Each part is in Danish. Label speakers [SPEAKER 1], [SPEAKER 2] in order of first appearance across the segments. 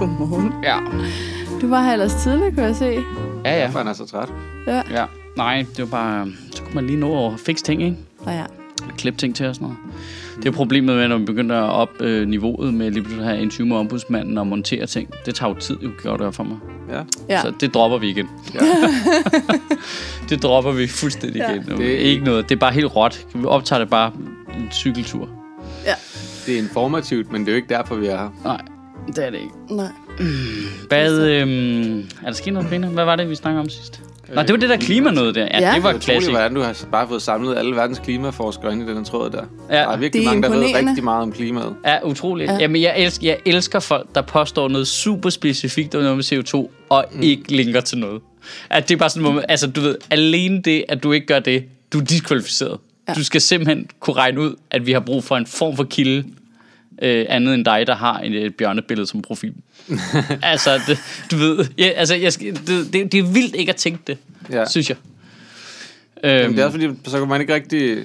[SPEAKER 1] Godmorgen.
[SPEAKER 2] Ja.
[SPEAKER 1] Du var her ellers tidligt, kunne jeg se.
[SPEAKER 2] Ja, ja.
[SPEAKER 3] For han er så træt.
[SPEAKER 1] Ja.
[SPEAKER 2] ja. Nej, det var bare... Så kunne man lige nå at fikse ting, ikke?
[SPEAKER 1] Og ja.
[SPEAKER 2] Klippe ting til og sådan noget. Det er problemet med, når vi begynder at op øh, niveauet med lige pludselig at have interview med ombudsmanden og montere ting. Det tager jo tid, jo gjorde det for mig.
[SPEAKER 3] Ja.
[SPEAKER 1] Ja.
[SPEAKER 2] Så det dropper vi igen.
[SPEAKER 3] ja.
[SPEAKER 2] Det dropper vi fuldstændig
[SPEAKER 1] Ja.
[SPEAKER 2] igen.
[SPEAKER 3] Det-
[SPEAKER 2] Det er ikke noget. Det er bare helt råt. Vi optager det bare en cykeltur.
[SPEAKER 1] ja.
[SPEAKER 3] Det er informativt, men det er jo ikke derfor, vi er her.
[SPEAKER 2] Nej, det er det ikke.
[SPEAKER 1] Nej.
[SPEAKER 2] Hvad, øhm, er der sket noget spændende? Hvad var det, vi snakkede om sidst? Nå, det var det der klima noget der. Ja,
[SPEAKER 1] Ja.
[SPEAKER 2] det var
[SPEAKER 3] er
[SPEAKER 2] klassik.
[SPEAKER 3] hvordan du har bare fået samlet alle verdens klimaforskere ind i den tråd der.
[SPEAKER 2] Ja.
[SPEAKER 3] Der er virkelig
[SPEAKER 1] Det er
[SPEAKER 3] mange, der ved rigtig meget om klimaet.
[SPEAKER 2] Ja, utroligt.
[SPEAKER 1] Ja.
[SPEAKER 2] Ja. Jamen, jeg elsker, jeg elsker folk, der påstår noget super specifikt om noget med CO2, og mm. ikke linker til noget. At det er bare sådan, hvor man, altså du ved, alene det, at du ikke gør det, du er diskvalificeret.
[SPEAKER 1] Ja.
[SPEAKER 2] Du skal simpelthen kunne regne ud, at vi har brug for en form for kilde, øh, andet end dig, der har et, et bjørnebillede som profil. altså, det, du ved, ja, altså, jeg, det, det, det er vildt ikke at tænke det,
[SPEAKER 3] Ja.
[SPEAKER 2] synes jeg.
[SPEAKER 3] Jamen,
[SPEAKER 2] Øhm,
[SPEAKER 3] det er også fordi, så kan man ikke rigtig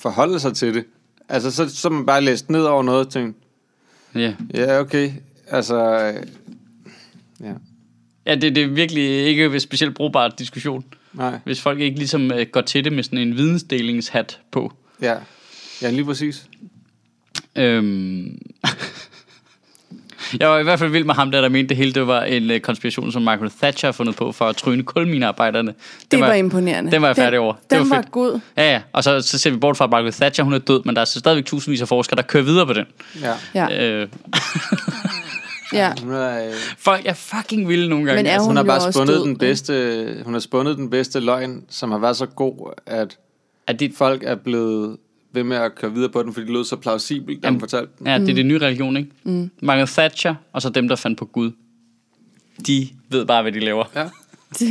[SPEAKER 3] forholde sig til det. Altså, så, så man bare læst ned over noget og tænkt,
[SPEAKER 2] ja.
[SPEAKER 3] ja, okay, altså... øh, Ja,
[SPEAKER 2] ja, det, det er virkelig ikke en specielt brugbar diskussion,
[SPEAKER 3] nej,
[SPEAKER 2] hvis folk ikke ligesom øh, går til det med sådan en vidensdelingshat på.
[SPEAKER 3] ja. Ja, lige præcis.
[SPEAKER 2] Øhm. Jeg var i hvert fald vild med ham der, der mente det hele, det var en uh, konspiration, som Margaret Thatcher har fundet på for at tryne kulminearbejderne.
[SPEAKER 1] Det var, var imponerende.
[SPEAKER 2] den var jeg færdig over. Det
[SPEAKER 1] Den,
[SPEAKER 2] var
[SPEAKER 1] den var,
[SPEAKER 2] fedt.
[SPEAKER 1] god.
[SPEAKER 2] Ja, ja. Og så, så ser vi bort fra, at Margaret Thatcher, hun er død, men der er så stadigvæk tusindvis af forskere, der kører videre på den.
[SPEAKER 3] Ja.
[SPEAKER 1] Ja.
[SPEAKER 2] Øh,
[SPEAKER 1] ja.
[SPEAKER 3] Hun er, øh,
[SPEAKER 2] folk er fucking vilde nogle gange.
[SPEAKER 1] Men er
[SPEAKER 2] altså.
[SPEAKER 3] hun har
[SPEAKER 1] jo
[SPEAKER 3] bare spundet
[SPEAKER 1] død,
[SPEAKER 3] den bedste, hun har spundet den bedste løgn, som har været så god, at
[SPEAKER 2] er det,
[SPEAKER 3] folk er blevet ved med at køre videre på den, fordi det lød så plausibelt, da hun fortalte den.
[SPEAKER 2] ja, det er det nye religion, ikke? Mm. Margaret Thatcher, og så dem, der fandt på Gud. De ved bare, hvad de laver.
[SPEAKER 3] Ja.
[SPEAKER 1] Det,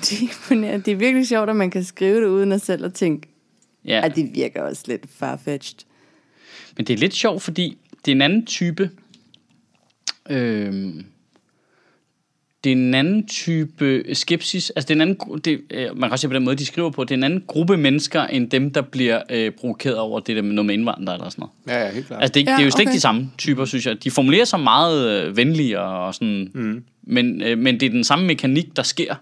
[SPEAKER 1] det, er det er virkelig sjovt, at man kan skrive det uden at selv at tænke,
[SPEAKER 2] Ja.
[SPEAKER 1] at det virker også lidt farfetched.
[SPEAKER 2] Men det er lidt sjovt, fordi det er en anden type... Øhm, det er en anden type skepsis. Altså, det er en anden, det, øh, man kan også se på den måde, de skriver på, det er en anden gruppe mennesker, end dem, der bliver øh, provokeret over det der med noget med indvandrere eller sådan noget.
[SPEAKER 3] Ja, ja, helt klart.
[SPEAKER 2] Altså, det, ja, det er jo slet ikke
[SPEAKER 1] okay.
[SPEAKER 2] de samme typer, synes jeg. De formulerer sig meget øh, venlige og, og sådan, mm. men, øh, men det er den samme mekanik, der sker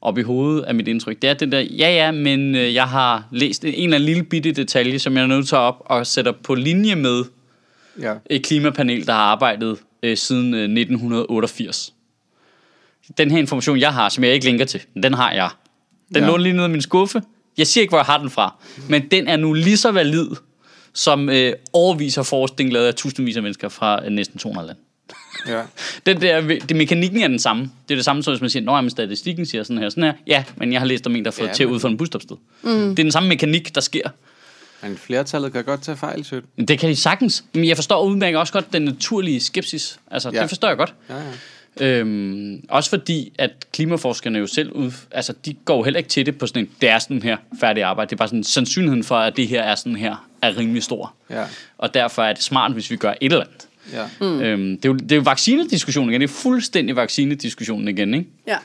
[SPEAKER 2] op i hovedet af mit indtryk. Det er det der, ja ja, men øh, jeg har læst en eller anden lille bitte detalje, som jeg er nødt til at op og sætter på linje med
[SPEAKER 3] ja.
[SPEAKER 2] et klimapanel, der har arbejdet øh, siden øh, 1988. Den her information, jeg har, som jeg ikke linker til, den har jeg. Den
[SPEAKER 3] Ja.
[SPEAKER 2] lå lige nede i min skuffe. Jeg siger ikke, hvor jeg har den fra, men den er nu lige så valid, som øh, overviser forskning lavet af tusindvis af mennesker fra øh, næsten 200 lande.
[SPEAKER 3] ja.
[SPEAKER 2] Den der, det, mekanikken er den samme. Det er det samme, som hvis man siger, at statistikken siger sådan her, sådan her. Ja, men jeg har læst om en, der har fået
[SPEAKER 3] Ja,
[SPEAKER 2] til
[SPEAKER 3] men-
[SPEAKER 2] ud for en busstopsted. Mm. Det er den samme mekanik, der sker.
[SPEAKER 3] Men flertallet kan godt tage fejl, sødt.
[SPEAKER 2] Det kan de sagtens. Men jeg forstår udmærket også godt den naturlige skepsis. Altså. Ja. det forstår jeg godt.
[SPEAKER 3] Ja, ja.
[SPEAKER 2] Øhm, også fordi, at klimaforskerne jo selv ud, altså de går jo heller ikke til det på sådan en, det er sådan her færdig arbejde. Det er bare sådan, sandsynligheden for, at det her er sådan her, er rimelig stor.
[SPEAKER 3] Ja,
[SPEAKER 2] Og derfor er det smart, hvis vi gør et eller andet.
[SPEAKER 3] ja.
[SPEAKER 2] Mm. Øhm, det, er jo, det er jo vaccinediskussionen igen. Det er fuldstændig vaccinediskussionen igen, ikke?
[SPEAKER 1] Ja.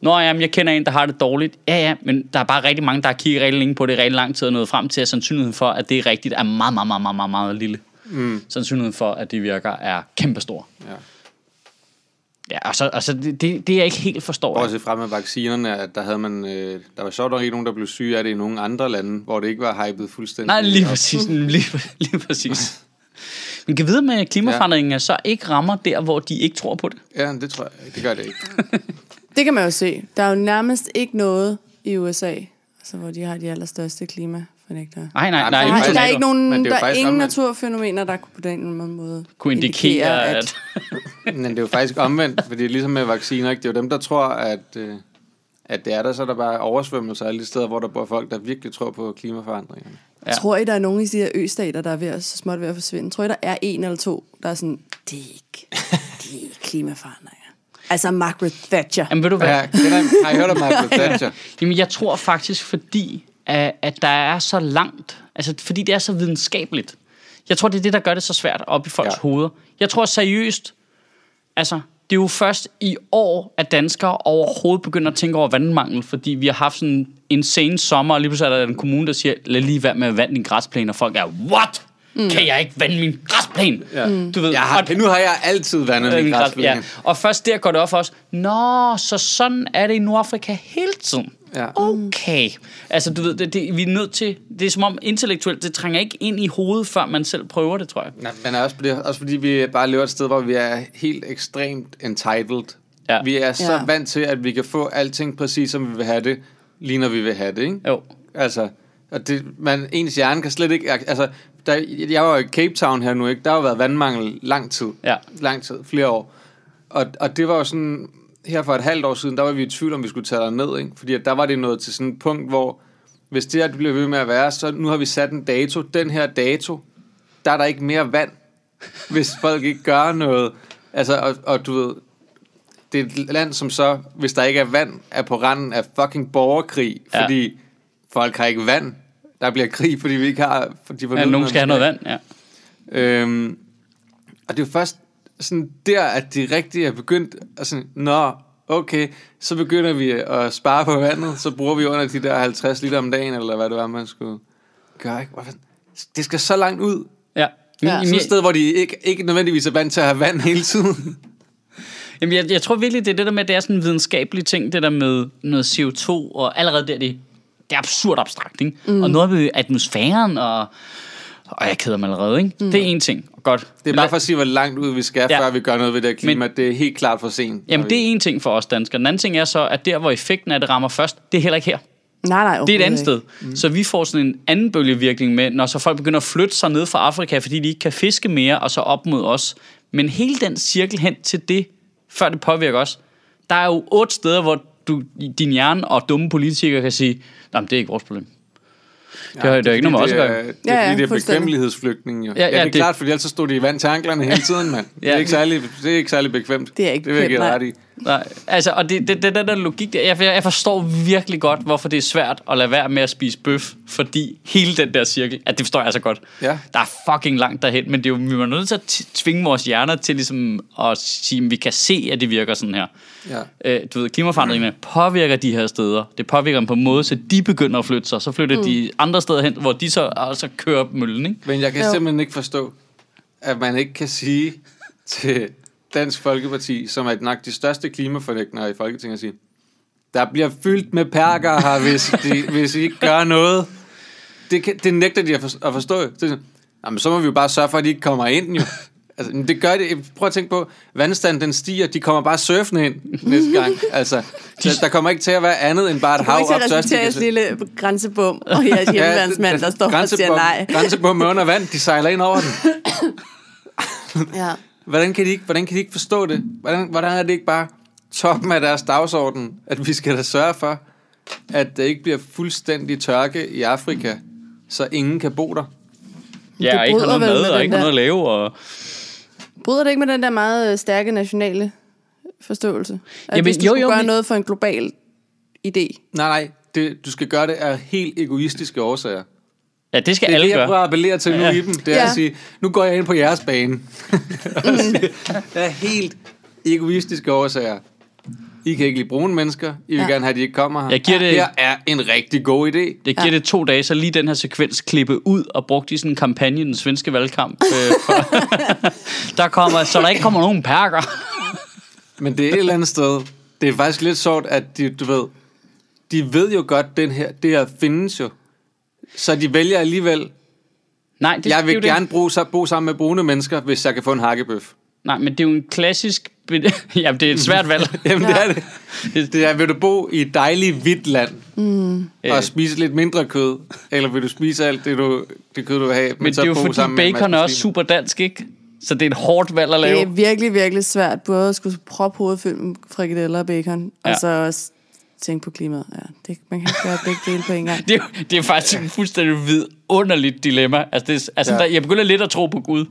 [SPEAKER 2] Nå, jamen, jeg kender en, der har det dårligt. Ja, ja, men der er bare rigtig mange, der har kigget rigtig længe på det rigtig lang tid og nået frem til, at sandsynligheden for, at det er rigtigt, er meget, meget, meget, meget, meget, meget lille. Mm. Sandsynligheden for, at det virker, er kæmpestor.
[SPEAKER 3] ja.
[SPEAKER 2] Ja, altså, altså det, det, det jeg ikke helt forstår.
[SPEAKER 3] Også frem med vaccinerne, at der havde man, øh, der var sjovt nok ikke nogen, der blev syge af det i nogle andre lande, hvor det ikke var hypet fuldstændig.
[SPEAKER 2] Nej, lige præcis. Lige, lige præcis. Men kan vide med at klimaforandringen, ja. så ikke rammer der, hvor de ikke tror på det.
[SPEAKER 3] Ja, det tror jeg ikke. Det gør det ikke.
[SPEAKER 1] Det kan man jo se. Der er jo nærmest ikke noget i USA, altså, hvor de har de allerstørste klimafornægtere.
[SPEAKER 2] Nej, nej,
[SPEAKER 3] Nej,
[SPEAKER 2] nej.
[SPEAKER 3] men
[SPEAKER 1] Der,
[SPEAKER 3] det
[SPEAKER 1] er, der er ikke nogen,
[SPEAKER 3] det er
[SPEAKER 1] der er ingen
[SPEAKER 3] omvendt.
[SPEAKER 1] naturfænomener, der kunne på den måde
[SPEAKER 2] kunne indikere, at...
[SPEAKER 3] Men det er jo faktisk omvendt, fordi ligesom med vacciner, ikke? det er jo dem, der tror, at, øh, at det er der, så er der bare oversvømmelser alle de steder, hvor der bor folk, der virkelig tror på klimaforandringerne.
[SPEAKER 2] Ja.
[SPEAKER 1] Tror I, der er nogen i de her østater, der er ved at, så småt ved at forsvinde? Tror I, der er en eller to, der er sådan, det er ikke, det er ikke klimaforandringer. Altså Margaret Thatcher.
[SPEAKER 2] Jamen, ved du hvad?
[SPEAKER 3] Ja, har I hørt om Margaret Thatcher?
[SPEAKER 2] Jamen, jeg tror faktisk, fordi at, at der er så langt, altså fordi det er så videnskabeligt. Jeg tror, det er det, der gør det så svært op i folks
[SPEAKER 3] Ja.
[SPEAKER 2] hoveder. Jeg tror seriøst, altså, det er jo først i år, at danskere overhovedet begynder at tænke over vandmangel, fordi vi har haft sådan en insane sommer, og lige pludselig er der en kommune, der siger, lad lige være med vand i græsplæne, og folk er, what? Mm. Kan jeg ikke vande min græsplæne?
[SPEAKER 3] Ja.
[SPEAKER 2] Du ved,
[SPEAKER 3] Jeg har,
[SPEAKER 2] og-
[SPEAKER 3] nu har jeg altid vandet min
[SPEAKER 2] Øh,
[SPEAKER 3] græsplæne.
[SPEAKER 2] ja. Og først der går det op for os. Nå, så sådan er det i Nordafrika hele tiden.
[SPEAKER 3] Ja.
[SPEAKER 2] Okay. Altså, du ved, det, det, vi er nødt til... Det er som om intellektuelt, det trænger ikke ind i hovedet, før man selv prøver det, tror jeg.
[SPEAKER 3] Nej, men også, fordi, også fordi vi bare lever et sted, hvor vi er helt ekstremt entitled.
[SPEAKER 2] Ja.
[SPEAKER 3] Vi er så
[SPEAKER 1] Ja.
[SPEAKER 3] vant til, at vi kan få alting præcis, som vi vil have det, lige når vi vil have det, ikke?
[SPEAKER 2] Jo.
[SPEAKER 3] Altså, og det, man, ens hjerne kan slet ikke... Altså, der, jeg var i Cape Town her nu, ikke? Der har jo været vandmangel lang tid.
[SPEAKER 2] Ja.
[SPEAKER 3] Lang tid, flere år. Og, og det var jo sådan... Her for et halvt år siden, der var vi i tvivl, om vi skulle tage ned, ikke? Fordi at der var det nået til sådan et punkt, hvor... Hvis det her det bliver ved med at være, så nu har vi sat en dato. Den her dato, der er der ikke mere vand, hvis folk ikke gør noget. Altså, og, og du ved, det er et land, som så, hvis der ikke er vand, er på randen af fucking borgerkrig,
[SPEAKER 2] Ja.
[SPEAKER 3] fordi folk har ikke vand. Der bliver krig, fordi vi ikke har... For de
[SPEAKER 2] Ja, nogen skal have noget vand, ja.
[SPEAKER 3] Øhm, og det er jo først sådan der, at de rigtig er begyndt at sådan, nå, okay, så begynder vi at spare på vandet, så bruger vi under de der 50 liter om dagen, eller hvad det var, man skulle gøre, ikke? Hvorfor- Det skal så langt ud.
[SPEAKER 2] Ja.
[SPEAKER 1] Ja.
[SPEAKER 2] ja.
[SPEAKER 3] Sådan et sted, hvor de ikke, ikke nødvendigvis er vant til at have vand hele tiden.
[SPEAKER 2] Jamen, jeg, jeg tror virkelig, det er det der med, at det er sådan en videnskabelig ting, det der med noget CO2, og allerede der, det, det er absurd abstrakt, ikke? Mm. Og noget med atmosfæren, og, og jeg keder mig allerede, ikke? Mm. Det er en ting. Godt.
[SPEAKER 3] Det er bare for at sige, hvor langt ud vi skal,
[SPEAKER 2] Ja.
[SPEAKER 3] før vi gør noget ved det her klima.
[SPEAKER 2] Men-
[SPEAKER 3] det er helt klart for sent.
[SPEAKER 2] Jamen, det er en ting for os danskere. Den anden ting er så, at der, hvor effekten af det rammer først, det er heller ikke her.
[SPEAKER 1] Nej, nej,
[SPEAKER 2] Det er et andet sted. Mm. Så vi får sådan en anden bølgevirkning med, når så folk begynder at flytte sig ned fra Afrika, fordi de ikke kan fiske mere, og så op mod os. Men hele den cirkel hen til det, før det påvirker os, der er jo otte steder, hvor du, din hjerne og dumme politikere kan sige, nej, det er ikke vores problem. Det har, det har ikke noget med os at
[SPEAKER 3] det
[SPEAKER 2] gøre.
[SPEAKER 3] er, det
[SPEAKER 1] Ja,
[SPEAKER 3] er,
[SPEAKER 1] ja,
[SPEAKER 3] fordi det er bekvemmelighedsflygtning, jo.
[SPEAKER 2] Ja,
[SPEAKER 3] Ja,
[SPEAKER 2] ja,
[SPEAKER 3] ja, det er
[SPEAKER 2] det-
[SPEAKER 3] klart, fordi ellers så stod de i vand til anklerne hele tiden, mand. Det er
[SPEAKER 2] Ja.
[SPEAKER 3] ikke særlig, det er ikke særlig bekvemt.
[SPEAKER 1] Det er ikke
[SPEAKER 3] det vil jeg give ret i.
[SPEAKER 2] Nej, altså, og det, det, det, den der logik, der, jeg, jeg forstår virkelig godt, hvorfor det er svært at lade være med at spise bøf, fordi hele den der cirkel, at det forstår jeg så godt.
[SPEAKER 3] Ja.
[SPEAKER 2] Der er fucking langt derhen, men det er jo, vi er nødt til at tvinge vores hjerner til ligesom at sige, at vi kan se, at det virker sådan her.
[SPEAKER 3] Ja.
[SPEAKER 2] Øh, du ved, klimaforandringerne påvirker de her steder. Det påvirker dem på en måde, så de begynder at flytte sig. Så flytter mm. de andre steder hen, hvor de så altså kører møllen, ikke?
[SPEAKER 3] Men jeg kan
[SPEAKER 1] jo.
[SPEAKER 3] simpelthen ikke forstå, at man ikke kan sige til Dansk Folkeparti, som er nok de største klimafornægtere i Folketinget, at sige, der bliver fyldt med perker her, hvis, de, hvis I ikke gør noget. Det, kan, det nægter de at, for, at forstå. Det er sådan, Jamen, så må vi jo bare sørge for, at de ikke kommer ind, jo. Altså, det gør det. Prøv at tænke på, vandstanden den stiger, de kommer bare surfende ind næste gang. Altså, der, der kommer ikke til at være andet end bare et
[SPEAKER 1] Det
[SPEAKER 3] hav op tørstige.
[SPEAKER 1] sådan en lille grænsebom, og jeres hjemmeværnsmand, der står og siger nej.
[SPEAKER 3] Grænsebom med under vand, de sejler ind over den.
[SPEAKER 1] Ja.
[SPEAKER 3] Hvordan kan de ikke, hvordan kan de ikke forstå det? Hvordan, hvordan er det ikke bare toppen af deres dagsorden, at vi skal da sørge for, at der ikke bliver fuldstændig tørke i Afrika, så ingen kan bo der?
[SPEAKER 2] Ja, og ikke har noget mad,
[SPEAKER 1] med
[SPEAKER 2] og ikke
[SPEAKER 1] der-
[SPEAKER 2] noget at lave. Og...
[SPEAKER 1] Bryder det ikke med den der meget øh, stærke nationale forståelse? At
[SPEAKER 2] Jamen,
[SPEAKER 1] hvis du
[SPEAKER 2] jo,
[SPEAKER 1] jo, skulle
[SPEAKER 2] jo,
[SPEAKER 1] gøre
[SPEAKER 2] men-
[SPEAKER 1] noget for en global idé.
[SPEAKER 3] Nej, nej, det, du skal gøre det af helt egoistiske årsager.
[SPEAKER 2] Ja, det skal
[SPEAKER 3] Det er
[SPEAKER 2] alle
[SPEAKER 3] det, jeg
[SPEAKER 2] gøre.
[SPEAKER 3] prøver at appellere til nu
[SPEAKER 2] Ja.
[SPEAKER 3] i dem. Det er
[SPEAKER 1] Ja.
[SPEAKER 3] at sige, nu går jeg ind på jeres bane. Siger, af helt egoistiske årsager. I kan ikke lide brune mennesker. I vil
[SPEAKER 1] Ja.
[SPEAKER 3] gerne have, at de ikke kommer her.
[SPEAKER 2] Jeg giver det-
[SPEAKER 3] Her er en rigtig god idé.
[SPEAKER 2] Det giver
[SPEAKER 1] Ja.
[SPEAKER 2] det to dage, så lige den her sekvens klippe ud og brugt i sådan en kampagne i den svenske valgkamp. Øh, for, der kommer, så der ikke kommer nogen perker.
[SPEAKER 3] Men det er et eller andet sted. Det er faktisk lidt sjovt, at de, du ved, de ved jo godt, den her, det her findes jo. Så de vælger alligevel,
[SPEAKER 2] Nej, det,
[SPEAKER 3] jeg
[SPEAKER 2] det
[SPEAKER 3] vil
[SPEAKER 2] jo
[SPEAKER 3] gerne
[SPEAKER 2] Det.
[SPEAKER 3] bo, bo sammen med brune mennesker, hvis jeg kan få en hakkebøf.
[SPEAKER 2] Nej, men det er jo en klassisk... Jamen, det er et svært valg.
[SPEAKER 3] Jamen det er det. Det er, vil du bo i et dejligt hvidt land, mm. og spise lidt mindre kød, eller vil du spise alt det, du, det kød, du vil have, men,
[SPEAKER 2] Men
[SPEAKER 3] så
[SPEAKER 2] det er jo fordi
[SPEAKER 3] sammen med en
[SPEAKER 2] bacon
[SPEAKER 3] masse
[SPEAKER 2] er også super dansk, ikke? Så det er et hårdt valg at lave.
[SPEAKER 1] Det er virkelig, virkelig svært både at skulle proppe hovedet fyldt med frikadeller og bacon, ja.
[SPEAKER 2] Ja.
[SPEAKER 1] og så også tænke på klimaet. Ja, det, man kan ikke gøre begge dele på en gang.
[SPEAKER 2] Det er, det er faktisk et fuldstændig vidunderligt dilemma. Altså, det er, altså
[SPEAKER 3] Ja.
[SPEAKER 2] der, jeg begynder lidt at tro på Gud.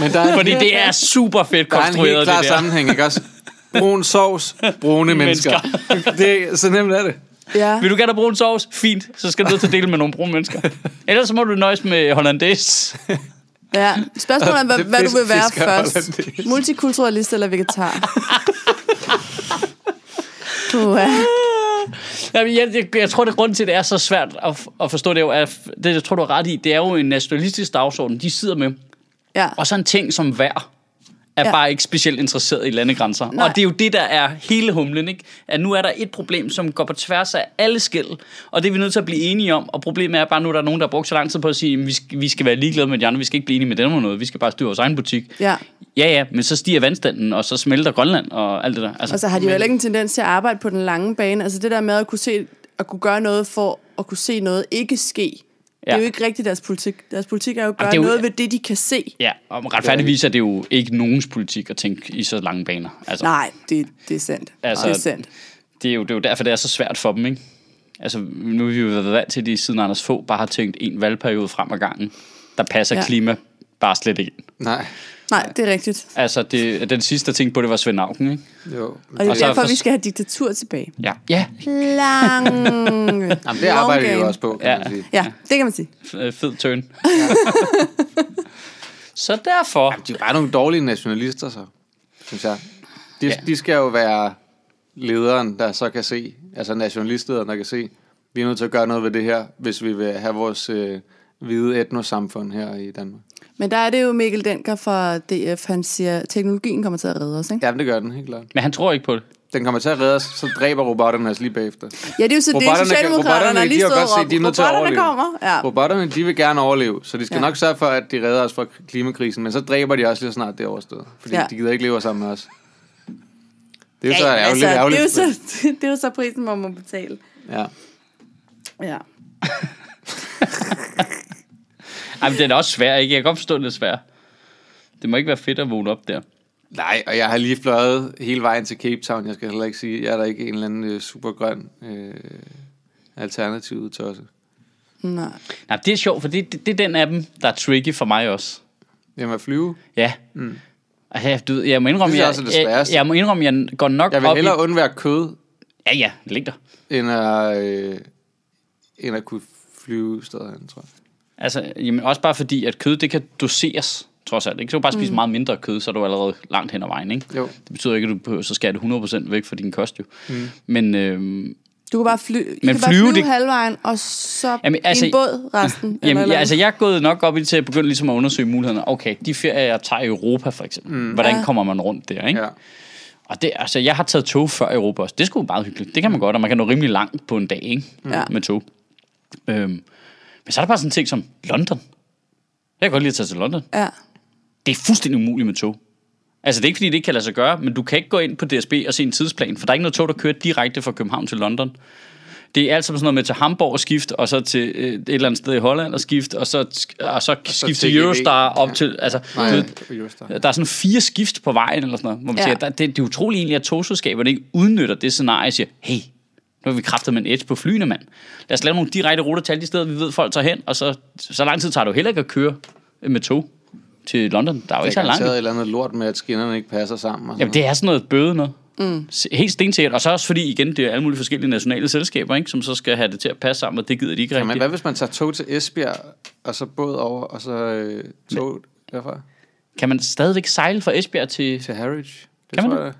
[SPEAKER 3] Men der er,
[SPEAKER 2] Fordi det er super fedt
[SPEAKER 3] der er en
[SPEAKER 2] konstrueret,
[SPEAKER 3] helt klar
[SPEAKER 2] det der.
[SPEAKER 3] sammenhæng, ikke også? Brun sovs, brune mennesker. det, er- så nemt er det.
[SPEAKER 1] Ja,
[SPEAKER 2] Vil du gerne have brun sovs? Fint. Så skal du ned til at dele med nogle brune mennesker. Ellers så må du nøjes med hollandaise.
[SPEAKER 1] ja. Spørgsmålet er, hvad,
[SPEAKER 3] Det
[SPEAKER 1] hvad du vil være først.
[SPEAKER 3] hollandaise.
[SPEAKER 1] Multikulturalist eller vegetar? Puha.
[SPEAKER 2] Jamen, jeg, jeg, jeg tror, det grund til, at det er så svært at, at forstå det, er jo, er, det jeg tror du har ret i, det er jo en nationalistisk dagsorden, de sidder med.
[SPEAKER 1] Ja.
[SPEAKER 2] Og så en ting som vejr er ja. Bare ikke specielt interesseret i landegrænser. Nej. Og det er jo det, der er hele humlen, ikke? At nu er der et problem, som går på tværs af alle skæld, og det er vi nødt til at blive enige om. Og problemet er bare, nu er der nogen, der har brugt så lang tid på at sige, at vi skal, vi skal være ligeglade med de andre, vi skal ikke blive enige med dem om noget, vi skal bare styre vores egen butik.
[SPEAKER 1] Ja.
[SPEAKER 2] Ja, ja, men så stiger vandstanden, og så smelter Grønland og alt det der. Altså,
[SPEAKER 1] Og så har de jo heller ikke en tendens til at arbejde på den lange bane. Altså det der med at kunne, se, at kunne gøre noget for at kunne se noget ikke ske. Det er
[SPEAKER 2] Ja.
[SPEAKER 1] jo ikke rigtigt deres politik. Deres politik er jo at gøre
[SPEAKER 2] jo-
[SPEAKER 1] noget ved det, de kan se.
[SPEAKER 2] Ja, og retfærdigvis er det jo ikke nogens politik at tænke i så lange baner. Altså,
[SPEAKER 1] Nej, det, det er sandt.
[SPEAKER 2] Altså-
[SPEAKER 1] det er sandt.
[SPEAKER 2] det, er jo, det er jo derfor, det er så svært for dem, ikke? Altså, nu har vi jo været vant til, at de siden Anders få bare har tænkt en valgperiode frem ad gangen. Der passer ja.
[SPEAKER 1] Ja.
[SPEAKER 2] klima bare slet ikke ind.
[SPEAKER 3] Nej,
[SPEAKER 1] Nej, det er rigtigt.
[SPEAKER 2] Altså, det, den sidste, jeg tænkte på, det var Svend Auken, ikke?
[SPEAKER 3] jo.
[SPEAKER 1] Og det er
[SPEAKER 2] Og så
[SPEAKER 1] derfor,
[SPEAKER 2] for-
[SPEAKER 1] vi skal have diktatur tilbage.
[SPEAKER 2] Ja. Ja,
[SPEAKER 1] Lang...
[SPEAKER 3] Jamen, det arbejder de jo også på, kan
[SPEAKER 2] Ja.
[SPEAKER 3] man sige.
[SPEAKER 1] Ja, det kan man sige.
[SPEAKER 2] f- øh, fed turn. så derfor...
[SPEAKER 3] De er bare nogle dårlige nationalister, så, synes jeg. De,
[SPEAKER 2] ja.
[SPEAKER 3] de skal jo være lederen, der så kan se, altså nationalistlederen, der kan se, vi er nødt til at gøre noget ved det her, hvis vi vil have vores øh, hvide etnosamfund her i Danmark.
[SPEAKER 1] Men der er det jo Mikkel Denker fra DF, han siger, at teknologien kommer til at redde os, ikke?
[SPEAKER 3] Jamen, det gør den, helt klart.
[SPEAKER 2] Men han tror ikke på det.
[SPEAKER 3] Den kommer til at redde os, så dræber robotterne os lige bagefter.
[SPEAKER 1] Ja, det er jo så det, Socialdemokraterne
[SPEAKER 3] robotterne,
[SPEAKER 1] har
[SPEAKER 3] de
[SPEAKER 1] lige stået og
[SPEAKER 3] er at
[SPEAKER 1] robotterne
[SPEAKER 3] overleve.
[SPEAKER 1] kommer. Ja.
[SPEAKER 3] Robotterne, de vil gerne overleve, så de skal
[SPEAKER 1] Ja.
[SPEAKER 3] ja. nok sørge for, at de redder os fra klimakrisen, men så dræber de også lige så snart det er overstået. Fordi
[SPEAKER 1] Ja.
[SPEAKER 3] ja. de gider ikke leve sammen med os. Det er jo så
[SPEAKER 1] Ja,
[SPEAKER 3] ærgerligt.
[SPEAKER 1] altså,
[SPEAKER 3] ærgerligt.
[SPEAKER 1] det, er jo så, det er jo så prisen, man må betale.
[SPEAKER 3] Ja.
[SPEAKER 1] Ja.
[SPEAKER 2] Ej, men det er også svært, ikke? Jeg kan godt forstå, at det er svært. Det må ikke være fedt at vågne op der.
[SPEAKER 3] Nej, og jeg har lige fløjet hele vejen til Cape Town. Jeg skal heller ikke sige, jeg er der ikke en eller anden øh, supergrøn øh, alternativ tosse.
[SPEAKER 1] Nej.
[SPEAKER 2] Nej, det er sjovt, for det, det, det er den af dem, der er tricky for mig også.
[SPEAKER 3] Jamen at flyve.
[SPEAKER 2] Ja. Mm. Altså, du, jeg må indrømme,
[SPEAKER 3] Det synes jeg er det
[SPEAKER 2] jeg,
[SPEAKER 3] sværeste.
[SPEAKER 2] jeg, må indrømme, jeg går nok
[SPEAKER 3] Jeg vil
[SPEAKER 2] op
[SPEAKER 3] hellere
[SPEAKER 2] i...
[SPEAKER 3] undvære kød,
[SPEAKER 2] Ja, ja, læg dig.
[SPEAKER 3] end at, øh, end at kunne flyve steder hen, tror jeg.
[SPEAKER 2] Altså, jamen, også bare fordi, at kød, det kan doseres, trods alt. Ikke? Så du bare spise mm. meget mindre kød, så er du allerede langt hen ad vejen. Ikke?
[SPEAKER 3] Jo.
[SPEAKER 2] Det betyder ikke, at du så skal det 100% væk fra din kost, jo. Mm. Men, øhm,
[SPEAKER 1] Du kan bare, fly, I
[SPEAKER 2] Men
[SPEAKER 1] kan bare
[SPEAKER 2] flyve,
[SPEAKER 1] flyve
[SPEAKER 2] det-
[SPEAKER 1] halvvejen, og så
[SPEAKER 2] Jamen, altså-
[SPEAKER 1] i en båd resten.
[SPEAKER 2] Jamen,
[SPEAKER 1] eller
[SPEAKER 2] ja, altså, jeg er gået nok op i til at begynde ligesom at undersøge mulighederne. Okay, de ferier, jeg tager i Europa for eksempel. Mm. Hvordan
[SPEAKER 1] Ja.
[SPEAKER 2] kommer man rundt der, ikke?
[SPEAKER 3] Ja.
[SPEAKER 2] Og det, altså, jeg har taget tog før i Europa også. Det sgu meget hyggeligt. Det kan man godt, og man kan nå rimelig langt på en dag, ikke?
[SPEAKER 1] Ja.
[SPEAKER 2] Med tog. Øhm, men så er der bare sådan en ting som London. Jeg kan godt lide at tage til London.
[SPEAKER 1] Ja.
[SPEAKER 2] Det er fuldstændig umuligt med tog. Altså, det er ikke, fordi det ikke kan lade sig gøre, men du kan ikke gå ind på DSB og se en tidsplan, for der er ikke noget tog, der kører direkte fra København til London. Det er altid sådan noget med til Hamburg og skift, og så til øh, et eller andet sted i Holland og skift, og så, og så skift til. Eurostar op til... Altså,
[SPEAKER 3] Nej,
[SPEAKER 2] du
[SPEAKER 3] Eurostar.
[SPEAKER 2] der er sådan fire skift på vejen, eller sådan noget, hvor man ja.
[SPEAKER 1] Ja.
[SPEAKER 2] siger, der, det, det er utroligt egentlig, at togselskaberne ikke udnytter det scenarie og siger, hey, nu har vi kraftet med en edge på flyene, mand. Lad os lave nogle direkte ruter til alle de steder, vi ved, folk tager hen, og så, så lang tid tager jo heller ikke at køre med tog til London. Der er jo ikke så langt.
[SPEAKER 3] tage et eller andet lort med, at skinnerne ikke passer sammen. Og
[SPEAKER 2] Jamen, det er sådan noget bøde noget. Mm. Helt stensikkert. Og så også fordi, igen, det er alle mulige forskellige nationale selskaber, ikke, som så skal have det til at passe sammen, og det gider de ikke
[SPEAKER 3] noget. Men
[SPEAKER 2] rigtigt.
[SPEAKER 3] hvad hvis man tager tog til Esbjerg, og så båd over, og så øh, tog derfra
[SPEAKER 2] Kan man stadigvæk sejle fra Esbjerg til...
[SPEAKER 3] til Harwich? Det
[SPEAKER 2] Kan man
[SPEAKER 3] tror
[SPEAKER 2] det?
[SPEAKER 3] jeg.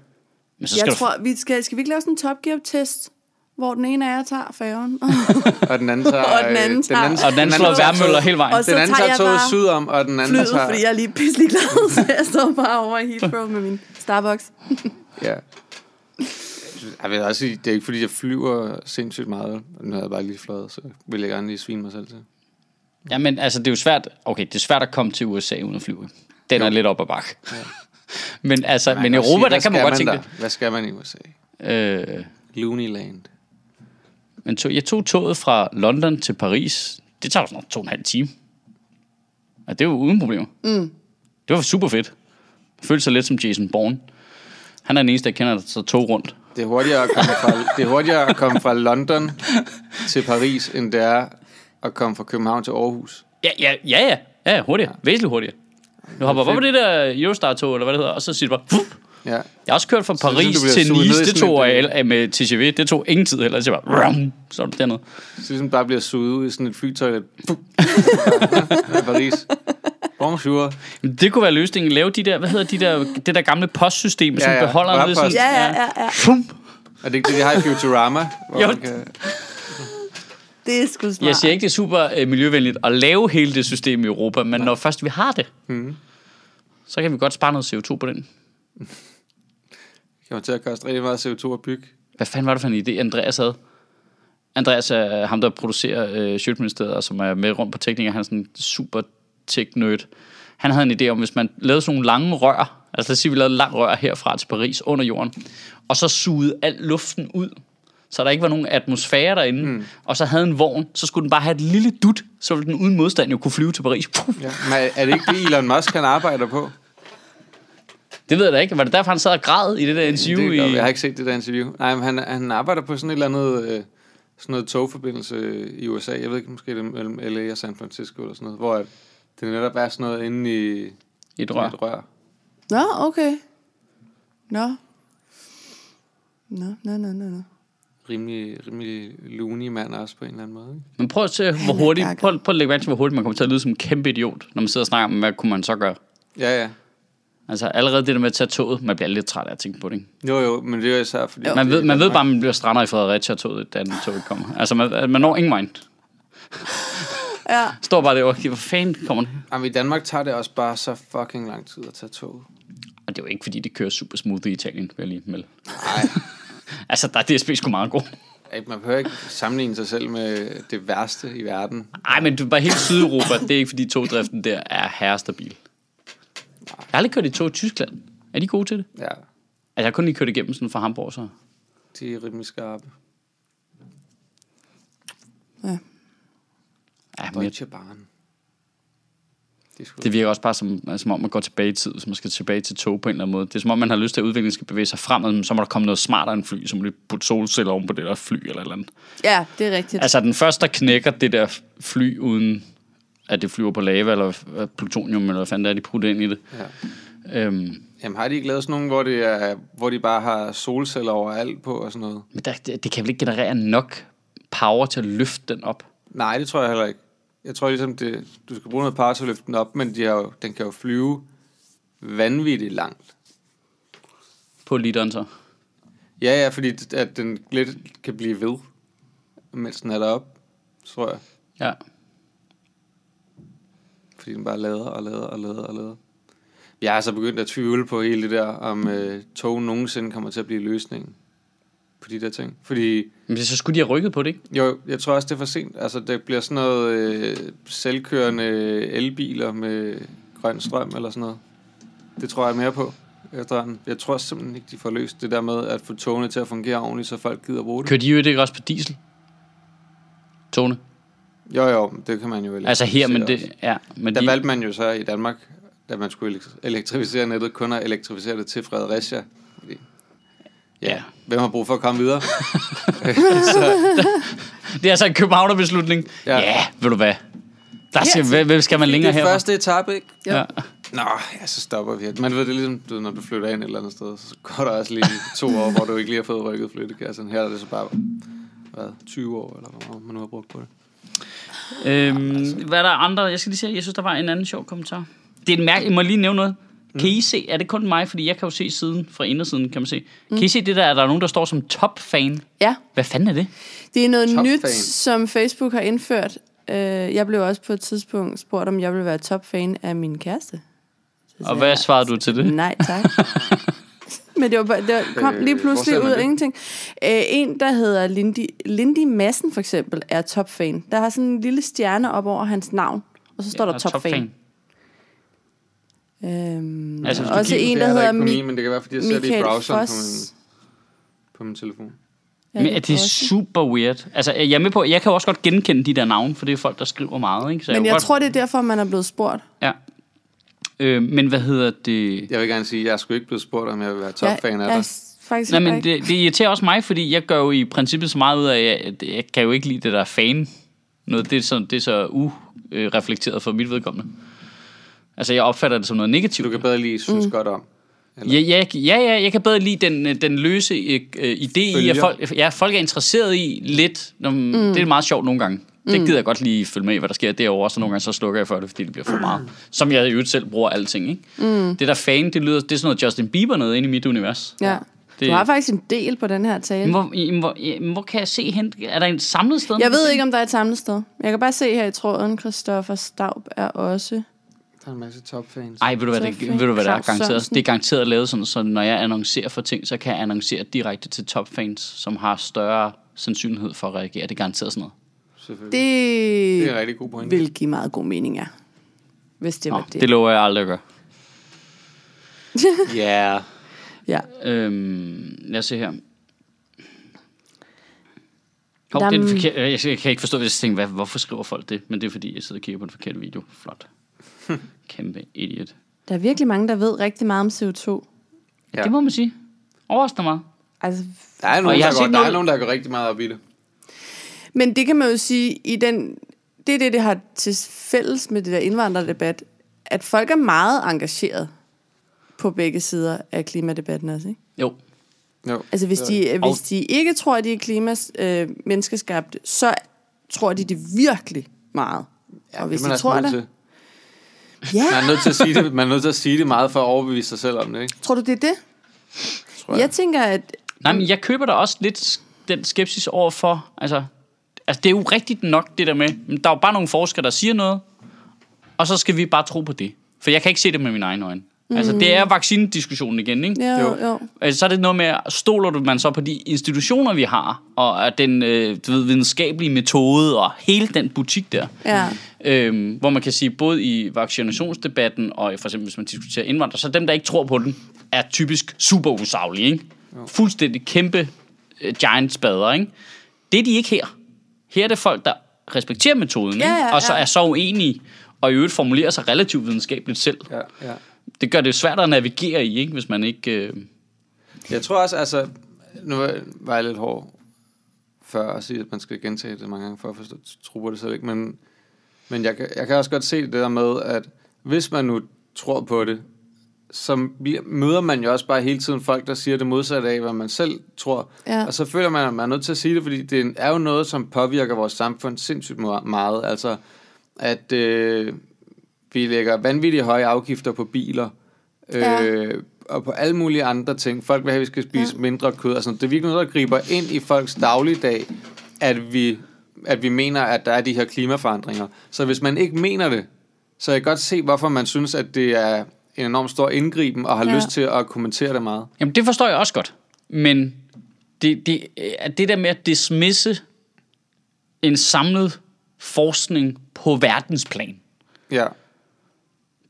[SPEAKER 2] Men så skal
[SPEAKER 1] Jeg
[SPEAKER 2] du...
[SPEAKER 1] tror, vi skal, skal vi ikke lave sådan en Top Gear-test, hvor den ene af jer tager færgen,
[SPEAKER 3] Og den anden tager...
[SPEAKER 1] Og den anden
[SPEAKER 3] øh,
[SPEAKER 1] tager-
[SPEAKER 2] Og den anden slår værmøller hele vejen.
[SPEAKER 1] Og så
[SPEAKER 3] Den anden
[SPEAKER 1] tager
[SPEAKER 3] toget sydom, og den anden
[SPEAKER 1] flyet,
[SPEAKER 3] tager...
[SPEAKER 1] fordi jeg er lige pisselig glad, så jeg står bare over i Heathrow med min Starbucks.
[SPEAKER 3] Ja. Jeg vil også sige, det er ikke fordi, jeg flyver sindssygt meget. Nu havde jeg bare lige fløjet, så vil jeg gerne lige svine mig selv til.
[SPEAKER 2] Ja, men altså, det er jo svært... Okay, det er svært at komme til USA uden at flyve. Den er lidt op ad bakke. Ja. men altså,
[SPEAKER 3] Man
[SPEAKER 2] men i Europa,
[SPEAKER 3] sige,
[SPEAKER 2] der kan man godt tænke
[SPEAKER 3] der? Hvad skal man i USA?
[SPEAKER 2] det. Øh,
[SPEAKER 3] Looney Land.
[SPEAKER 2] Men tog, jeg tog toget fra London til Paris. Det tager sådan noget to og en halv time. Ja, det er jo uden problemer. Mm. Det var super fedt. Jeg følte sig lidt som Jason Bourne. Han er den eneste, jeg kender, der tager tog rundt.
[SPEAKER 3] Det er hurtigere at komme fra, det er hurtigere at komme fra London til Paris, end det er at komme fra København til Aarhus.
[SPEAKER 2] Ja, ja, ja, ja. Ja, hurtigere. Væsentligt hurtigere. Du hopper bare på det der Eurostar-tog, eller hvad det hedder, og så siger du bare... Fup.
[SPEAKER 3] Ja.
[SPEAKER 2] Jeg har også kørt fra
[SPEAKER 3] Så det
[SPEAKER 2] Paris
[SPEAKER 3] bliver
[SPEAKER 2] til Nice. Det tog jeg af med TGV. Det tog ingen tid heller. Det var bare... Rum, så er du dernede.
[SPEAKER 3] Så ligesom bare bliver suget ud i sådan et flytoilet. I Paris. Bonjour.
[SPEAKER 2] Det kunne være løsningen. Lave de der, hvad hedder de der, det der gamle postsystem, som
[SPEAKER 3] Ja, ja.
[SPEAKER 2] beholder ved sådan.
[SPEAKER 1] Ja, ja, ja, ja.
[SPEAKER 2] Fum.
[SPEAKER 3] Er det ikke det, de har i Futurama? Hvor
[SPEAKER 2] Jo.
[SPEAKER 3] kan...
[SPEAKER 1] Det er sgu smart.
[SPEAKER 2] Jeg siger ikke, det er super øh, miljøvenligt at lave hele det system i Europa, men når først vi har det,
[SPEAKER 3] Mhm.
[SPEAKER 2] så kan vi godt spare noget CO2 på den.
[SPEAKER 3] Det kommer til at koste rigtig meget CO2 at bygge.
[SPEAKER 2] Hvad fanden var det for en idé, Andreas havde? Andreas er ham, der producerer øh, Sjøtministeriet, og som er med rundt på teknikker. Han er sådan en super tech-nerd. Han havde en idé om, hvis man lavede sådan nogle lange rør, altså lad os sige, vi lavede et langt rør herfra til Paris under jorden, og så sugede al luften ud, så der ikke var nogen atmosfære derinde, mm. og så havde en vogn, så skulle den bare have et lille dut, så ville den uden modstand jo kunne flyve til Paris. Puh,
[SPEAKER 3] Ja. Men er det ikke det, Elon Musk han arbejder på?
[SPEAKER 2] Det ved jeg da ikke. Var det derfor, han sad og græd i det der interview?
[SPEAKER 3] det,
[SPEAKER 2] i...
[SPEAKER 3] jeg har ikke set det der interview. Nej, men han, han arbejder på sådan et eller andet... Øh, sådan noget togforbindelse i USA. Jeg ved ikke, måske det er mellem LA og San Francisco eller sådan noget. Hvor det netop er sådan noget inde i,
[SPEAKER 2] I et rør.
[SPEAKER 3] i et rør.
[SPEAKER 1] Nå, okay. Nå. Nå, nå, nå, nå, nå.
[SPEAKER 3] Rimelig, rimelig loony mand også på en eller anden måde. Ikke?
[SPEAKER 2] Men prøv at se, hvor hurtigt, prøv, prøv at lægge mærke til, hvor hurtigt man kommer til at lyde som en kæmpe idiot, når man sidder og snakker om, hvad kunne man så gøre?
[SPEAKER 3] Ja, ja.
[SPEAKER 2] Altså allerede det der med at tage toget, man bliver lidt træt af at tænke på det. Ikke?
[SPEAKER 3] Jo, jo, men det er jo især fordi...
[SPEAKER 2] Man,
[SPEAKER 3] det
[SPEAKER 2] ved, man ved bare, at man bliver strander i Fredericia toget, da den tog ikke kommer. Altså man, man når ingen vej.
[SPEAKER 1] Ja.
[SPEAKER 2] Står bare derovre og hvor fanden kommer det?
[SPEAKER 3] Jamen, i Danmark tager det også bare så fucking lang tid at tage toget.
[SPEAKER 2] Og det er jo ikke, fordi det kører super smooth i Italien, vil jeg lige melde.
[SPEAKER 3] Nej,
[SPEAKER 2] Altså, der er DSB sgu meget god.
[SPEAKER 3] man behøver ikke sammenligne sig selv med det værste i verden.
[SPEAKER 2] Nej, men du bare helt Sydeuropa. Det er ikke, fordi togdriften der er herrestabil. Jeg har aldrig kørt i tog i Tyskland. Er de gode til det?
[SPEAKER 3] Ja,
[SPEAKER 2] Altså, jeg har kun lige kørt igennem sådan fra Hamburg, så...
[SPEAKER 3] de er rimelig skarpe.
[SPEAKER 1] ja.
[SPEAKER 2] Ja,
[SPEAKER 3] Deutsche Bahn. Det,
[SPEAKER 2] det virker også bare som, altså, som om, man går tilbage i tid, så man skal tilbage til tog på en eller anden måde. Det er som om, man har lyst til, at udviklingen skal bevæge sig fremad, men så må der komme noget smartere end fly, så må de putte solceller oven på det der fly eller eller andet.
[SPEAKER 1] ja, det er rigtigt.
[SPEAKER 2] Altså, den første, der knækker det der fly, uden at det flyver på lava eller plutonium, eller hvad fanden det er, de putter ind i det.
[SPEAKER 3] Ja.
[SPEAKER 2] Øhm,
[SPEAKER 3] Jamen har de ikke lavet sådan nogle, hvor, det er, hvor de bare har solceller overalt på og sådan noget?
[SPEAKER 2] men der, det, det kan vel ikke generere nok power til at løfte den op?
[SPEAKER 3] Nej, det tror jeg heller ikke. Jeg tror ligesom, det, du skal bruge noget power til at løfte den op, men de har jo, den kan jo flyve vanvittigt langt.
[SPEAKER 2] På literen så.
[SPEAKER 3] Ja, ja, fordi at den lidt kan blive ved, mens den er deroppe, tror jeg.
[SPEAKER 2] Ja.
[SPEAKER 3] Fordi den bare lader og lader og lader og lader. Jeg er så begyndt at tvivle på hele det der, om øh, tog nogensinde kommer til at blive løsningen på de der ting. Fordi
[SPEAKER 2] Men så skulle de have rykket på det, ikke?
[SPEAKER 3] Jo, jeg tror også, det er for sent. Altså, det bliver sådan noget øh, selvkørende elbiler med grøn strøm eller sådan noget. Det tror jeg mere på efterhånden. Jeg tror simpelthen ikke, de får løst det der med at få togene til at fungere ordentligt, så folk gider bruge det.
[SPEAKER 2] Kører de jo ikke også på diesel? Togene?
[SPEAKER 3] Jo, jo, det kan man jo vel.
[SPEAKER 2] Altså her, men det... Ja, men
[SPEAKER 3] Der
[SPEAKER 2] de,
[SPEAKER 3] valgte man jo så i Danmark, da man skulle elektri- elektrificere nettet, kun at elektrificere det til Fredericia. Fordi, ja,
[SPEAKER 2] Ja.
[SPEAKER 3] hvem har brug for at komme videre?
[SPEAKER 2] det er altså en københavnerbeslutning. Ja.
[SPEAKER 3] Ja.
[SPEAKER 2] ja, ved du hvad? Der skal,
[SPEAKER 1] Ja,
[SPEAKER 2] hvad, hvad skal man længere
[SPEAKER 3] det er
[SPEAKER 2] her?
[SPEAKER 3] første etape, ikke?
[SPEAKER 1] Jo.
[SPEAKER 2] Ja.
[SPEAKER 3] Nå, ja, så stopper vi. Man ved, det er ligesom, du, når du flytter ind et eller andet sted, så går der også lige to år, hvor du ikke lige har fået rykket flyttekassen. Her er det så bare, hvad, 20 år, eller hvor man nu har brugt på det.
[SPEAKER 2] Øhm, hvad er der andre? Jeg skal lige se, jeg synes, der var en anden sjov kommentar. Det er en mærke, jeg må lige nævne noget. Kan I se, er det kun mig, fordi jeg kan jo se siden, fra indersiden kan man se. Kan I se det der, at der er nogen, der står som top-fan?
[SPEAKER 1] Ja,
[SPEAKER 2] Hvad fanden er det?
[SPEAKER 1] det er noget nyt, som Facebook har indført. Øh, jeg blev også på et tidspunkt spurgt, om jeg ville være topfan af min kæreste. Så
[SPEAKER 2] Og hvad
[SPEAKER 1] jeg,
[SPEAKER 2] svarede du til det?
[SPEAKER 1] Nej, tak. Men det, var, bare- det var, kom
[SPEAKER 3] Øh,
[SPEAKER 1] lige pludselig
[SPEAKER 3] man
[SPEAKER 1] ud af ingenting. Øh, en, der hedder Lindy, Lindy Madsen for eksempel, er topfan. Der har sådan en lille stjerne op over hans navn, og så står
[SPEAKER 2] Ja,
[SPEAKER 1] der topfan. Øhm,
[SPEAKER 2] Altså,
[SPEAKER 1] også
[SPEAKER 2] kigger-
[SPEAKER 1] en, der
[SPEAKER 3] er der
[SPEAKER 1] hedder Mi-
[SPEAKER 3] min, men det kan være, fordi jeg ser det i
[SPEAKER 1] Michael
[SPEAKER 3] browseren på min, på min telefon.
[SPEAKER 1] Ja,
[SPEAKER 2] Men er det
[SPEAKER 1] også.
[SPEAKER 2] super weird? Altså, jeg er med på, jeg kan jo også godt genkende de der navne, for det er folk, der skriver meget, ikke? Så
[SPEAKER 1] Men
[SPEAKER 2] kunne
[SPEAKER 1] jeg
[SPEAKER 2] godt,
[SPEAKER 1] tror, det er derfor, man er blevet spurgt.
[SPEAKER 2] Ja. Øh, men hvad hedder det?
[SPEAKER 3] Jeg vil gerne sige, at jeg skulle ikke blevet spurgt, om jeg vil være topfan af
[SPEAKER 1] jeg,
[SPEAKER 3] dig.
[SPEAKER 1] faktisk
[SPEAKER 2] Nej, men det, det irriterer også mig, fordi jeg gør jo i princippet så meget ud af, at jeg kan jo ikke lide det der fan. Noget, det er så, det er så ureflekteret for mit vedkommende. Altså, jeg opfatter det som noget negativt.
[SPEAKER 3] Du kan bedre lige synes mm. godt om.
[SPEAKER 2] Ja, ja, ja, ja, jeg kan bedre lide den, den løse øh, øh, idé i, at folk, ja, folk er interesseret i lidt. Når, mm. Det er meget sjovt nogle gange. Det gider jeg godt lige følge med i, hvad der sker derovre, så nogle gange så slukker jeg for det, fordi det bliver for meget. Som jeg i øvrigt selv bruger alting, ikke? Mm. Det der fan, det lyder, det er sådan noget Justin Bieber noget inde i mit univers.
[SPEAKER 1] Ja.
[SPEAKER 2] Det,
[SPEAKER 1] Du har faktisk en del på den her tale.
[SPEAKER 2] hvor, hvor, hvor kan jeg se hen? Er der en samlet sted?
[SPEAKER 1] Jeg ved ikke, om der er et samlet sted. Jeg kan bare se her i tråden, Christoffer Staub er også...
[SPEAKER 3] Der er en masse topfans.
[SPEAKER 2] Ej, ved du hvad, det, ved du, hvad der er garanteret? Det er garanteret lavet sådan, så når jeg annoncerer for ting, så kan jeg annoncere direkte til topfans, som har større sandsynlighed for at reagere. Det er garanteret sådan noget.
[SPEAKER 3] Selvfølgelig.
[SPEAKER 1] Det,
[SPEAKER 3] Det er en rigtig god pointe.
[SPEAKER 1] vil give meget god mening, ja. Hvis det var det.
[SPEAKER 2] det lover jeg aldrig at gøre.
[SPEAKER 3] Ja.
[SPEAKER 1] Ja.
[SPEAKER 2] Øhm, lad os se her. Hov,
[SPEAKER 1] er
[SPEAKER 2] det er den forkerte, jeg, jeg kan ikke forstå, hvis jeg tænker, hvad, hvorfor skriver folk det? Men det er fordi, jeg sidder og kigger på den forkerte video. Flot. Kæmpe idiot.
[SPEAKER 1] Der er virkelig mange, der ved rigtig meget om CO2.
[SPEAKER 2] Ja. Det må man sige. Overraskende meget.
[SPEAKER 1] Altså,
[SPEAKER 3] Der er,
[SPEAKER 2] Og
[SPEAKER 3] nogen,
[SPEAKER 2] jeg
[SPEAKER 3] der
[SPEAKER 2] har
[SPEAKER 3] går, der er nogen, der går rigtig meget op i det.
[SPEAKER 1] Men det kan man jo sige, i den, det er det, det har til fælles med det der indvandrerdebat, at folk er meget engageret på begge sider af klimadebatten også, ikke?
[SPEAKER 2] Jo.
[SPEAKER 3] Jo.
[SPEAKER 1] Altså hvis de, hvis de ikke tror, at de er klimas, øh, menneskeskabte, så tror de det virkelig meget.
[SPEAKER 3] Ja,
[SPEAKER 1] og hvis
[SPEAKER 3] det man
[SPEAKER 1] de
[SPEAKER 3] altså
[SPEAKER 1] tror
[SPEAKER 3] nødt
[SPEAKER 1] det,
[SPEAKER 3] til.
[SPEAKER 1] ja,
[SPEAKER 3] Man er nødt til at sige det, man er nødt til at sige det meget for at overbevise sig selv om det, ikke?
[SPEAKER 1] tror du det er det?
[SPEAKER 3] Tror
[SPEAKER 1] Jeg, jeg tænker, at
[SPEAKER 2] Nej, men jeg køber da også lidt den skepsis over for, altså, altså det er jo rigtigt nok det der med, men der er jo bare nogle forskere, der siger noget, og så skal vi bare tro på det. For jeg kan ikke se det med mine egne øjne. Mm. Altså, det er vaccinediskussionen igen, ikke?
[SPEAKER 1] jo,
[SPEAKER 3] Jo.
[SPEAKER 1] jo. jo.
[SPEAKER 2] Altså, så er det noget med, stoler du man så på de institutioner, vi har, og at den øh, du ved, videnskabelige metode, og hele den butik der,
[SPEAKER 1] Ja.
[SPEAKER 2] øhm, hvor man kan sige, både i vaccinationsdebatten, og for eksempel hvis man diskuterer indvandrere, så dem, der ikke tror på den, er typisk super usaglige, ikke? Fuldstændig kæmpe øh, giant spader, ikke? Det er de ikke her. Her er det folk, der respekterer metoden,
[SPEAKER 1] Ja,
[SPEAKER 2] ikke?
[SPEAKER 1] ja,
[SPEAKER 2] og så
[SPEAKER 1] ja.
[SPEAKER 2] er så uenige, og i øvrigt formulerer sig relativt videnskabeligt selv.
[SPEAKER 3] Ja, ja.
[SPEAKER 2] Det gør det svært at navigere i, ikke? hvis man ikke... Øh...
[SPEAKER 3] Jeg tror også, altså, nu var jeg lidt hård før at sige, at man skal gentage det mange gange for at forstå, tro på det selv, ikke? Men, men jeg, jeg kan også godt se det der med, at hvis man nu tror på det, så bliver- møder man jo også bare hele tiden folk, der siger det modsatte af, hvad man selv tror.
[SPEAKER 1] Ja.
[SPEAKER 3] Og så føler man, at man er nødt til at sige det, fordi det er jo noget, som påvirker vores samfund sindssygt me- meget. Altså, at øh, vi lægger vanvittigt høje afgifter på biler, øh,
[SPEAKER 1] Ja.
[SPEAKER 3] og på alle mulige andre ting. Folk vil have, at vi skal spise ja. mindre kød. Altså, det er virkelig noget, der griber ind i folks dagligdag, at vi, at vi mener, at der er de her klimaforandringer. Så hvis man ikke mener det, så jeg kan godt se, hvorfor man synes, at det er en enormt stor indgriben, og har
[SPEAKER 1] Ja.
[SPEAKER 3] lyst til at kommentere det meget.
[SPEAKER 2] Jamen, det forstår jeg også godt. Men det, det, er det der med at dismisse en samlet forskning på verdensplan,
[SPEAKER 3] Ja.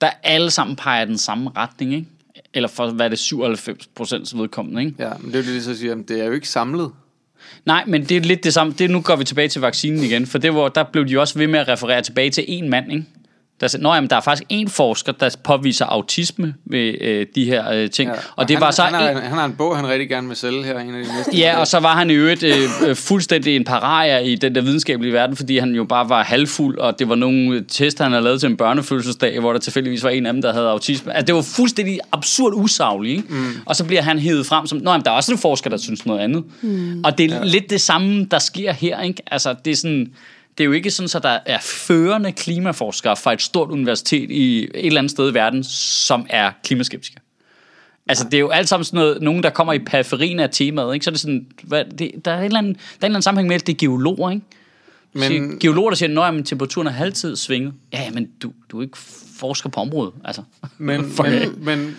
[SPEAKER 2] der alle sammen peger i den samme retning, ikke? Eller for, hvad er det, 97 procents vedkommende, ikke?
[SPEAKER 3] Ja, men det er jo det, de så siger, jamen, det er jo ikke samlet.
[SPEAKER 2] Nej, men det er lidt det samme. Det, nu går vi tilbage til vaccinen igen, for det hvor, der blev de jo også ved med at referere tilbage til en mand, ikke? Der sagde, Nå, jamen, der er faktisk en forsker, der påviser autisme ved øh, de her øh, ting. Ja, og det
[SPEAKER 3] han,
[SPEAKER 2] var så
[SPEAKER 3] han, har,
[SPEAKER 2] en,
[SPEAKER 3] han har en bog, han rigtig gerne vil sælge her, en af de næste.
[SPEAKER 2] Ja, og så var han i øvrigt øh, øh, fuldstændig en pariah i den der videnskabelige verden, fordi han jo bare var halvfuld, og det var nogle tester, han havde lavet til en børnefødselsdag, hvor der tilfældigvis var en af dem, der havde autisme. Altså, det var fuldstændig absurd usagligt, ikke? Mm. Og så bliver han hævet frem som, nå, jamen, der er også en forsker, der synes noget andet. Mm. Og det er ja. lidt det samme, der sker her, ikke? Altså, det er sådan... Det er jo ikke sådan, at der er førende klimaforskere fra et stort universitet i et eller andet sted i verden, som er klimaskeptikere. Altså, det er jo alt sammen sådan noget, nogen, der kommer i periferien af temaet, ikke? Så er det sådan, hvad, det, der, er et eller andet, der er en eller anden sammenhæng med, at det er geologer, ikke? Men,
[SPEAKER 3] Men,
[SPEAKER 2] geologer, der siger, at temperaturen er halvtid svinget. Ja, men du, du er ikke forsker på området, altså.
[SPEAKER 3] men, men, men,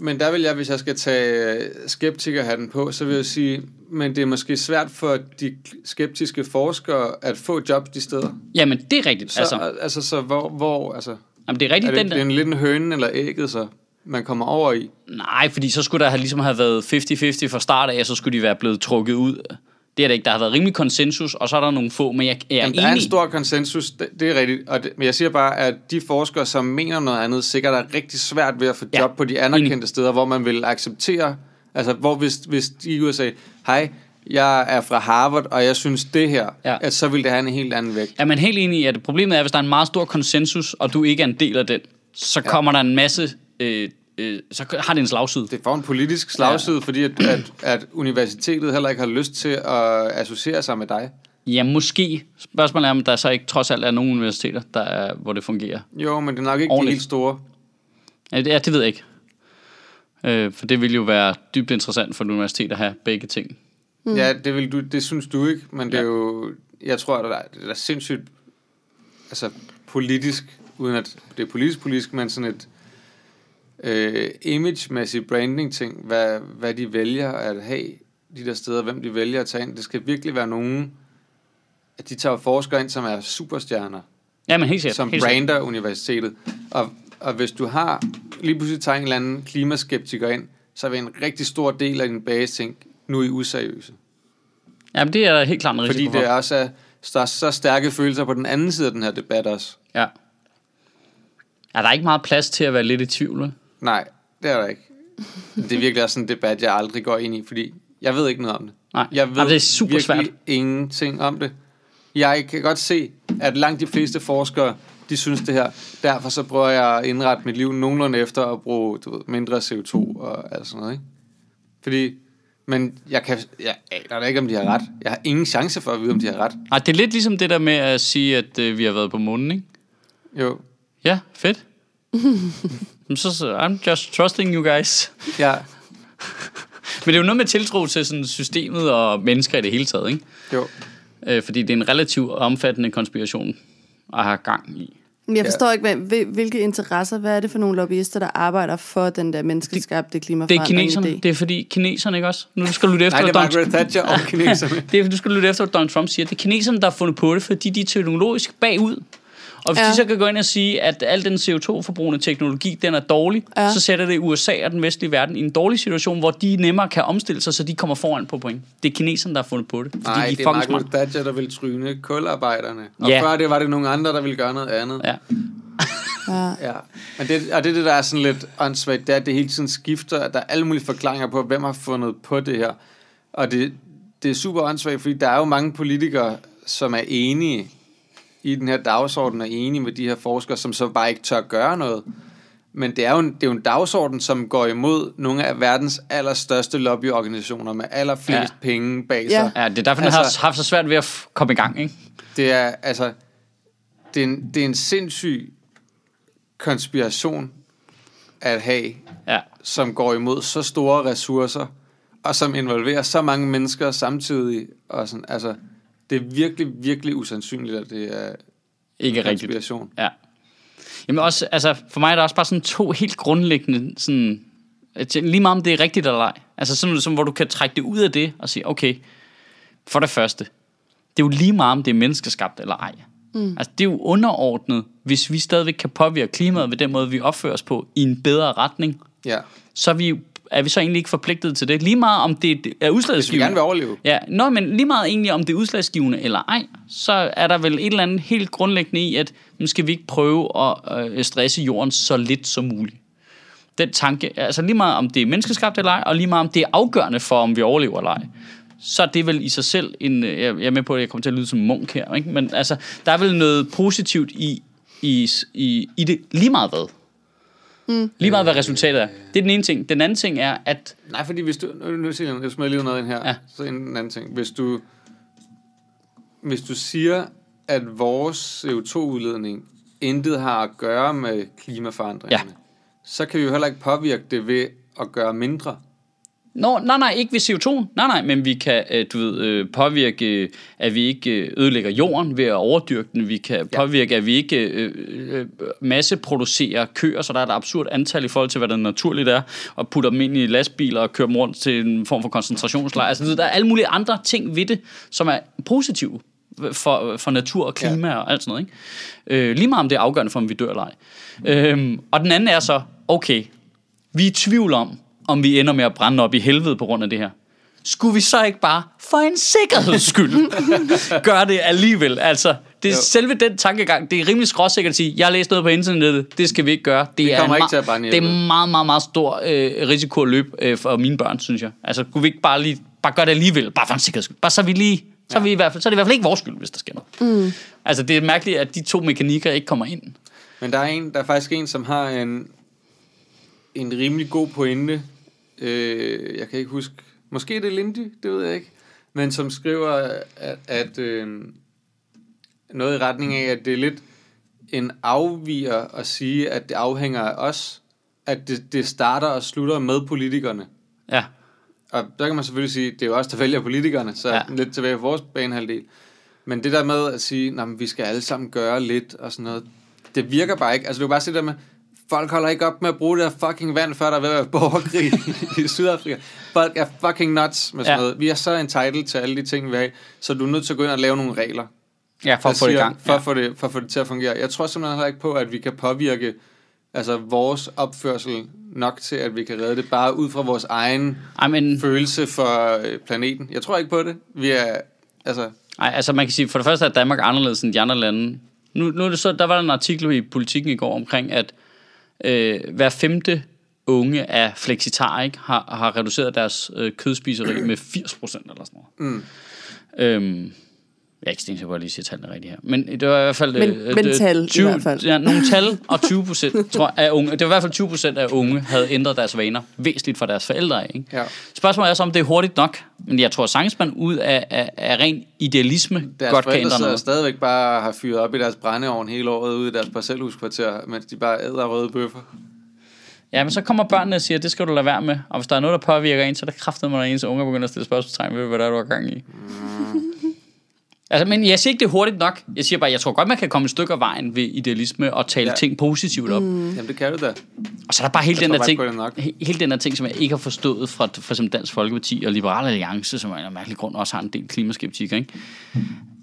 [SPEAKER 3] men der vil jeg, hvis jeg skal tage skeptikerhatten på, så vil jeg sige, men det er måske svært for de skeptiske forskere at få job de steder.
[SPEAKER 2] Jamen, det er rigtigt.
[SPEAKER 3] Så,
[SPEAKER 2] altså,
[SPEAKER 3] altså, så hvor, hvor altså,
[SPEAKER 2] jamen, det er rigtigt,
[SPEAKER 3] er det,
[SPEAKER 2] den
[SPEAKER 3] det er
[SPEAKER 2] der.
[SPEAKER 3] en lidt en høne eller ægget, så man kommer over i.
[SPEAKER 2] Nej, fordi så skulle der have, ligesom have været 50-50 fra start af, og så skulle de være blevet trukket ud. Det er det ikke. Der har været rimelig konsensus, og så er der nogle få, men jeg, jeg er
[SPEAKER 3] Jamen, der
[SPEAKER 2] enig.
[SPEAKER 3] er en stor konsensus, det, det er rigtigt. Og det, men jeg siger bare, at de forskere, som mener noget andet, sikkert er rigtig svært ved at få
[SPEAKER 2] Ja,
[SPEAKER 3] job på de anerkendte
[SPEAKER 2] enig.
[SPEAKER 3] steder, hvor man vil acceptere, altså hvor hvis, hvis de og sagde, hej, jeg er fra Harvard, og jeg synes det her,
[SPEAKER 2] Ja.
[SPEAKER 3] at så vil det have en helt anden vægt.
[SPEAKER 2] Ja, men helt enig i, at problemet er, at hvis der er en meget stor konsensus, og du ikke er en del af den, så ja. kommer der en masse... Øh, øh, så har det en slagside.
[SPEAKER 3] Det får en politisk slagside, ja. fordi at, at, at universitetet heller ikke har lyst til at associere sig med dig.
[SPEAKER 2] Ja, måske. Spørgsmålet er, om der så ikke trods alt er nogle universiteter, der er, hvor det fungerer.
[SPEAKER 3] Jo, men det er nok ikke
[SPEAKER 2] Ordentligt.
[SPEAKER 3] de helt store.
[SPEAKER 2] Ja, det, ja, det ved jeg ikke. Øh, for det ville jo være dybt interessant for et universitet at have begge ting.
[SPEAKER 3] Mm. Ja, det, vil du, det synes du ikke, men det er
[SPEAKER 2] Ja.
[SPEAKER 3] jo, jeg tror, at der, er- det er sindssygt, altså politisk, uden at det er politisk politisk, men sådan et øh, image-mæssigt branding-ting, hvad, hvad de vælger at have de der steder, hvem de vælger at tage ind. Det skal virkelig være nogen, at de tager forskere ind, som er superstjerner,
[SPEAKER 2] Ja, men helt sikkert.
[SPEAKER 3] som
[SPEAKER 2] helt sikkert.
[SPEAKER 3] brander universitetet. Og, og hvis du har lige pludselig tager en eller anden klimaskeptiker ind, så vil en rigtig stor del af din base tænke, nu er I useriøse.
[SPEAKER 2] Jamen, det er helt klart en
[SPEAKER 3] Fordi
[SPEAKER 2] risiko
[SPEAKER 3] det
[SPEAKER 2] for.
[SPEAKER 3] er også er, der er så stærke følelser på den anden side af den her debat også.
[SPEAKER 2] Ja. Er der ikke meget plads til at være lidt i tvivl?
[SPEAKER 3] Nej, det er der ikke. Det er virkelig også sådan en debat, jeg aldrig går ind i, fordi jeg ved ikke noget om det.
[SPEAKER 2] Nej.
[SPEAKER 3] Jeg ved
[SPEAKER 2] Jamen, det er super
[SPEAKER 3] virkelig
[SPEAKER 2] svært.
[SPEAKER 3] ingenting om det. Jeg kan godt se, at langt de fleste forskere, de synes det her. Derfor så prøver jeg at indrette mit liv nogenlunde efter at bruge du ved, mindre CO2 og alt sådan noget. Ikke? Fordi, men jeg, kan, jeg aner da ikke, om de har ret. Jeg har ingen chance for at vide, om de har ret.
[SPEAKER 2] Ej, det er lidt ligesom det der med at sige, at øh, vi har været på månen, ikke?
[SPEAKER 3] Jo,
[SPEAKER 2] Ja, fedt. Så, så I'm just trusting you guys.
[SPEAKER 3] ja,
[SPEAKER 2] Men det er jo noget med tiltro til sådan systemet og mennesker i det hele taget, ikke?
[SPEAKER 3] jo.
[SPEAKER 2] Øh, fordi det er en relativt omfattende konspiration at have gang i.
[SPEAKER 1] Men jeg
[SPEAKER 3] Ja.
[SPEAKER 1] forstår ikke, hvad, hvil- hvilke interesser, hvad er det for nogle lobbyister, der arbejder for den der menneskeskabte
[SPEAKER 2] Det er
[SPEAKER 1] klimaforandring
[SPEAKER 2] kineserne.
[SPEAKER 1] idé?
[SPEAKER 2] Det er fordi kineserne, ikke også? Nu skal du lytte efter,
[SPEAKER 3] Nej, det er Margaret Thatcher og kineserne.
[SPEAKER 2] det er, du skal lytte efter, hvad Donald Trump siger. Det er kineserne, der har fundet på det, fordi de er teknologisk bagud. Og hvis ja. De så kan gå ind og sige, at al den CO2-forbrugende teknologi, den er dårlig, ja. Så sætter det USA og den vestlige verden i en dårlig situation, hvor de nemmere kan omstille sig, så de kommer foran på point. Det er kineserne, der har fundet på det. Fordi
[SPEAKER 3] Nej,
[SPEAKER 2] de er
[SPEAKER 3] det er
[SPEAKER 2] fucking
[SPEAKER 3] Margaret
[SPEAKER 2] smart.
[SPEAKER 3] Thatcher, der vil tryne kularbejderne. Og
[SPEAKER 2] Ja.
[SPEAKER 3] før det var det nogle andre, der ville gøre noget andet.
[SPEAKER 2] Ja.
[SPEAKER 1] Ja.
[SPEAKER 3] Ja. Men det, og det er det, der er sådan lidt åndssvagt, det er, at det hele tiden skifter. at Der er alle mulige forklaringer på, hvem har fundet på det her. Og det, det er super åndssvagt, fordi der er jo mange politikere, som er enige i den her dagsorden, og enige med de her forskere, som så bare ikke tør gøre noget. Men det er, jo en, det er jo en dagsorden, som går imod nogle af verdens allerstørste lobbyorganisationer med allerflest
[SPEAKER 2] Ja.
[SPEAKER 3] ja. penge bag
[SPEAKER 1] Ja.
[SPEAKER 3] sig.
[SPEAKER 2] ja, det er derfor, den
[SPEAKER 3] Altså-
[SPEAKER 2] har haft så svært ved at komme i gang, ikke?
[SPEAKER 3] Det er altså det er en, det er en sindssyg konspiration at have,
[SPEAKER 2] Ja.
[SPEAKER 3] som går imod så store ressourcer, og som involverer så mange mennesker samtidig. Og sådan, altså, det er virkelig, virkelig usandsynligt, at det er
[SPEAKER 2] Ikke rigtigt.
[SPEAKER 3] konspiration.
[SPEAKER 2] Ja. Jamen også, altså, for mig er der også bare sådan to helt grundlæggende, sådan, lige meget om det er rigtigt eller ej. Altså sådan, som, hvor du kan trække det ud af det og sige, okay, for det første, det er jo lige meget om det er menneskeskabt eller ej. Mm. Altså det er jo underordnet, hvis vi stadigvæk kan påvirke klimaet ved den måde, vi opfører os på i en bedre retning,
[SPEAKER 3] Ja.
[SPEAKER 2] så er vi, jo- er vi så egentlig ikke forpligtet til det. Lige meget om det er
[SPEAKER 3] Hvis vi
[SPEAKER 2] udslagsgivende.
[SPEAKER 3] gerne vil overleve.
[SPEAKER 2] Ja, nå, men lige meget egentlig om det er udslagsgivende eller ej, så er der vel et eller andet helt grundlæggende i, at nu skal vi ikke prøve at øh, stresse jorden så lidt som muligt. Den tanke, altså lige meget om det er menneskeskabt eller ej, og lige meget om det er afgørende for, om vi overlever eller ej, så er det vel i sig selv en, øh, jeg jeg er med på, at jeg kommer til at lyde som munk her, ikke? men altså, der er vel noget positivt i, i, i, i det, lige meget hvad. Mm. Lige meget hvad resultatet er. Det er den ene ting. Den anden ting er, at
[SPEAKER 3] Nej, fordi hvis du... Nu, nu siger jeg, jeg smider lige noget ind her.
[SPEAKER 2] Ja.
[SPEAKER 3] Ja. Så en anden ting. Hvis du, hvis du siger, at vores CO2-udledning intet har at gøre med klimaforandringerne,
[SPEAKER 2] Ja.
[SPEAKER 3] så kan vi jo heller ikke påvirke det ved at gøre mindre.
[SPEAKER 2] Nå, nej, nej, ikke ved CO2. Nej, nej, men vi kan, øh, du ved, øh, påvirke, øh, at vi ikke ødelægger jorden ved at overdyrke den. Vi kan påvirke, at vi ikke øh, masseproducerer køer, så der er et absurd antal i forhold til, hvad der naturligt er, og putter dem ind i lastbiler og kører dem rundt til en form for koncentrationslejr. Altså, der er alle mulige andre ting ved det, som er positive for, for natur og klima ja. og alt sådan noget. Ikke? Øh, lige meget om det er afgørende for, om vi dør eller ej. Øhm, og den anden er så, okay, vi er i tvivl om, om vi ender med at brænde op i helvede på grund af det her. Skulle vi så ikke bare, for en sikkerheds skyld, gøre det alligevel? Altså, det er
[SPEAKER 3] Jo.
[SPEAKER 2] selve den tankegang, det er rimelig skråsikkert at sige, jeg har læst noget på internettet, det skal vi ikke gøre. Det er
[SPEAKER 3] kommer
[SPEAKER 2] en
[SPEAKER 3] ikke til at brænde
[SPEAKER 2] Det er meget, meget, meget stor øh, risiko at løbe øh, for mine børn, synes jeg. Altså, kunne vi ikke bare lige, bare gøre det alligevel, bare for en sikkerheds skyld. Bare så er vi lige, så, er vi i hvert fald, så er det i hvert fald ikke vores skyld, hvis der sker noget. Mm. Altså, det er mærkeligt, at de to mekanikker ikke kommer ind.
[SPEAKER 3] Men der er, en, der er faktisk en, som har en, en rimelig god pointe. Øh, jeg kan ikke huske. Måske er det Lindy, det ved jeg ikke. Men som skriver, at, at øh, noget i retning af, at det er lidt en afviger at sige, at det afhænger af os, at det, det starter og slutter med politikerne.
[SPEAKER 2] Ja.
[SPEAKER 3] Og der kan man selvfølgelig sige, det er jo også der vælger politikerne, så
[SPEAKER 2] ja.
[SPEAKER 3] lidt tilbage på vores banehalvdel. Men det der med at sige, at vi skal alle sammen gøre lidt og sådan noget, det virker bare ikke. Altså du kan bare se det der med, folk holder ikke op med at bruge det fucking vand, før der er ved at være borgerkrig i Sydafrika. Folk er fucking nuts med sådan
[SPEAKER 2] Ja.
[SPEAKER 3] noget. Vi er så entitled til alle de ting, vi have, så du er nødt til at gå ind og lave nogle regler.
[SPEAKER 2] Ja, for at få det i gang.
[SPEAKER 3] For,
[SPEAKER 2] Ja.
[SPEAKER 3] at få det, for at få det til at fungere. Jeg tror simpelthen heller ikke på, at vi kan påvirke altså vores opførsel nok til, at vi kan redde det, bare ud fra vores egen
[SPEAKER 2] Ej, men,
[SPEAKER 3] følelse for øh, planeten. Jeg tror ikke på det. Vi er, altså,
[SPEAKER 2] ej, altså man kan sige, for det første er Danmark anderledes end de andre lande. Nu, nu er det så, der var en artikel i Politiken i går omkring, at øh, hver femte unge af flexitar, ikke, har, har reduceret deres øh, kødspiseri med 80% eller sådan noget.
[SPEAKER 3] Mm.
[SPEAKER 2] Øhm, jeg er ikke stensikker på, at jeg lige siger tallene rigtigt her. Men det var i hvert fald...
[SPEAKER 1] Men-
[SPEAKER 2] øh,
[SPEAKER 1] men tal i hvert fald.
[SPEAKER 2] Ja, nogle tal, og 20 procent tror jeg, af unge, det var i hvert fald 20 procent af unge, havde ændret deres vaner væsentligt fra deres forældre. Ikke?
[SPEAKER 3] ja.
[SPEAKER 2] Spørgsmålet er så, om det er hurtigt nok. Men jeg tror sagtens, man ud af, af, af ren idealisme
[SPEAKER 3] Deres
[SPEAKER 2] godt kan ændre noget.
[SPEAKER 3] stadigvæk bare har fyret op i deres brændeovn hele året ude i deres parcelhuskvarter, mens de bare æder røde bøffer.
[SPEAKER 2] Ja, men så kommer børnene og siger, det skal du lade være med. Og hvis der er noget, der påvirker en, så er der kraftet, når ens unger begynder at stille spørgsmålstegn ved, hvad der er, du har gang i. Altså, men jeg siger ikke, det er hurtigt nok. Jeg siger bare, jeg tror godt, man kan komme et stykke af vejen ved idealisme og tale ja. Ting positivt op. Mm.
[SPEAKER 3] Jamen, det kan du da.
[SPEAKER 2] Og så er der bare hele
[SPEAKER 3] Jeg
[SPEAKER 2] den,
[SPEAKER 3] tror
[SPEAKER 2] der ting, he- hele den der ting, som jeg ikke har forstået fra for eksempel Dansk Folkeparti og Liberal Alliance, som af en mærkelig grund også har en del klimaskeptikere. Ikke?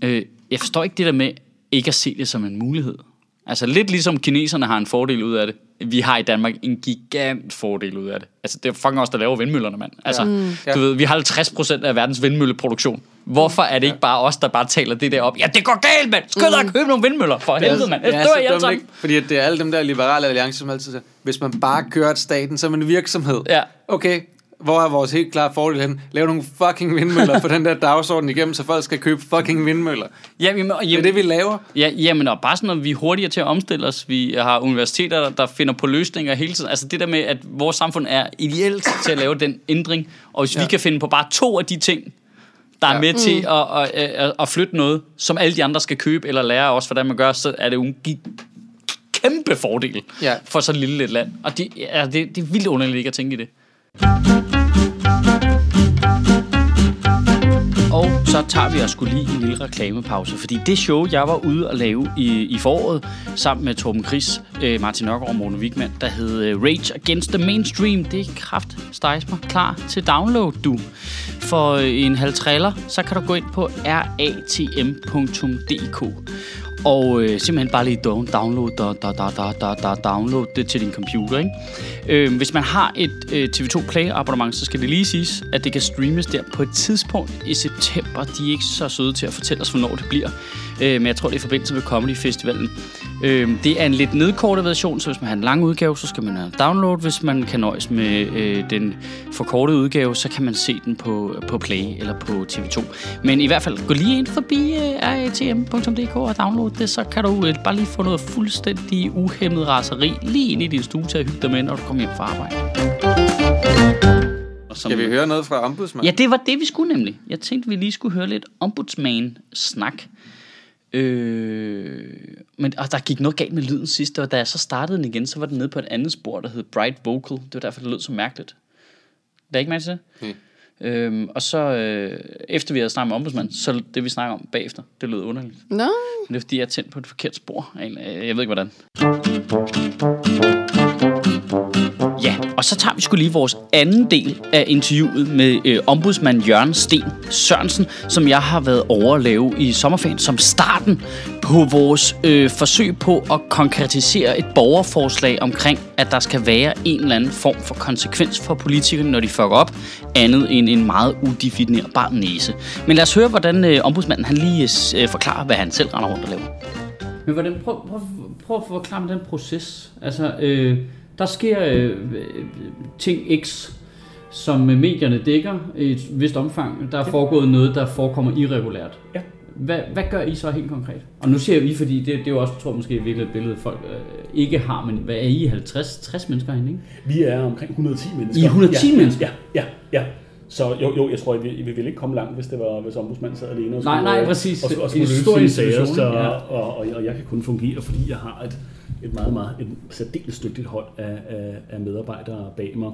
[SPEAKER 2] Øh, jeg forstår ikke det der med ikke at se det som en mulighed. Altså lidt ligesom kineserne har en fordel ud af det. Vi har i Danmark en gigant fordel ud af det. Altså det er fucking os, der laver vindmøllerne, mand. Altså,
[SPEAKER 3] Ja.
[SPEAKER 2] ja.
[SPEAKER 3] Mm.
[SPEAKER 2] du ved, vi har 50% af verdens vindmølleproduktion. Hvorfor er det ikke bare os, der bare taler det der op? Ja, det går galt, mand! Skynd dig at købe nogle vindmøller, for helvede, mand!
[SPEAKER 3] Det
[SPEAKER 2] Jeg
[SPEAKER 3] er
[SPEAKER 2] dør
[SPEAKER 3] så
[SPEAKER 2] I alle
[SPEAKER 3] dumt,
[SPEAKER 2] sammen.
[SPEAKER 3] ikke? Fordi at det er alle dem der liberale alliancer, som altid siger, hvis man bare kører staten som en virksomhed.
[SPEAKER 2] Ja.
[SPEAKER 3] Okay, hvor er vores helt klare fordel hen? Lav nogle fucking vindmøller på den der dagsorden igennem, så folk skal købe fucking vindmøller.
[SPEAKER 2] Jamen, og-
[SPEAKER 3] Det er
[SPEAKER 2] jamen,
[SPEAKER 3] det, vi laver.
[SPEAKER 2] Ja, jamen, og bare sådan, at vi er hurtigere til at omstille os. Vi har universiteter, der, der finder på løsninger hele tiden. Altså det der med, at vores samfund er ideelt til at lave den ændring. Og hvis ja. vi kan finde på bare to af de ting, der er
[SPEAKER 3] Ja.
[SPEAKER 2] med mm. til at, at, at, at flytte noget, som alle de andre skal købe eller lære os, hvordan man gør, så er det jo en kæmpe fordel
[SPEAKER 3] Ja.
[SPEAKER 2] for så lille et land. Og det, ja, det, det er vildt underligt ikke at tænke i det. Og så tager vi os skulle lige en lille reklamepause, fordi det show, jeg var ude at lave i, i foråret, sammen med Torben Chris, øh, Martin Nørgaard og Morten Wigman, der hed øh, Rage Against the Mainstream, det er kraft stejs mig klar til download, du. For øh, en halv trailer, så kan du gå ind på ratm.dk og øh, simpelthen bare lige download, da, da, da, da, da, da, download det til din computer. Ikke? Øh, hvis man har et øh, TV2 Play abonnement, så skal det lige siges, at det kan streames der på et tidspunkt i september. De er ikke så søde til at fortælle os, hvornår det bliver. Øh, men jeg tror, det er i forbindelse med Comedy Festivalen. Øh, det er en lidt nedkortet version, så hvis man har en lang udgave, så skal man have download. Hvis man kan nøjes med øh, den forkortede udgave, så kan man se den på, på Play eller på TV2. Men i hvert fald, gå lige ind forbi øh, ratm.dk og download det, så kan du øh, bare lige få noget fuldstændig uhemmet raseri lige ind i din stue til at hygge dig med, når du kommer hjem fra arbejde. Som-
[SPEAKER 3] Skal vi høre noget fra ombudsmanden?
[SPEAKER 2] Ja, det var det, vi skulle nemlig. Jeg tænkte, vi lige skulle høre lidt ombudsman-snak. Øh, men og der gik noget galt med lyden sidst, og da jeg så startede den igen, så var den nede på et andet spor, der hed Bright Vocal. Det var derfor, det lød så mærkeligt. Det er ikke mærke til det?
[SPEAKER 3] Nej.
[SPEAKER 2] Øhm, og så øh, efter vi havde snakket med ombudsmanden, så det vi snakker om bagefter, det lød underligt.
[SPEAKER 1] Nå,
[SPEAKER 2] Men det er fordi, jeg er tændt på et forkert spor. Jeg ved ikke, hvordan. Ja, og så tager vi skulle lige vores anden del af interviewet med øh, ombudsmand Jørgen Sten Sørensen, som jeg har været over at lave i sommerferien som starten på vores øh, forsøg på at konkretisere et borgerforslag omkring, at der skal være en eller anden form for konsekvens for politikerne, når de fucker op, andet end en meget udefinerbar næse. Men lad os høre, hvordan øh, ombudsmanden han lige øh, forklarer, hvad han selv render rundt og laver. Men hvordan, prøv, prøv, prøv at forklare mig den proces. Altså, øh, der sker øh, ting X, som øh, medierne dækker i et vist omfang. Der er foregået noget, der forekommer irregulært.
[SPEAKER 4] Ja.
[SPEAKER 2] Hvad, hvad gør I så helt konkret? Og nu siger vi, fordi det, det er jo også, tror jeg, måske virkelig et billede, folk øh, ikke har, men hvad er I? 50-60 mennesker herinde, ikke?
[SPEAKER 4] Vi er omkring 110 mennesker.
[SPEAKER 2] I er 110
[SPEAKER 4] ja,
[SPEAKER 2] mennesker?
[SPEAKER 4] Ja, ja, ja. Så jo, jo, jeg tror, vi, vi ville ikke komme langt, hvis det var, hvis ombudsmanden sad alene og
[SPEAKER 2] Nej,
[SPEAKER 4] skulle,
[SPEAKER 2] nej,
[SPEAKER 4] øh,
[SPEAKER 2] præcis.
[SPEAKER 4] Og, og, og skulle løse
[SPEAKER 2] stor
[SPEAKER 4] sine sager, så,
[SPEAKER 2] ja.
[SPEAKER 4] og, og, og, jeg kan kun fungere, fordi jeg har et, et meget, meget et særdeles dygtigt hold af, af, af medarbejdere bag mig.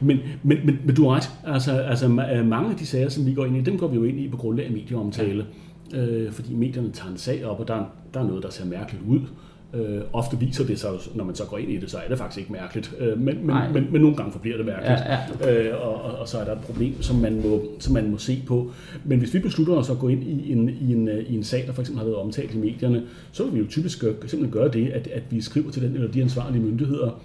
[SPEAKER 4] Men, men, men, men du har ret. Altså, altså ma- mange af de sager, som vi går ind i, dem går vi jo ind i på grundlag af medieomtale. Øh, fordi medierne tager en sag op, og der, der er noget, der ser mærkeligt ud. Øh, ofte viser det sig, når man så går ind i det, så er det faktisk ikke mærkeligt. Øh, men, men, men, men nogle gange forbliver det mærkeligt.
[SPEAKER 2] Ja,
[SPEAKER 4] Øh, og, og, og så er der et problem, som man, må, som man må se på. Men hvis vi beslutter os at gå ind i en, i en, øh, i en sag, der for eksempel har været omtalt i medierne, så vil vi jo typisk gøre, simpelthen gøre det, at, at vi skriver til den eller de ansvarlige myndigheder,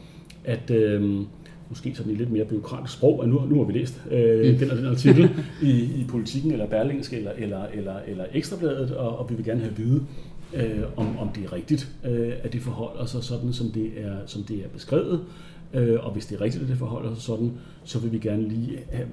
[SPEAKER 4] at øh, måske sådan i lidt mere byråkratisk sprog, at nu, nu har vi læst øh, den og den artikel i, i Politiken eller Berlingske eller, eller, eller, eller Ekstrabladet, og, og vi vil gerne have at vide, øh, om, om det er rigtigt, øh, at det forholder sig sådan, som det er, som det er beskrevet. Øh, og hvis det er rigtigt, at det forholder sig sådan, så vil vi gerne lige have,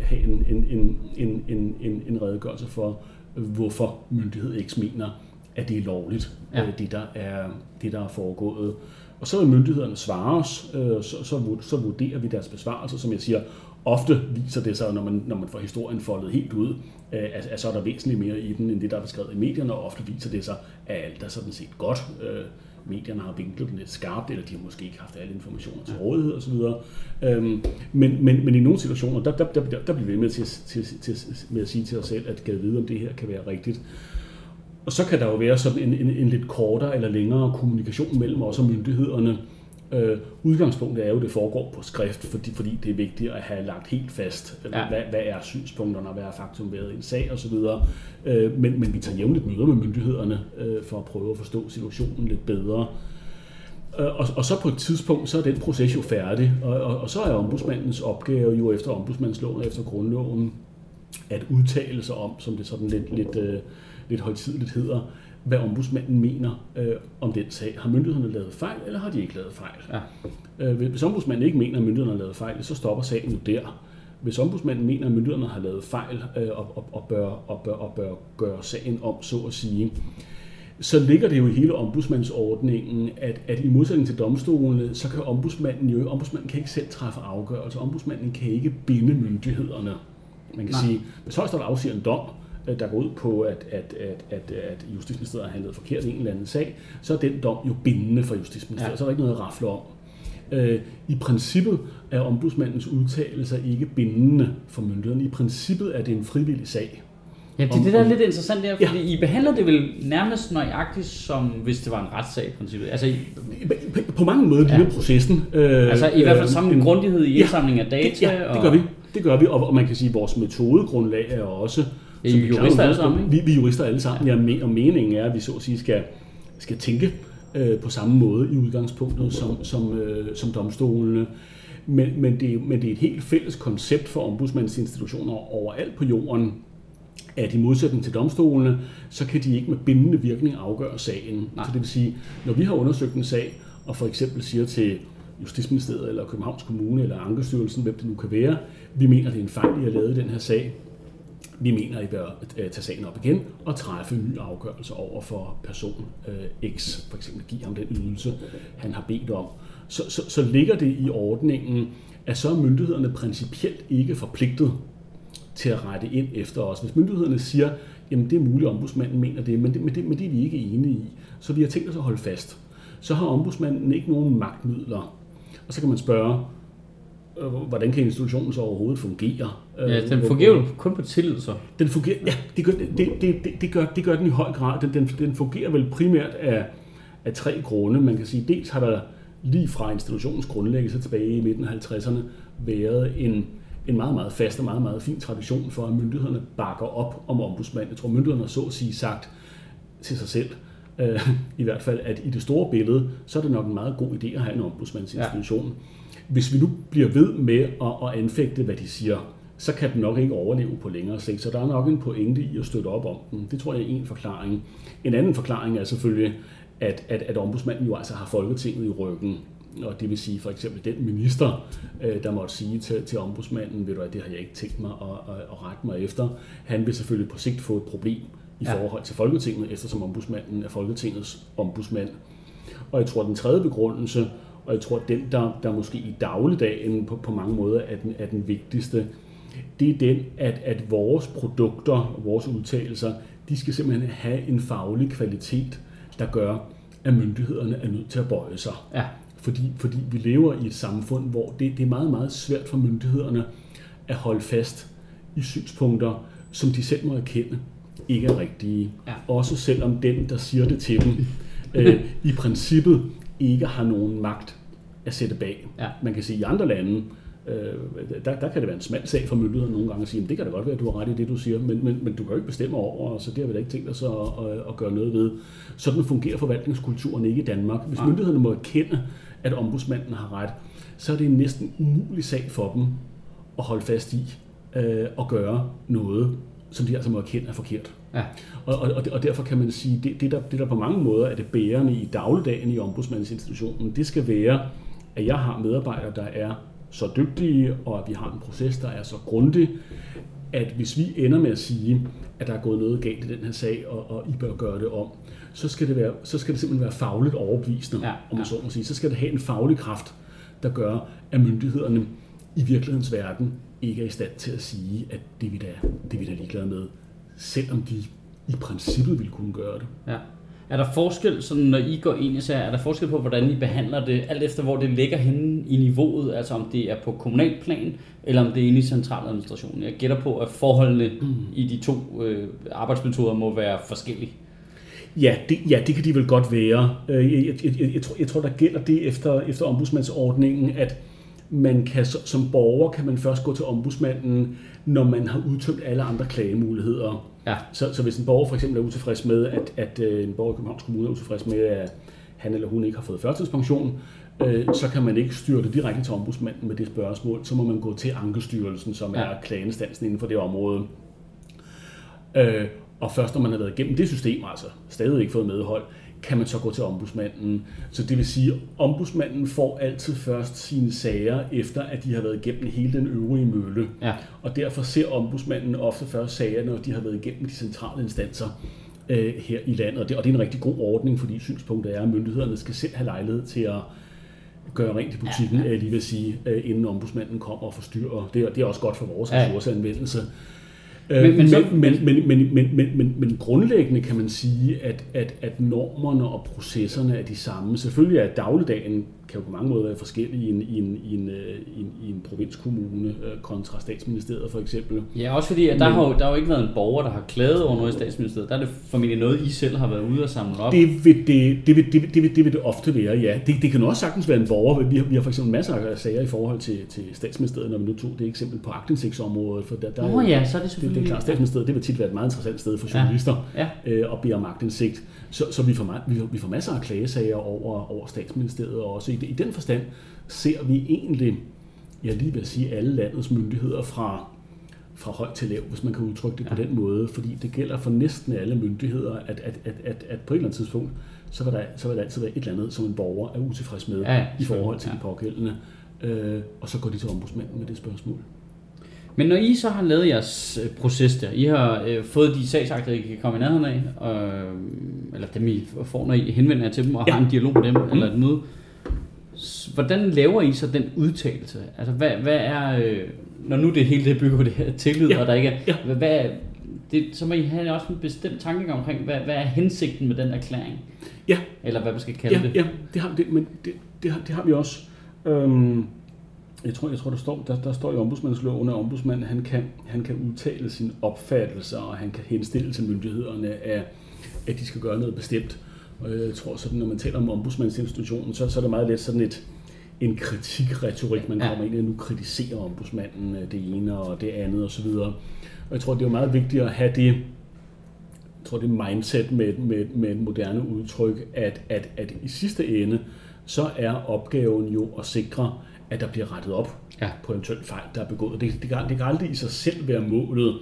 [SPEAKER 4] have, en, en, en, en, en, en, en redegørelse for, øh, hvorfor myndighed X mener, at det er lovligt,
[SPEAKER 2] Ja.
[SPEAKER 4] ja. det, der er, det der er foregået. Og så vil myndighederne svare os, øh, så, så, så vurderer vi deres besvarelser, som jeg siger, ofte viser det sig, når man, når man får historien foldet helt ud, øh, at, at så er der væsentligt mere i den, end det, der er beskrevet i medierne, og ofte viser det sig, at alt er sådan set godt. Øh, medierne har vinklet den lidt skarpt, eller de har måske ikke haft alle informationer til rådighed osv. Øhm, men, men, men i nogle situationer, der, der, der, der, der bliver vi med, til, til, til, med at sige til os selv, at kan vide, om det her kan være rigtigt. Og så kan der jo være sådan en, en, en lidt kortere eller længere kommunikation mellem os og myndighederne. Øh, udgangspunktet er jo, at det foregår på skrift, fordi, fordi det er vigtigt at have lagt helt fast,
[SPEAKER 2] Ja.
[SPEAKER 4] hvad, hvad er synspunkterne, og hvad er faktum været i en sag osv. Øh, men, men vi tager jævnligt møder med myndighederne øh, for at prøve at forstå situationen lidt bedre. Øh, Og, og så på et tidspunkt, så er den proces jo færdig, og, og, og så er ombudsmandens opgave jo efter ombudsmandsloven og efter grundloven at udtale sig om, som det sådan lidt, lidt, øh, lidt højtidligt hedder, hvad ombudsmanden mener øh, om den sag. Har myndighederne lavet fejl, eller har de ikke lavet fejl?
[SPEAKER 2] Ja.
[SPEAKER 4] Øh, hvis ombudsmanden ikke mener, at myndighederne har lavet fejl, så stopper sagen jo der. Hvis ombudsmanden mener, at myndighederne har lavet fejl øh, og, og, og, bør, og, bør, og bør gøre sagen om, så at sige, så ligger det jo i hele ombudsmandsordningen, at, at i modsætning til domstolene, så kan ombudsmanden jo ombudsmanden kan ikke selv træffe afgørelser. Ombudsmanden kan ikke binde myndighederne. Man kan
[SPEAKER 2] Nej.
[SPEAKER 4] Sige, hvis højsteret afsiger en dom, der går ud på, at, at, at, at, at Justitsministeriet har handlet forkert i en eller anden sag, så er den dom jo bindende for Justitsministeriet.
[SPEAKER 2] Ja.
[SPEAKER 4] Ja. Så er der ikke noget at rafle om. Øh, I princippet er ombudsmandens udtalelser ikke bindende for myndighederne. I princippet er det en frivillig sag.
[SPEAKER 2] Ja, det er det, der er lidt interessant der, fordi I behandler det vel nærmest nøjagtigt, som hvis det var en retssag i princippet. Altså, I,
[SPEAKER 4] På- På mange måder ligner
[SPEAKER 2] Ja.
[SPEAKER 4] processen. Øh,
[SPEAKER 2] altså i hvert fald
[SPEAKER 4] øh,
[SPEAKER 2] samme
[SPEAKER 4] en-
[SPEAKER 2] grundighed i
[SPEAKER 4] Ja,
[SPEAKER 2] indsamling af data.
[SPEAKER 4] Det, ja, det gør vi. Det gør vi, og, og man kan sige, at vores metodegrundlag er også...
[SPEAKER 2] Ja, Er
[SPEAKER 4] vi
[SPEAKER 2] jurister alle sammen,
[SPEAKER 4] Vi, vi er jurister alle sammen, ja. Ja, og meningen er, at vi så at sige skal, skal tænke øh, på samme måde i udgangspunktet som, som, øh, som domstolene. Men, men, det, er- men det er et helt fælles koncept for ombudsmandsinstitutioner overalt på jorden, at i modsætning til domstolene, så kan de ikke med bindende virkning afgøre sagen.
[SPEAKER 2] Nej.
[SPEAKER 4] Så det vil sige, når vi har undersøgt en sag, og for eksempel siger til Justitsministeriet eller Københavns Kommune eller Ankestyrelsen, hvem det nu kan være, vi mener, det er en fejl, I har lavet i den her sag. Vi mener, I bør øh, tage sagen op igen og træffe en ny afgørelse over for person øh, X, for eksempel give ham den ydelse, han har bedt om. Så, så, så ligger det i ordningen, at så er myndighederne principielt ikke forpligtet til at rette ind efter os. Hvis myndighederne siger, jamen det er muligt, at ombudsmanden mener det, men det, men det, men det er vi ikke enige i, så vi har tænkt os at holde fast. Så har ombudsmanden ikke nogen magtmidler. Og så kan man spørge, hvordan kan institutionen så overhovedet fungere?
[SPEAKER 2] Ja,
[SPEAKER 4] Øh,
[SPEAKER 2] den
[SPEAKER 4] hvor-
[SPEAKER 2] fungerer jo kun på tillid, så.
[SPEAKER 4] den fungerer, ja, det gør, det, det, det, det, gør, det gør den i høj grad. Den, den, den fungerer vel primært af, af tre grunde. Man kan sige, dels har der lige fra institutionens grundlæggelse tilbage i midten af 50'erne været en, en meget, meget fast og meget, meget fin tradition for, at myndighederne bakker op om ombudsmanden. Jeg tror, myndighederne har så at sige sagt til sig selv, øh, i hvert fald, at i det store billede, så er det nok en meget god idé at have en ombudsmandsinstitution. Ja. Hvis vi nu bliver ved med at, at anfægte, hvad de siger, så kan den nok ikke overleve på længere sigt. Så der er nok en pointe i at støtte op om den. Det tror jeg er en forklaring. En anden forklaring er selvfølgelig, at, at, at ombudsmanden jo altså har Folketinget i ryggen. Og det vil sige for eksempel den minister, øh, der måtte sige til, til ombudsmanden, ved du hvad, det har jeg ikke tænkt mig at, at, at rette mig efter. Han vil selvfølgelig på sigt få et problem i
[SPEAKER 2] Ja.
[SPEAKER 4] forhold til Folketinget, eftersom ombudsmanden er Folketingets ombudsmand. Og jeg tror, den tredje begrundelse, og jeg tror, den, der, der måske i dagligdagen på, på mange måder er den, er den vigtigste, det er den, at, at vores produkter, vores udtalelser, de skal simpelthen have en faglig kvalitet, der gør, at myndighederne er nødt til at bøje sig.
[SPEAKER 5] Ja.
[SPEAKER 4] Fordi, fordi vi lever i et samfund, hvor det, det er meget, meget svært for myndighederne at holde fast i synspunkter, som de selv må erkende ikke er rigtige.
[SPEAKER 5] Ja.
[SPEAKER 4] Også selvom den, der siger det til dem, øh, i princippet ikke har nogen magt at sætte bag.
[SPEAKER 5] Ja.
[SPEAKER 4] Man kan sige, at i andre lande, øh, der, der kan det være en smal sag for myndighederne nogle gange at sige, at det kan da godt være, at du har ret i det, du siger, men, men, men du kan jo ikke bestemme over, så det har vi da ikke tænkt os at, at, at gøre noget ved. Sådan fungerer forvaltningskulturen ikke i Danmark. Hvis
[SPEAKER 5] Nej.
[SPEAKER 4] myndighederne må erkende, at ombudsmanden har ret, så er det en næsten umulig sag for dem at holde fast i øh, og gøre noget, som de altså må erkende er forkert.
[SPEAKER 5] Ja.
[SPEAKER 4] Og, og, og- og derfor kan man sige, det, det, der, det der på mange måder er det bærende i dagligdagen i ombudsmandsinstitutionen, det skal være, at jeg har medarbejdere, der er så dygtige, og at vi har en proces, der er så grundig, at hvis vi ender med at sige, at der er gået noget galt i den her sag, og, og I bør gøre det om, så skal det, være, så skal det simpelthen være fagligt overbevisende,
[SPEAKER 5] Ja,
[SPEAKER 4] om man så må sige. Så skal det have en faglig kraft, der gør, at myndighederne i virkelighedens verden ikke er i stand til at sige, at det er vi da, det er vi da ligeglade med, selvom de i princippet ville kunne gøre det.
[SPEAKER 5] Ja. Er der forskel, sådan, når I går ind i sager, er der forskel på, hvordan I behandler det, alt efter hvor det ligger henne i niveauet, altså om det er på kommunalt plan, eller om det er inde i centraladministrationen? Jeg gætter på, at forholdene mm. i de to øh, arbejdsmetoder må være forskellige.
[SPEAKER 4] Ja det, ja, det kan de vel godt være. Øh, jeg, jeg, jeg, jeg, tror, jeg tror, der gælder det efter, efter ombudsmandsordningen, at man kan, som borger kan man først gå til ombudsmanden, når man har udtømt alle andre klagemuligheder.
[SPEAKER 5] Ja.
[SPEAKER 4] Så, så hvis en borger for eksempel er utilfreds med, at, at øh, en borger i Københavns Kommune er utilfreds med, at han eller hun ikke har fået førtidspension, øh, så kan man ikke styre det direkte til ombudsmanden med det spørgsmål. Så må man gå til Ankestyrelsen, som
[SPEAKER 5] Ja.
[SPEAKER 4] er klageinstansen inden for det område. Øh, og først når man har været igennem det system, altså stadig ikke fået medhold, kan man så gå til ombudsmanden. Så det vil sige, at ombudsmanden får altid først sine sager, efter at de har været igennem hele den øvrige mølle.
[SPEAKER 5] Ja.
[SPEAKER 4] Og derfor ser ombudsmanden ofte først sager, når de har været igennem de centrale instanser øh, her i landet. Og det, og det er en rigtig god ordning, fordi synspunktet er, at myndighederne skal selv have lejlighed til at gøre rent i butikken, ja, ja. lige vil sige, øh, inden ombudsmanden kommer og forstyrrer. Det er, det er også godt for vores
[SPEAKER 5] Ja.
[SPEAKER 4] ressourceanvendelse.
[SPEAKER 5] Men-
[SPEAKER 4] Men,
[SPEAKER 5] men så-
[SPEAKER 4] men, men, men, men, men, men, men, men grundlæggende kan man sige, at, at, at normerne og processerne er de samme. Selvfølgelig er dagligdagen kan jo på mange måder være forskellig i en, i en, i en, øh, i en, i en provinskommune øh, kontra statsministeriet for eksempel.
[SPEAKER 5] Ja, også fordi, at der,
[SPEAKER 4] Men-
[SPEAKER 5] har jo, der har jo ikke været en borger, der har klaget over noget i statsministeriet. Der er det formentlig noget, I selv har været ude og samle op.
[SPEAKER 4] Det vil det, det, vil, det, vil, det, vil, det vil det ofte være, ja. Det, det kan også sagtens være en borger. Vi har, vi har for eksempel masser af sager i forhold til, til statsministeriet, når vi nu tog det eksempel på aktindsigtsområdet. For der, der er
[SPEAKER 5] Nå ja, så er det
[SPEAKER 4] det,
[SPEAKER 5] selvfølgelig...
[SPEAKER 4] det er klart, statsministeriet det vil tit være et meget interessant sted for
[SPEAKER 5] Ja.
[SPEAKER 4] journalister
[SPEAKER 5] Ja.
[SPEAKER 4] øh, at bede om agtindsigt. Så, så vi, får, vi, får, vi får masser af klagesager over, over statsministeriet, og også i, det- i den forstand ser vi egentlig, jeg lige vil sige, alle landets myndigheder fra, fra højt til lav, hvis man kan udtrykke det ja. på den måde, fordi det gælder for næsten alle myndigheder, at, at, at, at, at på et eller andet tidspunkt, så vil, der, så vil der altid være et eller andet, som en borger er utilfreds med
[SPEAKER 5] Ja, ja,
[SPEAKER 4] i forhold til
[SPEAKER 5] ja.
[SPEAKER 4] de pågældende. Øh, og så går de til ombudsmanden med det spørgsmål.
[SPEAKER 5] Men når I så har lavet jeres øh, proces der, I har øh, fået de sagsakter, I kan komme i nærheden af, øh, eller dem I får, når I henvender jer til dem og
[SPEAKER 4] Ja.
[SPEAKER 5] har en dialog med dem, mm. eller et møde. S- Hvordan laver I så den udtalelse? Altså, hvad, hvad er, øh, når nu det hele det bygger på det her tillid,
[SPEAKER 4] Ja.
[SPEAKER 5] og der ikke er,
[SPEAKER 4] Ja.
[SPEAKER 5] hvad, hvad det, så må I have også en bestemt tanke omkring, hvad, hvad er hensigten med den erklæring?
[SPEAKER 4] Ja,
[SPEAKER 5] Eller hvad man skal kalde
[SPEAKER 4] Ja,
[SPEAKER 5] det?
[SPEAKER 4] ja det, har, det, men det, det, har, det har vi også. Øhm, jeg tror, jeg tror der, står, der, der står i ombudsmandsloven, at ombudsmanden han kan, han kan udtale sine opfattelser, og han kan henstille til myndighederne, at, at de skal gøre noget bestemt. Og jeg tror, sådan, når man taler om ombudsmandsinstitutionen, så, så er det meget let sådan et, en kritikretorik, man
[SPEAKER 5] Ja.
[SPEAKER 4] kommer ind i, nu kritiserer ombudsmanden øh, det ene og det andet osv. Og jeg tror, det er jo meget vigtigt at have det, jeg tror, det mindset med, med, med et moderne udtryk, at, at, at i sidste ende, så er opgaven jo at sikre, at der bliver rettet op
[SPEAKER 5] Ja.
[SPEAKER 4] på eventuelt fejl, der er begået. Det, det, kan, det kan aldrig i sig selv være målet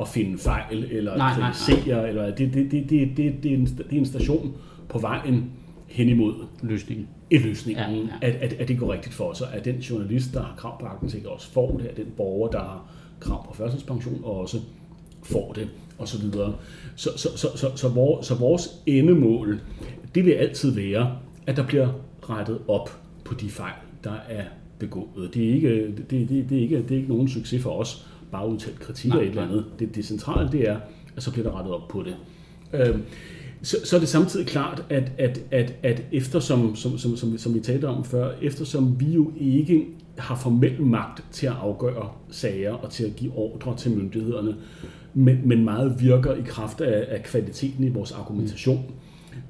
[SPEAKER 4] at finde fejl eller
[SPEAKER 5] Nej, nej, nej.
[SPEAKER 4] kritisere. Eller, det, det, det, det, det, det, er en, det er en station på vejen hen imod
[SPEAKER 5] Løsningen.
[SPEAKER 4] i løsningen,
[SPEAKER 5] Ja,
[SPEAKER 4] ja. At, at, at det går rigtigt for sig, at den journalist, der har krav på aktindsigt, også får det, at den borger, der har krav på førtidspension, også får det, og så videre. Så, så, så, så, så, vores, så vores endemål, det vil altid være, at der bliver rettet op på de fejl, der er begået. Det er ikke, det, det, det er ikke, det er ikke nogen succes for os bare udtalt kritik af et eller andet. Det, det centrale det er, at så bliver der rettet op på det. Øh, så, så er det samtidig klart, at, at, at, at eftersom, som, som, som, som vi talte om før, eftersom vi jo ikke har formel magt til at afgøre sager og til at give ordre til myndighederne, men, men meget virker i kraft af, af kvaliteten i vores argumentation,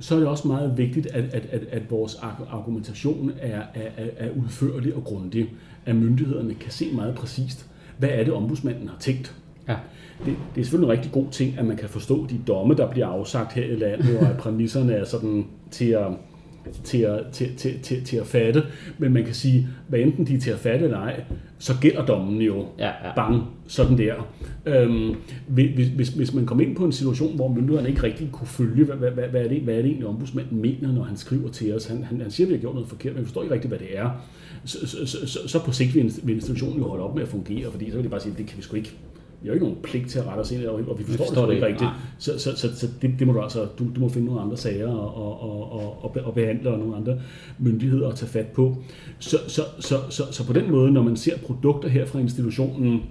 [SPEAKER 4] så er det også meget vigtigt, at, at, at, at vores argumentation er, er, er udførlig og grundig. At myndighederne kan se meget præcist, hvad er det, ombudsmanden har tænkt.
[SPEAKER 5] Ja.
[SPEAKER 4] Det, det er selvfølgelig en rigtig god ting, at man kan forstå de domme, der bliver afsagt her i landet, og at præmisserne er sådan til at, til at, til, til, til, til at fatte. Men man kan sige, hvad enten de er til at fatte eller ej, så gælder dommen jo
[SPEAKER 5] Ja, ja.
[SPEAKER 4] bang, sådan der. Øhm, hvis, hvis, hvis man kommer ind på en situation, hvor myndighederne ikke rigtig kunne følge, hvad, hvad, hvad, hvad, er, det, hvad er det egentlig, ombudsmanden mener, når han skriver til os. Han, han, han siger, at vi har gjort noget forkert, men vi forstår ikke rigtigt, hvad det er. Så, så, så, så, på sigt vil inst- vil institutionen jo holde op med at fungere, fordi så vil de bare sige, det kan vi sgu ikke. Vi har jo ikke nogen pligt til at rette os ind, og vi forstår,
[SPEAKER 5] forstår
[SPEAKER 4] det, ikke rigtigt.
[SPEAKER 5] nej.
[SPEAKER 4] Så, så, så, så det, det må du altså, du, du må finde nogle andre sager og, og, og, og, og behandle og nogle andre myndigheder at tage fat på. Så, så, så, så, så på den måde, når man ser produkter her fra institutionen,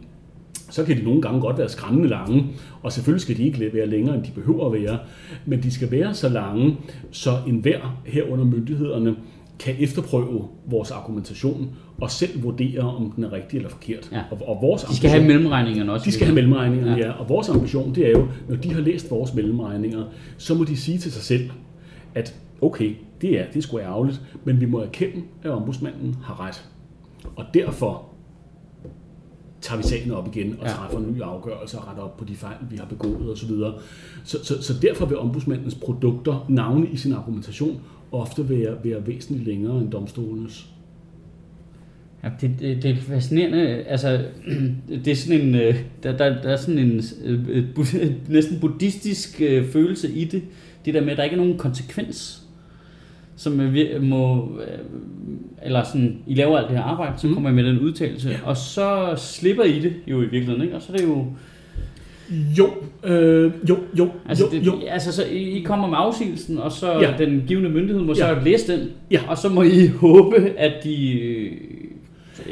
[SPEAKER 4] så kan de nogle gange godt være skræmmende lange, og selvfølgelig skal de ikke være længere, end de behøver at være, men de skal være så lange, så enhver herunder myndighederne kan efterprøve vores argumentation og selv vurdere, om den er rigtig eller forkert.
[SPEAKER 5] Ja.
[SPEAKER 4] Og, og vores
[SPEAKER 5] De skal have mellemregningerne også.
[SPEAKER 4] de skal have mellemregningerne,
[SPEAKER 5] Ja.
[SPEAKER 4] ja. Og vores ambition, det er jo, når de har læst vores mellemregninger, så må de sige til sig selv, at okay, det er, det er sgu ærgerligt, men vi må erkende, at ombudsmanden har ret. Og derfor tager vi sagen op igen og
[SPEAKER 5] Ja.
[SPEAKER 4] træffer en ny afgørelse og retter op på de fejl, vi har begået osv. Så, så, så derfor vil ombudsmandens produkter, navne i sin argumentation, ofte være, være væsentligt længere end domstolenes.
[SPEAKER 5] Ja, det, det, det er fascinerende. Altså, det er sådan en, øh, der, der, der er sådan en øh, næsten buddhistisk øh, følelse i det. Det der med, at der ikke er nogen konsekvens, som vi må, eller sådan, I laver alt det her arbejde, så
[SPEAKER 4] Mm.
[SPEAKER 5] kommer I med den udtalelse, og så slipper I det jo i virkeligheden, ikke? Og så er det jo,
[SPEAKER 4] Jo, øh, jo, jo,
[SPEAKER 5] altså,
[SPEAKER 4] jo,
[SPEAKER 5] det,
[SPEAKER 4] jo.
[SPEAKER 5] altså så I kommer med afsigelsen, og så
[SPEAKER 4] Ja.
[SPEAKER 5] den givende myndighed må så
[SPEAKER 4] Ja.
[SPEAKER 5] læse den,
[SPEAKER 4] Ja.
[SPEAKER 5] og så må I håbe, at de øh,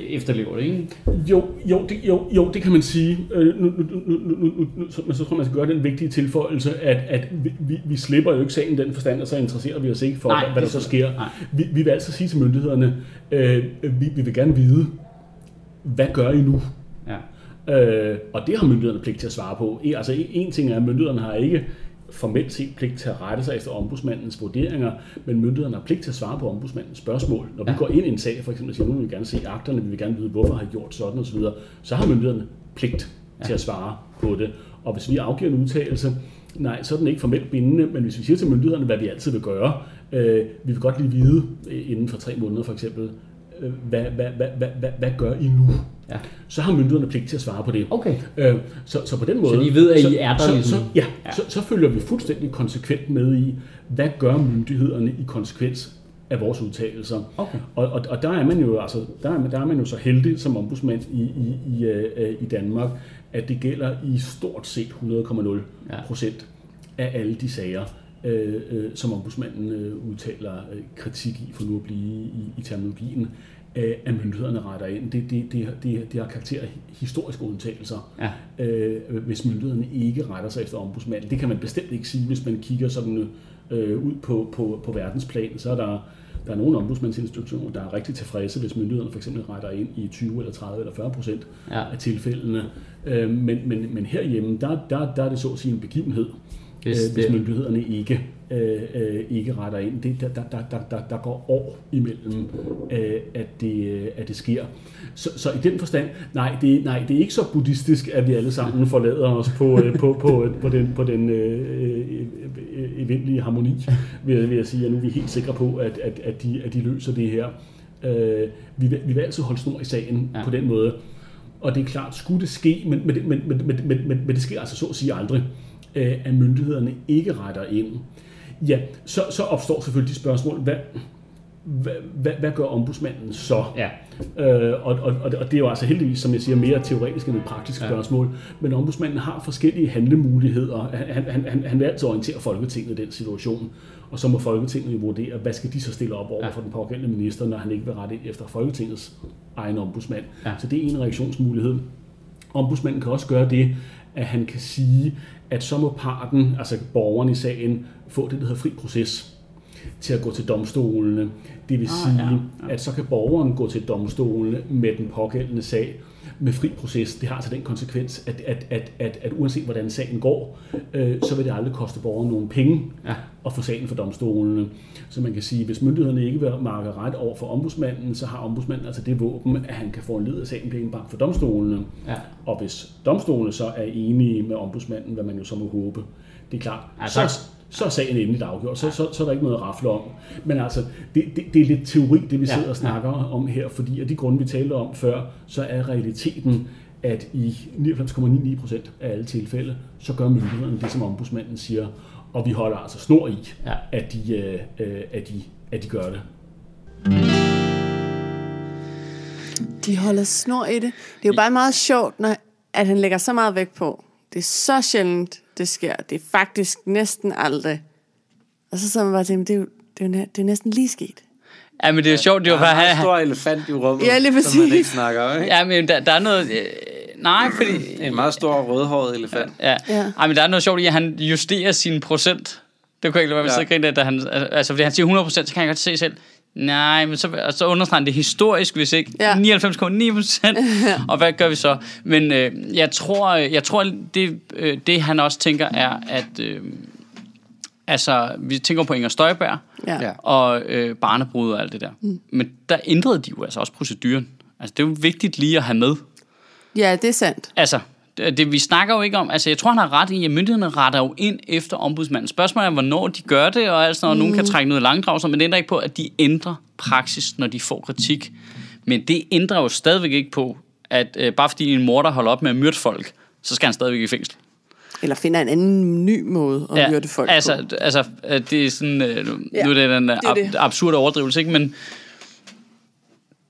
[SPEAKER 5] efterlever det, ikke?
[SPEAKER 4] Jo, jo, det, jo, jo, det kan man sige. Øh, nu, nu, nu, nu, nu, nu, så, men så tror jeg, man skal gøre den vigtige tilføjelse, at, at vi, vi, vi slipper jo ikke sagen den forstand, og så interesserer vi os ikke for,
[SPEAKER 5] Nej,
[SPEAKER 4] hvad der så
[SPEAKER 5] er
[SPEAKER 4] sker.
[SPEAKER 5] Nej.
[SPEAKER 4] Vi, vi vil altid sige til myndighederne, øh, vi, vi vil gerne vide, hvad gør I nu?
[SPEAKER 5] Ja.
[SPEAKER 4] Øh, og det har myndighederne pligt til at svare på. E- Altså en, en ting er, at myndighederne har ikke formelt set pligt til at rette sig efter ombudsmandens vurderinger, men myndighederne har pligt til at svare på ombudsmandens spørgsmål. Når vi
[SPEAKER 5] Ja.
[SPEAKER 4] går ind i en sag, for eksempel og siger, nu vil vi gerne se akterne, vi vil gerne vide, hvorfor har I gjort sådan osv., så har myndighederne pligt til at svare på det. Og hvis vi afgiver en udtalelse, nej, så er den ikke formelt bindende, men hvis vi siger til myndighederne, hvad vi altid vil gøre, øh, vi vil godt lige vide øh, inden for tre måneder for eksempel, hvad, hvad, hvad, hvad, hvad, hvad gør I nu?
[SPEAKER 5] Ja.
[SPEAKER 4] Så har myndighederne pligt til at svare på det.
[SPEAKER 5] Okay.
[SPEAKER 4] Øh, så, så på den måde...
[SPEAKER 5] de ved, at I
[SPEAKER 4] så,
[SPEAKER 5] er der
[SPEAKER 4] så,
[SPEAKER 5] ligesom.
[SPEAKER 4] så, ja,
[SPEAKER 5] Ja.
[SPEAKER 4] ja. Så, så følger vi fuldstændig konsekvent med i, hvad gør myndighederne i konsekvens af vores udtalelser.
[SPEAKER 5] Okay.
[SPEAKER 4] Og, og, og der er man jo altså, der er, der er man jo så heldig som ombudsmand i, i, i, øh, i Danmark, at det gælder i stort set 100,0
[SPEAKER 5] Ja.
[SPEAKER 4] procent af alle de sager, øh, øh, som ombudsmanden øh, udtaler øh, kritik i, for nu at blive i, i terminologien, øh, at myndighederne retter ind. Det, det, det, det, det har karakter af historiske undtagelser,
[SPEAKER 5] Ja.
[SPEAKER 4] øh, hvis myndighederne ikke retter sig efter ombudsmanden. Det kan man bestemt ikke sige, hvis man kigger sådan øh, ud på, på, på verdensplan. Så er der, der er nogle ombudsmandsinstitutioner, der er rigtig tilfredse, hvis myndighederne for eksempel retter ind i 20 eller 30 eller 40 procent
[SPEAKER 5] Ja.
[SPEAKER 4] af tilfældene. Øh, men, men, men herhjemme, der, der, der er det så at sige en begivenhed,
[SPEAKER 5] hvis,
[SPEAKER 4] øh, hvis myndighederne ikke øh, øh, ikke retter ind. Det, der, der, der, der, der går år imellem, øh, at, det, øh, at det sker. Så, så i den forstand, nej det, nej, det er ikke så buddhistisk, at vi alle sammen forlader os på, øh, på, på, øh, på den, på den øh, øh eventlige harmoni, vil, vil jeg sige. Og nu er vi helt sikre på, at, at, at, de, at de løser det her. Øh, vi, vil, vi vil altid holde snor i sagen
[SPEAKER 5] ja.
[SPEAKER 4] på den måde. Og det er klart, skulle det ske, men, men, men, men, men, men, men det sker altså så at sige aldrig øh, at myndighederne ikke retter ind. Ja, så, så opstår selvfølgelig de spørgsmål, hvad, hvad, hvad, hvad gør ombudsmanden så?
[SPEAKER 5] Ja.
[SPEAKER 4] Øh, og, og, og, det er jo altså heldigvis, som jeg siger, mere teoretisk end et praktisk
[SPEAKER 5] Ja.
[SPEAKER 4] spørgsmål. Men ombudsmanden har forskellige handlemuligheder. Han, han, han, han vil altid orientere Folketinget i den situation. Og så må Folketinget jo vurdere, hvad skal de så stille op over
[SPEAKER 5] ja.
[SPEAKER 4] for den pågældende minister, når han ikke vil rette ind efter Folketingets egen ombudsmand.
[SPEAKER 5] Ja.
[SPEAKER 4] Så det er en reaktionsmulighed. Ombudsmanden kan også gøre det, at han kan sige, at så må parten, altså borgeren i sagen, få det, der hedder fri proces til at gå til domstolene. Det vil
[SPEAKER 5] Ah,
[SPEAKER 4] sige,
[SPEAKER 5] ja, ja.
[SPEAKER 4] at så kan borgeren gå til domstolene med den pågældende sag med fri proces. Det har altså den konsekvens, at, at, at, at, at uanset hvordan sagen går, øh, så vil det aldrig koste borgeren nogen penge
[SPEAKER 5] Ja.
[SPEAKER 4] at få sagen for domstolene. Så man kan sige, at hvis myndighederne ikke vil markere ret over for ombudsmanden, så har ombudsmanden altså det våben, at han kan få en led af sagen blive bragt for domstolene.
[SPEAKER 5] Ja.
[SPEAKER 4] Og hvis domstolene så er enige med ombudsmanden, hvad man jo så må håbe, det er klart,
[SPEAKER 5] Ja,
[SPEAKER 4] så,
[SPEAKER 5] så-
[SPEAKER 4] er sagen endeligt afgjort, så, så, så er der ikke noget at rafle om. Men altså, det, det, det er lidt teori, det vi
[SPEAKER 5] Ja,
[SPEAKER 4] sidder og snakker om her, fordi af de grunde, vi talte om før, så er realiteten, at i 99,99 procent af alle tilfælde, så gør myndighederne det, som ombudsmanden siger, og vi holder altså snor i,
[SPEAKER 5] Ja.
[SPEAKER 4] at, de, øh, øh, at, de, at de gør det.
[SPEAKER 1] De holder snor i det. Det er jo bare meget sjovt, når, at han lægger så meget vægt på. Det er så sjældent, det sker. Det er faktisk næsten aldrig. Og så sidder man bare og tænker, det er, jo, det, er jo, det er næsten lige sket.
[SPEAKER 2] Ja, men det er jo sjovt, det var
[SPEAKER 3] Der er
[SPEAKER 2] bare...
[SPEAKER 3] en meget stor elefant i rummet,
[SPEAKER 1] Ja, lige
[SPEAKER 3] som man ikke snakker om. Ikke?
[SPEAKER 2] Ja, men der, der er noget... Øh, nej, fordi...
[SPEAKER 3] En meget stor rødhåret elefant.
[SPEAKER 2] Ja.
[SPEAKER 1] Ja.
[SPEAKER 2] ja. Ej, men der er noget sjovt i, at han justerer sin procent. Det kunne jeg ikke lade være med at
[SPEAKER 3] Ja.
[SPEAKER 2] sidde og grine af, da han... Altså, fordi han siger 100% så kan jeg godt se selv. Nej, men så, så understreger det historisk, hvis ikke
[SPEAKER 1] Ja.
[SPEAKER 2] 99,9 procent. og hvad gør vi så? Men øh, jeg tror, jeg tror det, øh, det han også tænker er, at... Øh, altså, vi tænker på Inger Støjberg
[SPEAKER 1] Ja.
[SPEAKER 3] Ja.
[SPEAKER 2] og øh, barnebrud og alt det der. Mm. Men der ændrede de jo altså også proceduren. Altså, det er jo vigtigt lige at have med.
[SPEAKER 1] ja, det er sandt.
[SPEAKER 2] Altså, det, det, vi snakker jo ikke om, altså jeg tror, han har ret i, at myndighederne retter jo ind efter ombudsmanden. Spørgsmålet er, hvornår de gør det, og altså, når mm. nogen kan trække noget langdrag, men det ændrer ikke på, at de ændrer praksis, når de får kritik. Men det ændrer jo stadigvæk ikke på, at øh, bare fordi en morder holder op med at myrde folk, så skal han stadigvæk i fængsel.
[SPEAKER 1] Eller finder en anden ny måde at ja, myrde folk
[SPEAKER 2] altså,
[SPEAKER 1] på.
[SPEAKER 2] altså, øh, det er sådan, øh, nu,
[SPEAKER 1] Ja,
[SPEAKER 2] er det den
[SPEAKER 1] det
[SPEAKER 2] ab-
[SPEAKER 1] det.
[SPEAKER 2] absurde overdrivelse, ikke? men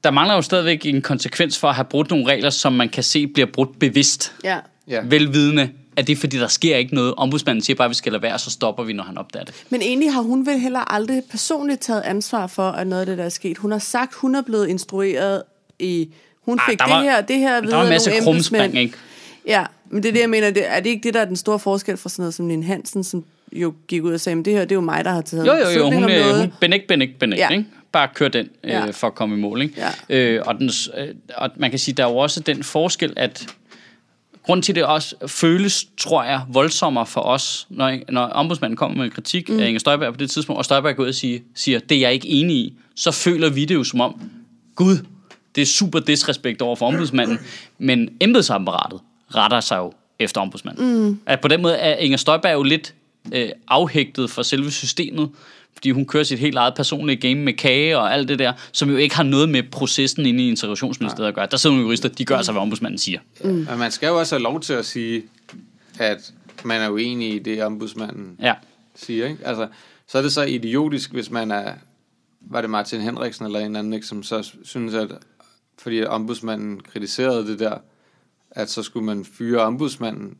[SPEAKER 2] der mangler jo stadigvæk en konsekvens for at have brudt nogle regler, som man kan se bliver brudt bevidst
[SPEAKER 1] Ja.
[SPEAKER 3] Ja.
[SPEAKER 2] velvidende, at det er fordi, der sker ikke noget. Ombudsmanden siger bare, at vi skal lade være, så stopper vi, når han opdager det.
[SPEAKER 1] Men egentlig har hun vel heller aldrig personligt taget ansvar for, at noget af det, der er sket. Hun har sagt, hun er blevet instrueret i... Hun
[SPEAKER 2] Ej,
[SPEAKER 1] fik
[SPEAKER 2] der
[SPEAKER 1] det
[SPEAKER 2] var-
[SPEAKER 1] her, det her vide
[SPEAKER 2] Der var en
[SPEAKER 1] af
[SPEAKER 2] masse krumspring, ikke?
[SPEAKER 1] Ja, men det er det, jeg mener. Det, er det ikke det, der er den store forskel fra sådan noget som Nina Hansen, som jo gik ud og sagde, at det her, det er jo mig, der har taget
[SPEAKER 2] Jo, jo, jo, hun, øh, hun benægt, benægt, benægt,
[SPEAKER 1] Ja.
[SPEAKER 2] ikke? Bare kør den øh,
[SPEAKER 1] Ja.
[SPEAKER 2] for at komme i mål, ikke?
[SPEAKER 1] Ja.
[SPEAKER 2] Øh, og, den, øh, og man kan sige, der er jo også den forskel, at grund til, det også føles, tror jeg, voldsommere for os, når, når ombudsmanden kommer med en kritik mm. af Inger Støjberg på det tidspunkt, og Støjberg går ud og siger, siger, det er jeg ikke enig i, så føler vi det jo som om, gud, det er super disrespekt over for ombudsmanden, men embedsapparatet retter sig jo efter ombudsmanden. Mm. At på den måde er Inger Støjberg jo lidt øh, afhægtet for selve systemet, fordi hun kører sit helt eget personlige game med kage og alt det der, som jo ikke har noget med processen inde i integrationsministeriet at gøre. Der sidder nogle jurister, de gør altså, hvad ombudsmanden siger.
[SPEAKER 3] Men man skal jo også have lov til at sige, at man er uenig i det, ombudsmanden
[SPEAKER 2] Ja.
[SPEAKER 3] siger. Ikke? Altså, så er det så idiotisk, hvis man er, var det Martin Henriksen eller en anden, ikke, som så synes, at fordi ombudsmanden kritiserede det der, at så skulle man fyre ombudsmanden.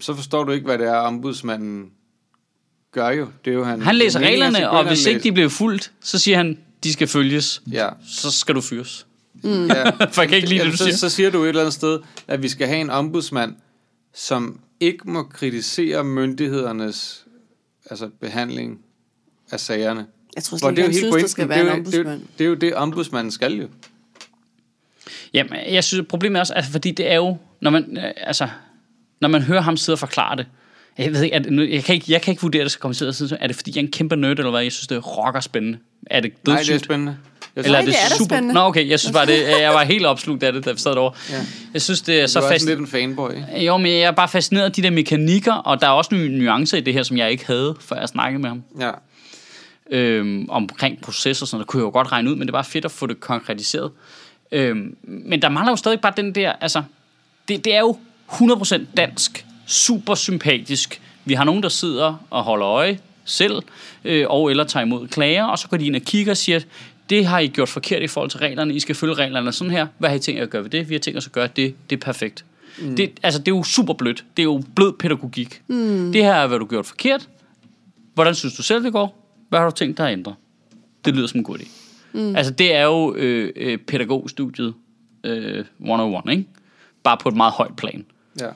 [SPEAKER 3] Så forstår du ikke, hvad det er, ombudsmanden gør jo. Det er jo han,
[SPEAKER 2] Han læser
[SPEAKER 3] er meningen,
[SPEAKER 2] reglerne, og hvis ikke de bliver fuldt, så siger han, de skal følges.
[SPEAKER 3] Ja,
[SPEAKER 2] Så skal du fyres.
[SPEAKER 3] ja.
[SPEAKER 2] For jeg kan ikke lide det, du
[SPEAKER 3] så,
[SPEAKER 2] siger.
[SPEAKER 3] så siger du et eller andet sted, at vi skal have en ombudsmand, som ikke må kritisere myndighedernes altså behandling af sagerne.
[SPEAKER 1] Jeg tror slet ikke, han synes, der
[SPEAKER 3] pointen.
[SPEAKER 1] skal
[SPEAKER 3] det, er
[SPEAKER 1] være en
[SPEAKER 3] det, er jo,
[SPEAKER 1] ombudsmand.
[SPEAKER 3] det er jo det, ombudsmanden skal jo.
[SPEAKER 2] Jamen, jeg synes, problemet er også, altså, fordi det er jo, når man, øh, altså, når man hører ham sidde og forklare det, jeg ved ikke, er det, nu- jeg, kan ikke, jeg kan ikke vurdere det, så at sidde, er det fordi, jeg er en kæmpe nerd, eller hvad? Jeg synes, det er rocker spændende. Er det
[SPEAKER 3] Nej, det er
[SPEAKER 2] dødssygt?
[SPEAKER 3] spændende. Jeg
[SPEAKER 2] Eller er
[SPEAKER 1] Nej,
[SPEAKER 2] det,
[SPEAKER 1] det er
[SPEAKER 2] super?
[SPEAKER 1] spændende.
[SPEAKER 2] Nå, okay, jeg synes bare, det, jeg var helt opslugt af det, da vi sad derovre.
[SPEAKER 3] Ja.
[SPEAKER 2] Jeg synes, det er
[SPEAKER 3] så
[SPEAKER 2] så
[SPEAKER 3] du er
[SPEAKER 2] fast.
[SPEAKER 3] sådan lidt en fanboy. ikke?
[SPEAKER 2] Jo, men jeg er bare fascineret af de der mekanikker, og der er også nogle nuancer i det her, som jeg ikke havde, før jeg snakkede med ham.
[SPEAKER 3] Ja.
[SPEAKER 2] øhm, omkring processer, sådan noget, det kunne jeg jo godt regne ud, men det er bare fedt at få det konkretiseret. Øhm, men der mangler jo stadig bare den der, altså, det, det er jo 100% dansk, super sympatisk. Vi har nogen, der sidder og holder øje selv, øh, og eller tager imod klager, og så går de ind og kigger og siger, det har I gjort forkert i forhold til reglerne, I skal følge reglerne sådan her, hvad har I tænkt jer at gøre ved det? Vi har tænkt os at gøre det, det er perfekt. Mm. Det, altså, det er jo super blødt, det er jo blød pædagogik. Mm. Det her er, hvad du har gjort forkert, Hvordan synes du selv, det går? Hvad har du tænkt dig at ændre? Det lyder som en god idé. Mm. Altså, det er jo øh, øh, pædagogstudiet øh, 101, ikke? bare på et meget højt plan.
[SPEAKER 3] Ja.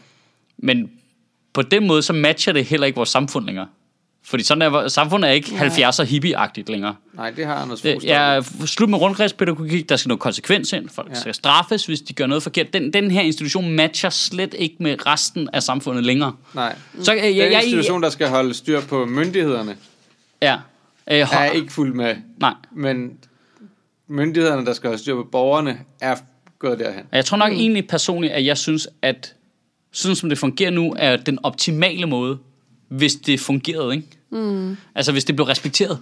[SPEAKER 2] Men på den måde, så matcher det heller ikke vores samfund længere. Fordi sådan er, samfundet er ikke 70'er hippie-agtigt længere.
[SPEAKER 3] Nej, det har Anders
[SPEAKER 2] Det
[SPEAKER 3] Fogh
[SPEAKER 2] er slut med rundkredspædagogik, der skal noget konsekvens ind. Folk
[SPEAKER 3] Ja.
[SPEAKER 2] ja. skal straffes, hvis de gør noget forkert. Den, den her institution matcher slet ikke med resten af samfundet længere.
[SPEAKER 3] Nej.
[SPEAKER 2] Så, øh, jeg,
[SPEAKER 3] Den
[SPEAKER 2] jeg, jeg,
[SPEAKER 3] institution, der skal holde styr på myndighederne,
[SPEAKER 2] ja, øh,
[SPEAKER 3] er
[SPEAKER 2] har,
[SPEAKER 3] ikke fuldt med.
[SPEAKER 2] Nej,
[SPEAKER 3] Men myndighederne, der skal holde styr på borgerne, er gået derhen.
[SPEAKER 2] Jeg tror nok mm. egentlig personligt, at jeg synes, at sådan som det fungerer nu, er den optimale måde, hvis det fungerede, ikke? Mm. Altså hvis det blev respekteret.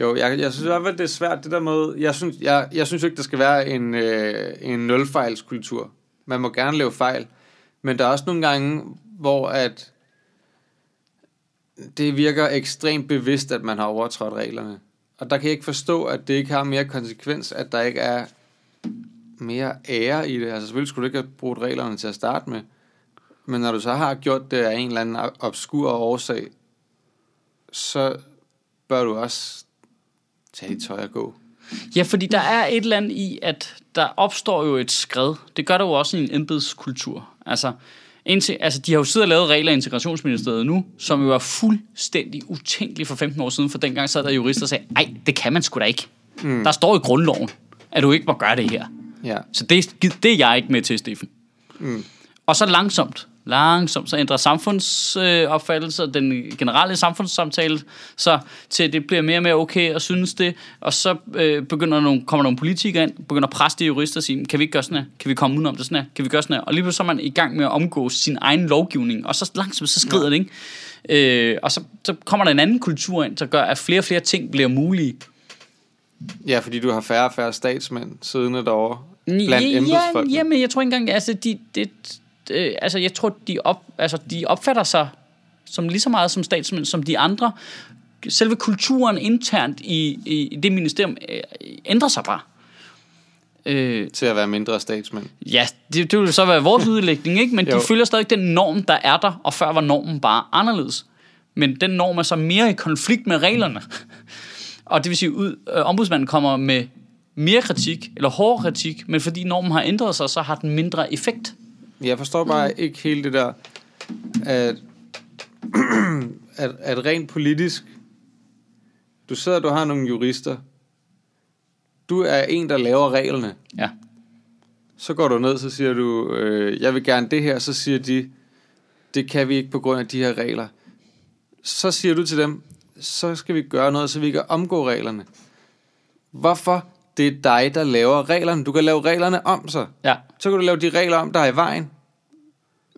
[SPEAKER 3] Jo, jeg, jeg synes i hvert fald, det er svært, det der med... Jeg synes, jeg, jeg synes ikke, der skal være en, øh, en nulfejlskultur. Man må gerne lave fejl. Men der er også nogle gange, hvor at det virker ekstremt bevidst, at man har overtrådt reglerne. Og der kan jeg ikke forstå, at det ikke har mere konsekvens, at der ikke er mere ære i det. Altså selvfølgelig skulle du ikke have brugt reglerne til at starte med. Men når du så har gjort det af en eller anden obskur årsag, så bør du også tage dit tøj og gå.
[SPEAKER 2] Ja, fordi der er et eller andet i, at der opstår jo et skred. Det gør der jo også i en embedskultur. Altså, indtil, altså, de har jo siddet og lavet regler i integrationsministeriet nu, som jo er fuldstændig utænkelige for 15 år siden, for dengang sad der jurister og sagde, ej, det kan man sgu da ikke. Mm. Der står i grundloven, at du ikke må gøre det her.
[SPEAKER 3] Ja.
[SPEAKER 2] Så det, det er jeg ikke med til, Steffen. Mm. Og så langsomt, langsomt, så ændrer samfundsopfattelse og den generelle samfundssamtale så til, det bliver mere og mere okay at synes det, og så øh, begynder nogle, kommer nogle politikere ind, begynder at presse de jurister og sige, kan vi ikke gøre sådan her? Kan vi komme udenom det sådan her? Kan vi gøre sådan her? Og lige pludselig så er man i gang med at omgå sin egen lovgivning, og så langsomt så skrider det, ikke? Øh, og så, så kommer der en anden kultur ind, der gør, at flere og flere ting bliver mulige.
[SPEAKER 3] ja, fordi du har færre og færre statsmænd siddende derovre blandt
[SPEAKER 2] ja,
[SPEAKER 3] embedsfolk.
[SPEAKER 2] jamen, jeg tror ikke engang, altså, de, det, øh, altså, jeg tror, de, op, altså, de opfatter sig som lige så meget som statsmænd som de andre. Selve kulturen internt i, i det ministerium øh, ændrer sig bare. Øh,
[SPEAKER 3] Til at være mindre statsmænd.
[SPEAKER 2] ja, det, det vil så være vores udlægning, ikke? men de
[SPEAKER 3] Jo.
[SPEAKER 2] følger stadig den norm, der er der, og før var normen bare anderledes. Men den norm er så mere i konflikt med reglerne. Og det vil sige, ud, øh, ombudsmanden kommer med mere kritik, eller hårdere kritik, men fordi normen har ændret sig, så har den mindre effekt.
[SPEAKER 3] Jeg forstår bare mm. ikke helt det der, at, at, at rent politisk, du sidder, du har nogle jurister, du er en, der laver reglerne,
[SPEAKER 2] Ja.
[SPEAKER 3] så går du ned, så siger du, øh, jeg vil gerne det her, så siger de, det kan vi ikke på grund af de her regler. Så siger du til dem, så skal vi gøre noget, så vi kan omgå reglerne. Hvorfor? Det er dig, der laver reglerne. Du kan lave reglerne om så.
[SPEAKER 2] Ja.
[SPEAKER 3] Så kan du lave de regler om, der er i vejen.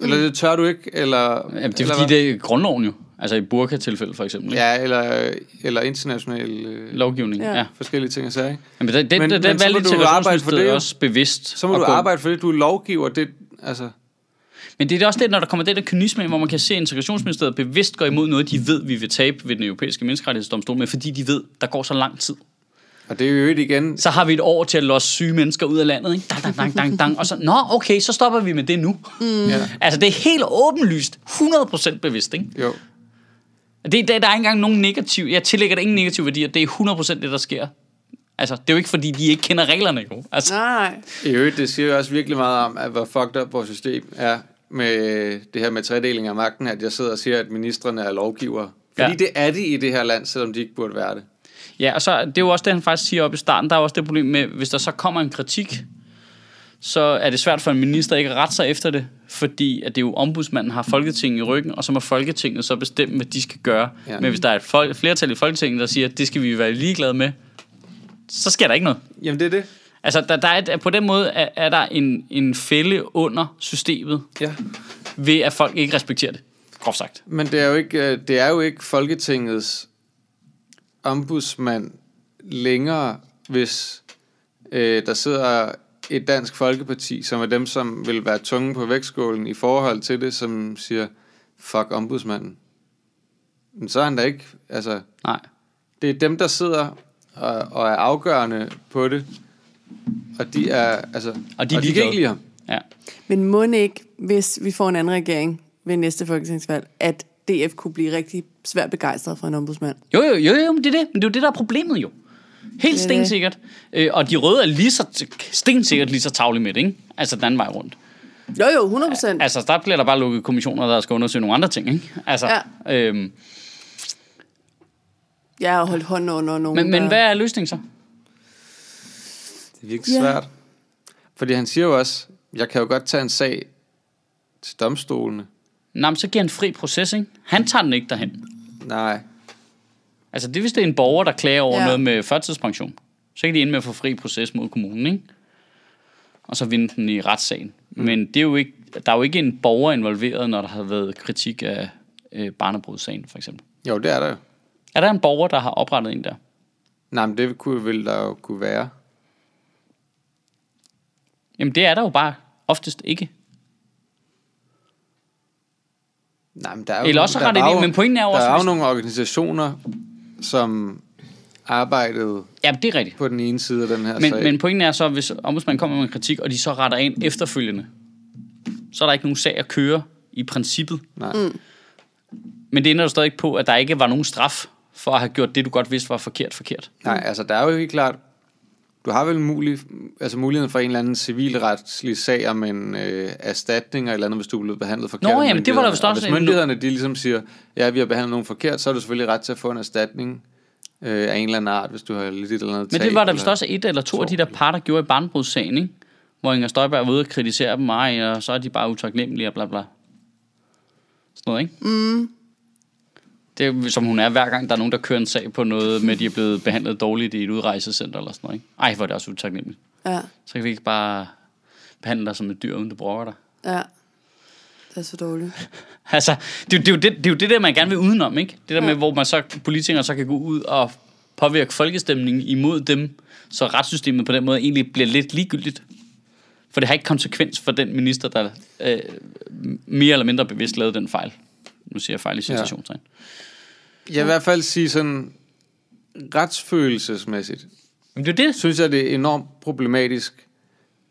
[SPEAKER 3] Eller det tør du ikke, eller...
[SPEAKER 2] Jamen, det er
[SPEAKER 3] eller
[SPEAKER 2] fordi,
[SPEAKER 3] hvad?
[SPEAKER 2] det er grundloven jo. Altså i burka-tilfælde for eksempel. ikke?
[SPEAKER 3] Ja, eller, eller international øh,
[SPEAKER 2] Lovgivning,
[SPEAKER 1] Ja.
[SPEAKER 3] forskellige ting at sige. ikke?
[SPEAKER 2] Men det, det,
[SPEAKER 3] Men-
[SPEAKER 2] det,
[SPEAKER 3] men
[SPEAKER 2] det
[SPEAKER 3] så må
[SPEAKER 2] valgte
[SPEAKER 3] du arbejde for det,
[SPEAKER 2] også bevidst.
[SPEAKER 3] Så må du
[SPEAKER 2] gå-
[SPEAKER 3] arbejde for det, du er lovgiver. Det, altså,
[SPEAKER 2] Men det er også det, når der kommer det der kynisme ind, hvor man kan se, at integrationsministeriet bevidst går imod noget, de ved, vi vil tabe ved den europæiske menneskerettighedsdomstol, men fordi de ved, der går så lang tid.
[SPEAKER 3] Og det er jo ikke igen...
[SPEAKER 2] Så har vi et år til at losse syge mennesker ud af landet, ikke? Dang, dang, dang, dang, dang. Og så, nå, okay, så stopper vi med det nu. Mm.
[SPEAKER 3] Ja,
[SPEAKER 2] Altså, det er helt åbenlyst, 100% bevidst, ikke?
[SPEAKER 3] jo.
[SPEAKER 2] Det, det, der er ikke engang nogen negativ, jeg tillægger det ingen negativ værdi, det er 100% det, der sker. Altså, det er jo ikke, fordi de ikke kender reglerne, jo. Altså,
[SPEAKER 1] Nej.
[SPEAKER 3] I øvrigt, det siger jo også virkelig meget om, at hvor fucked up vores system er med det her med tredeling af magten, at jeg sidder og siger, at ministerne er lovgivere. Fordi
[SPEAKER 2] ja.
[SPEAKER 3] det er de i det her land, selvom de ikke burde være det.
[SPEAKER 2] Ja, og så det er jo også det, han faktisk siger op i starten. Der er også det problem med, hvis der så kommer en kritik, så er det svært for en minister ikke at rette sig efter det, fordi at det er jo ombudsmanden har Folketinget i ryggen, og så må Folketinget så bestemme, hvad de skal gøre. Ja. Men hvis der er et fol- flertal i Folketinget, der siger, at det skal vi være ligeglade med, så sker der ikke noget.
[SPEAKER 3] Jamen, det er det.
[SPEAKER 2] Altså, der, der er, et- på den måde er, er der en, en fælde under systemet,
[SPEAKER 3] Ja.
[SPEAKER 2] ved at folk ikke respekterer det. Groft sagt.
[SPEAKER 3] Men det er jo ikke, øh, det er jo ikke Folketingets ombudsmand længere, hvis øh, der sidder et dansk folkeparti, som er dem, som vil være tunge på vægtskålen i forhold til det, som siger, fuck ombudsmanden. Men så er han da ikke, altså,
[SPEAKER 2] Nej.
[SPEAKER 3] det er dem, der sidder og, og er afgørende på det, og de er, altså,
[SPEAKER 2] Og de er
[SPEAKER 3] og de kan ikke lide ham.
[SPEAKER 2] Ja.
[SPEAKER 1] Men må ikke, hvis vi får en anden regering ved næste folketingsvalg, at DF kunne blive rigtig svært begejstret for en ombudsmand?
[SPEAKER 2] Jo, jo, jo, jo, men det er det. Men det er jo det, der er problemet jo. Helt
[SPEAKER 1] er
[SPEAKER 2] stensikkert. Øh, og de røde er lige så stensikkert lige så tavlige med det, ikke? Altså den anden vej rundt.
[SPEAKER 1] Jo, jo, 100 procent.
[SPEAKER 2] Altså, der bliver der bare lukket kommissioner, der skal undersøge nogle andre ting, ikke? Altså,
[SPEAKER 1] Ja.
[SPEAKER 2] øhm,
[SPEAKER 1] Jeg har holdt hånden under nogen,
[SPEAKER 2] men, men
[SPEAKER 1] der-
[SPEAKER 2] hvad er løsningen så?
[SPEAKER 3] Det er virkelig
[SPEAKER 1] Ja.
[SPEAKER 3] svært. Fordi han siger jo også, jeg kan jo godt tage en sag til domstolene.
[SPEAKER 2] Nå, men så giver han fri proces, ikke? Han tager den ikke derhen.
[SPEAKER 3] Nej.
[SPEAKER 2] Altså, det hvis det er en borger, der klager over
[SPEAKER 1] Ja.
[SPEAKER 2] ja. noget med førtidspension. Så kan de ende med at få fri proces mod kommunen, ikke? Og så vinde den i retssagen. Mm. Men det er jo ikke, der er jo ikke en borger involveret, når der har været kritik af øh, barnebrudssagen, for eksempel.
[SPEAKER 3] Jo, det er der jo.
[SPEAKER 2] Er der en borger, der har oprettet en der?
[SPEAKER 3] Nej, men det kunne, vil der jo kunne være.
[SPEAKER 2] Jamen, det er der jo bare oftest ikke.
[SPEAKER 3] Nej, men der er jo,
[SPEAKER 2] Eller også
[SPEAKER 3] der
[SPEAKER 2] har det men pointen er jo
[SPEAKER 3] der
[SPEAKER 2] også,
[SPEAKER 3] er jo
[SPEAKER 2] hvis-
[SPEAKER 3] nogle organisationer, som arbejdede
[SPEAKER 2] Ja, det er rigtigt.
[SPEAKER 3] på den ene side af den her
[SPEAKER 2] Men,
[SPEAKER 3] sag.
[SPEAKER 2] men pointen er så, hvis ombudsmanden kommer med en kritik, og de så retter ind efterfølgende, så er der ikke nogen sag at køre i princippet.
[SPEAKER 3] Nej. Mm.
[SPEAKER 2] Men det ender jo stadig ikke på, at der ikke var nogen straf for at have gjort det, du godt vidste var forkert, forkert.
[SPEAKER 3] Nej, altså der er jo helt klart, du har vel mulig, altså muligheden for en eller anden civilretslig sag om en øh, erstatning eller et eller andet, hvis du er blevet behandlet forkert.
[SPEAKER 2] Nå, jamen, det var der vist
[SPEAKER 3] myndighederne. Og
[SPEAKER 2] også
[SPEAKER 3] Hvis myndighederne de ligesom siger, ja, vi har behandlet nogen forkert, så er du selvfølgelig ret til at få en erstatning øh, af en eller anden art, hvis du har lidt et eller andet
[SPEAKER 2] Men det var der vist også et eller to af de der par, der gjorde i barnebrudssagen, ikke? Hvor Inger Støjberg var ude og kritisere dem, og så er de bare utaknemmelige og bla bla. Sådan noget, ikke? Mm. Det som hun er, hver gang der er nogen, der kører en sag på noget med, at de er blevet behandlet dårligt i et udrejsecenter eller sådan noget, ikke? Ej, hvor er det også utaknemmeligt.
[SPEAKER 1] Ja,
[SPEAKER 2] Så kan vi ikke bare behandle dig som et dyr, uden du brokker dig.
[SPEAKER 1] ja. Det er så dårligt.
[SPEAKER 2] Altså, det, er det, er jo det, det er jo det der, man gerne vil udenom, ikke? Det der
[SPEAKER 1] Ja.
[SPEAKER 2] med, hvor man så, politikere så kan gå ud og påvirke folkestemningen imod dem, så retssystemet på den måde egentlig bliver lidt ligegyldigt. For det har ikke konsekvens for den minister, der øh, mere eller mindre bevidst lavede den fejl. Nu siger jeg fejl i citationstegn.
[SPEAKER 3] Jeg vil i hvert fald sige sådan, retsfølelsesmæssigt,
[SPEAKER 2] Men det er det.
[SPEAKER 3] synes jeg, det er enormt problematisk,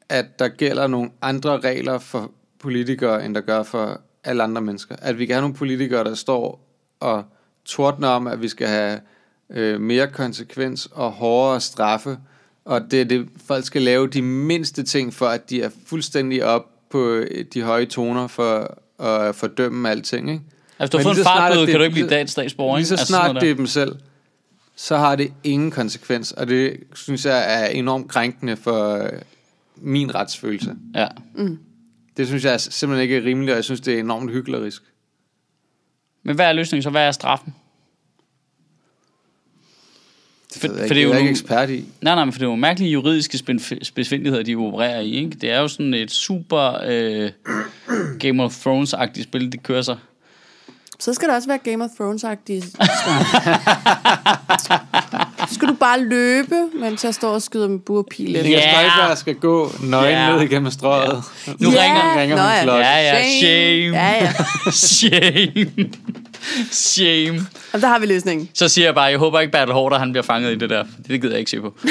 [SPEAKER 3] at der gælder nogle andre regler for politikere, end der gør for alle andre mennesker. At vi kan have nogle politikere, der står og tordner om, at vi skal have øh, mere konsekvens og hårdere straffe, og det er det, folk skal lave de mindste ting for, at de er fuldstændig op på øh, de høje toner for at fordømme alting, ikke?
[SPEAKER 2] Altså, du har fået
[SPEAKER 3] lige
[SPEAKER 2] en fartbøde, kan du ikke blive dansk statsborger,
[SPEAKER 3] Lige
[SPEAKER 2] ikke?
[SPEAKER 3] så
[SPEAKER 2] Altså,
[SPEAKER 3] snart det er dem selv, så har det ingen konsekvens, og det synes jeg er enormt krænkende for øh, min retsfølelse.
[SPEAKER 2] Ja.
[SPEAKER 3] Det synes jeg er simpelthen ikke er rimeligt, og jeg synes, det er enormt hyklerisk.
[SPEAKER 2] Men hvad er løsningen så? Hvad er straffen?
[SPEAKER 3] Det,
[SPEAKER 2] For-
[SPEAKER 3] for,
[SPEAKER 2] det er
[SPEAKER 3] det er
[SPEAKER 2] jo
[SPEAKER 3] jeg er ikke ekspert i.
[SPEAKER 2] Nej, nej, men for det er jo mærkelige juridiske spidsfindigheder, de opererer i, ikke? Det er jo sådan et super øh, Game of Thrones-agtigt spil, det kører sig.
[SPEAKER 1] Så skal det også være Game of Thrones-agtigt. Så skal du bare løbe, mens jeg står og skyder med burpil efter.
[SPEAKER 3] Inger
[SPEAKER 2] Ja.
[SPEAKER 3] Støjberg skal gå nøgen
[SPEAKER 2] Ja.
[SPEAKER 3] ned igennem strøget.
[SPEAKER 2] Nu ringer-
[SPEAKER 3] ringer
[SPEAKER 1] Nå
[SPEAKER 3] hun
[SPEAKER 1] ja.
[SPEAKER 3] klokken.
[SPEAKER 2] Ja, ja, shame.
[SPEAKER 1] Ja, ja.
[SPEAKER 2] Shame. Shame.
[SPEAKER 1] Jamen, der har vi løsningen.
[SPEAKER 2] Så siger jeg bare, jeg håber ikke, Bertel Hårder, han bliver fanget i det der. Det gider jeg ikke se på.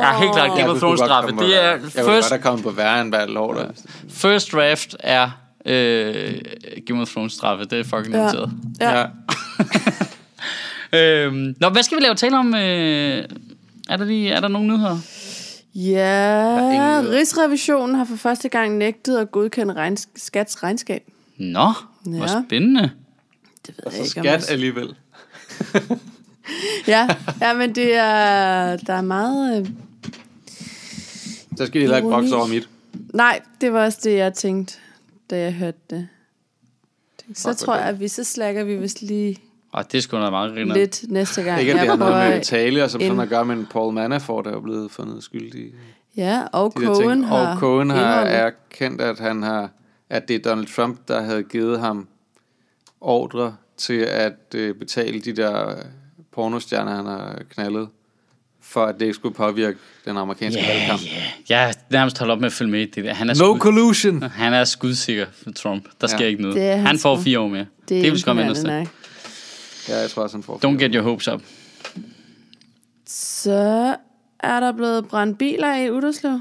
[SPEAKER 2] Ja, helt klart. Game
[SPEAKER 3] Jeg
[SPEAKER 2] of Thrones straffe.
[SPEAKER 3] komme
[SPEAKER 2] Det er
[SPEAKER 3] Jeg kunne
[SPEAKER 2] first,
[SPEAKER 3] godt have kommet på værre end Bertel Hårder.
[SPEAKER 2] first draft er øh, Game of Thrones straffe. Det er fucking
[SPEAKER 1] Ja.
[SPEAKER 2] irriteret.
[SPEAKER 1] Ja.
[SPEAKER 3] Ja.
[SPEAKER 2] Øhm, nå, hvad skal vi lave tale om? Øh, er, der lige, er der nogle nyheder?
[SPEAKER 1] Ja. Rigsrevisionen har for første gang nægtet at godkende regns- skats regnskab.
[SPEAKER 2] Nå, hvor
[SPEAKER 1] Ja.
[SPEAKER 2] spændende.
[SPEAKER 1] Det ved
[SPEAKER 3] Så
[SPEAKER 1] jeg ikke, om
[SPEAKER 3] skat
[SPEAKER 1] jeg-
[SPEAKER 3] alligevel.
[SPEAKER 1] Ja, ja, men det er, der er meget...
[SPEAKER 3] Så skal de heller ikke brokse over mit.
[SPEAKER 1] nej, det var også det, jeg tænkte, da jeg hørte det. Så
[SPEAKER 3] hvor
[SPEAKER 1] tror jeg, at vi så slækker vi vist lige
[SPEAKER 2] Oh, det er sgu da meget griner.
[SPEAKER 1] lidt næste gang.
[SPEAKER 3] Ikke at det har noget med og som sådan
[SPEAKER 1] ind-
[SPEAKER 3] at gøre, men Paul Manafort er jo blevet fundet skyldig i
[SPEAKER 1] Ja, og
[SPEAKER 3] de der
[SPEAKER 1] Cohen har
[SPEAKER 3] Og Cohen har erkendt, at, han har, at det er Donald Trump, der havde givet ham ordre til at øh, betale de der øh, pornostjerner, han har knaldet, for at det ikke skulle påvirke den amerikanske
[SPEAKER 2] Ja,
[SPEAKER 3] valgkamp.
[SPEAKER 2] ja. Jeg er nærmest holdt op med at følge med i det der. Han er,
[SPEAKER 3] No
[SPEAKER 2] skud,
[SPEAKER 3] collusion!
[SPEAKER 2] han er skudsikker for Trump. Der sker
[SPEAKER 3] Ja.
[SPEAKER 2] ikke noget.
[SPEAKER 1] Det han
[SPEAKER 2] han får fire år mere.
[SPEAKER 1] Det
[SPEAKER 2] det
[SPEAKER 1] er
[SPEAKER 2] vi sgu om
[SPEAKER 1] imponerende
[SPEAKER 2] til.
[SPEAKER 1] nok.
[SPEAKER 3] Ja, jeg tror også, han får
[SPEAKER 2] Don't get your hopes up.
[SPEAKER 1] Så er der blevet brændt biler i Uderslev.
[SPEAKER 2] Åh,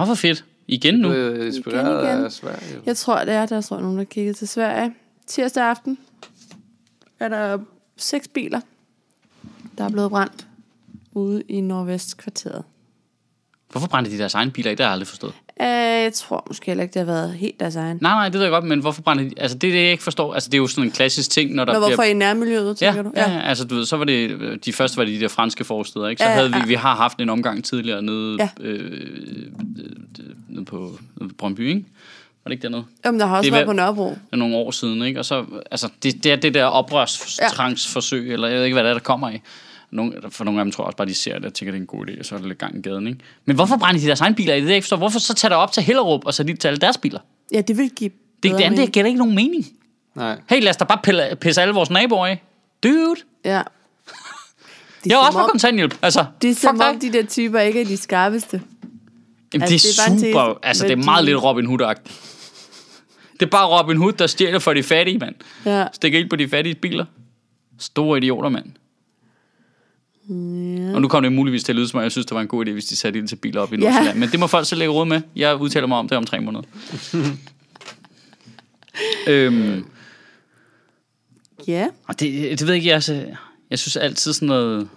[SPEAKER 2] oh, hvor fedt. Igen nu.
[SPEAKER 3] Du er inspireret
[SPEAKER 1] Igen, igen.
[SPEAKER 3] af Sverige.
[SPEAKER 1] Jeg tror, det er, der står nogen, der kigger til Sverige. Tirsdag aften er der seks biler, der er blevet brændt ude i Nordvestkvarteret.
[SPEAKER 2] Hvorfor brændte de deres egen biler af? Det har jeg aldrig forstået.
[SPEAKER 1] Øh, jeg tror måske heller ikke, det har været helt deres egen.
[SPEAKER 2] Nej, nej, det ved jeg godt, men hvorfor brændte de... Altså, det er det, jeg ikke forstår. Altså, det er jo sådan en klassisk ting, når der
[SPEAKER 1] Nå, hvorfor
[SPEAKER 2] bliver...
[SPEAKER 1] i nærmiljøet,
[SPEAKER 2] Ja,
[SPEAKER 1] tænker du?
[SPEAKER 2] ja, ja, altså du ved, så var det, de første var det de der franske forsteder, ikke? Så
[SPEAKER 1] Ja,
[SPEAKER 2] havde vi,
[SPEAKER 1] ja.
[SPEAKER 2] vi har haft en omgang tidligere nede,
[SPEAKER 1] Ja.
[SPEAKER 2] øh, øh, nede på nede på Brøndby, ikke? Var det ikke dernede?
[SPEAKER 1] Jamen, der har også
[SPEAKER 2] Det
[SPEAKER 1] været på Nørrebro.
[SPEAKER 2] Det er nogle år siden, ikke? Og så, altså, det, det er det der oprørstrangsforsøg, eller jeg ved ikke, hvad det er, der kommer af. Nogle, for nogle af dem tror jeg også bare, de ser det og tænker, det er en god idé, og så er det lidt gang i gaden, ikke? Men hvorfor brænder de deres egen biler af? Det jeg forstår. Hvorfor så tager der op til Hellerup, og så lige til alle deres biler?
[SPEAKER 1] Ja, det vil give
[SPEAKER 2] Det, det andet, det giver ikke nogen mening.
[SPEAKER 3] Nej.
[SPEAKER 2] Hey, lad os da bare pille, pisse alle vores naboer af. Dude,
[SPEAKER 1] Ja.
[SPEAKER 2] jeg
[SPEAKER 1] Det
[SPEAKER 2] er også på kontanthjælp. Altså,
[SPEAKER 1] Det er som om, de der typer ikke er de skarpeste.
[SPEAKER 2] Jamen,
[SPEAKER 1] Altså,
[SPEAKER 2] det er,
[SPEAKER 1] det er
[SPEAKER 2] super, altså det er meget
[SPEAKER 1] de-
[SPEAKER 2] lidt Robin Hood-agtigt. Det er bare Robin Hood, der stjæler for de fattige, mand.
[SPEAKER 1] Ja.
[SPEAKER 2] Stikker ind på de fattige biler. Store idioter, mand. Ja. Og nu kommer det muligvis til at lyde som, om jeg synes, det var en god idé, hvis de satte ild til biler op i. Nordsjælland. Men det må folk selv lægge råd med. Jeg udtaler mig om det om tre måneder. øhm,
[SPEAKER 1] Ja.
[SPEAKER 2] og det, det ved jeg ikke, altså, jeg synes altid sådan noget...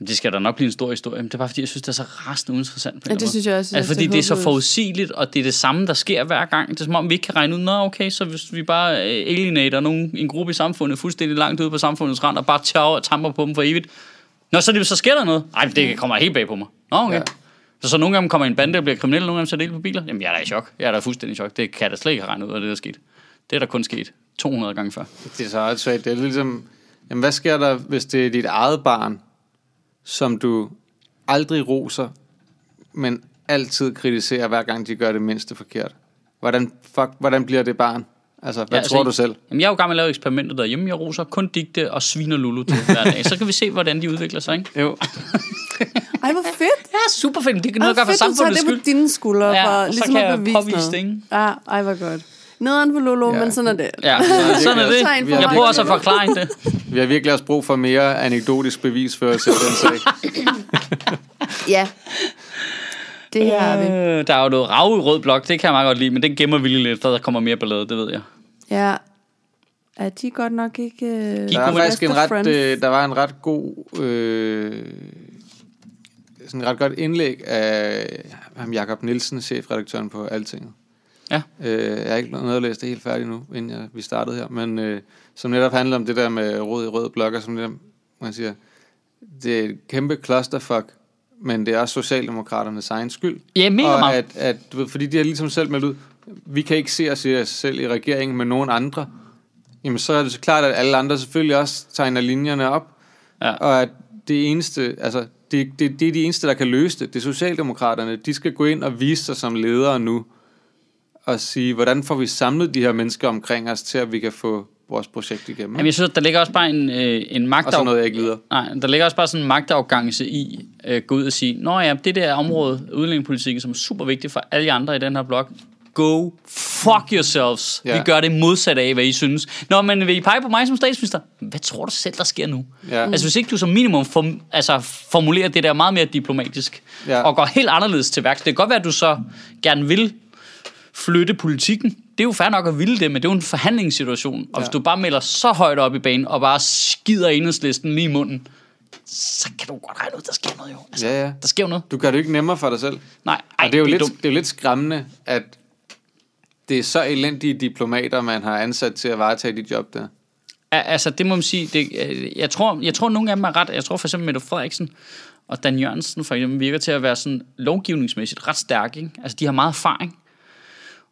[SPEAKER 2] Jamen, det skal der nok blive en stor historie, men det er bare fordi, jeg synes, det er så rasende uinteressant. På
[SPEAKER 1] Ja, det
[SPEAKER 2] anden
[SPEAKER 1] synes
[SPEAKER 2] måde.
[SPEAKER 1] jeg også,
[SPEAKER 2] Altså, fordi det er så forudsigeligt, og det er det samme, der sker hver gang. Det er som om, vi ikke kan regne ud, nå okay, så hvis vi bare øh, alienater nogen, en gruppe i samfundet fuldstændig langt ude på samfundets rand, og bare tager og tamper på dem for evigt. Nå, så, det, så sker der noget. Nej, det kommer helt bag på mig. Nå, okay. Ja. Så, så nogle dem kommer i en bande og bliver kriminelle, nogle dem sætter ild på biler. Jamen, jeg er da i chok. Jeg er da fuldstændig i chok. Det kan jeg da slet ikke have regnet ud af det, der er sket. Det er der kun sket 200 gange før.
[SPEAKER 3] Det er så også svagt. Det er ligesom, jamen hvad sker der, hvis det er dit eget barn, som du aldrig roser, men altid kritiserer, hver gang de gør det mindste forkert? Hvordan, fuck, hvordan bliver det barn? Altså, hvad
[SPEAKER 2] Ja, altså,
[SPEAKER 3] tror du selv?
[SPEAKER 2] Jamen, jeg er jo gammel at lave eksperimentet derhjemme. Jeg roser kun digte og sviner Lulu til hver dag. Så kan vi se, hvordan de udvikler sig, ikke?
[SPEAKER 3] Jo.
[SPEAKER 1] Ej, hvor fedt.
[SPEAKER 2] Ja, super fedt. Det kan
[SPEAKER 1] Ej,
[SPEAKER 2] noget gøre for
[SPEAKER 1] fedt, du tager
[SPEAKER 2] samfundets
[SPEAKER 1] det på
[SPEAKER 2] skyld.
[SPEAKER 1] dine skuldre,
[SPEAKER 2] Ja,
[SPEAKER 1] for
[SPEAKER 2] og så
[SPEAKER 1] ligesom
[SPEAKER 2] kan
[SPEAKER 1] at
[SPEAKER 2] jeg påvise
[SPEAKER 1] noget.
[SPEAKER 2] det, ikke?
[SPEAKER 1] Ja, ej, hvor godt. Nederen på Lolo,
[SPEAKER 3] Ja.
[SPEAKER 1] men sådan er det.
[SPEAKER 2] Ja, sådan er
[SPEAKER 1] Så er en
[SPEAKER 2] det. Jeg prøver også at forklare det.
[SPEAKER 3] Vi har virkelig også brug for mere anekdotisk bevisførelse i den sag.
[SPEAKER 1] Ja. Det har vi.
[SPEAKER 2] Øh, der er jo noget rav i rød blok, det kan jeg meget godt lide, men den gemmer vi lige lidt, for der kommer mere ballade, det ved jeg.
[SPEAKER 1] Ja. Er de godt nok ikke... Uh,
[SPEAKER 2] De
[SPEAKER 3] Der var faktisk en ret, øh, der var en ret god, øh, sådan et ret godt indlæg af ham Jakob Nielsen, chefredaktøren på Altinget.
[SPEAKER 2] Ja.
[SPEAKER 3] Øh, jeg har ikke noget at læse det helt færdigt nu, inden jeg, vi startede her, men øh, som netop handler om det der med rød i rød blok, og som netop, man siger, det er et kæmpe clusterfuck, men det er også Socialdemokraternes egen skyld.
[SPEAKER 2] Ja, mega
[SPEAKER 3] og
[SPEAKER 2] meget.
[SPEAKER 3] at, at, fordi de har ligesom selv meldt ud, vi kan ikke se os i os selv i regeringen med nogen andre, jamen så er det så klart, at alle andre selvfølgelig også tegner linjerne op,
[SPEAKER 2] Ja.
[SPEAKER 3] og at det eneste, altså, det, det, det er de eneste, der kan løse det. Det er Socialdemokraterne. De skal gå ind og vise sig som ledere nu, og sige, hvordan får vi samlet de her mennesker omkring os, til at vi kan få vores projekt igennem.
[SPEAKER 2] Jamen, jeg synes, at der ligger også bare en, øh, en
[SPEAKER 3] og
[SPEAKER 2] magtav...
[SPEAKER 3] så noget, jeg ikke videre.
[SPEAKER 2] Nej, der ligger også bare sådan en magtafgangelse i øh, gå ud og sige, Nå ja, det der område, udlændingepolitikken, som er super vigtigt for alle andre i den her blok, go fuck yourselves. Ja. Vi gør det modsat af, hvad I synes. Nå, men vil I pege på mig som statsminister? Hvad tror du selv, der sker nu?
[SPEAKER 3] Ja.
[SPEAKER 2] Altså, hvis ikke du som minimum form, altså, formulerer det der meget mere diplomatisk,
[SPEAKER 3] Ja.
[SPEAKER 2] og går helt anderledes til værks. Det kan godt være, at du så gerne vil flytte politikken. Det er jo fair nok at ville det, men det er jo en forhandlingssituation. Og ja. hvis du bare melder så højt op i banen, og bare skider enhedslisten lige i munden, så kan du godt regne ud, der sker noget jo. Altså,
[SPEAKER 3] Ja, ja.
[SPEAKER 2] Der sker jo noget.
[SPEAKER 3] Du gør det jo ikke nemmere for dig selv.
[SPEAKER 2] Nej,
[SPEAKER 3] Ej,
[SPEAKER 2] ej,
[SPEAKER 3] det, er jo lidt,
[SPEAKER 2] dumt.
[SPEAKER 3] det er jo lidt skræmmende, at det er så elendige diplomater, man har ansat til at varetage dit job der.
[SPEAKER 2] Ja, altså, det må man sige. Det, øh, jeg, tror, jeg tror, nogle af dem er ret. Jeg tror for eksempel, Mette Frederiksen og Dan Jørgensen for eksempel virker til at være sådan lovgivningsmæssigt ret stærke. Ikke? Altså, de har meget erfaring,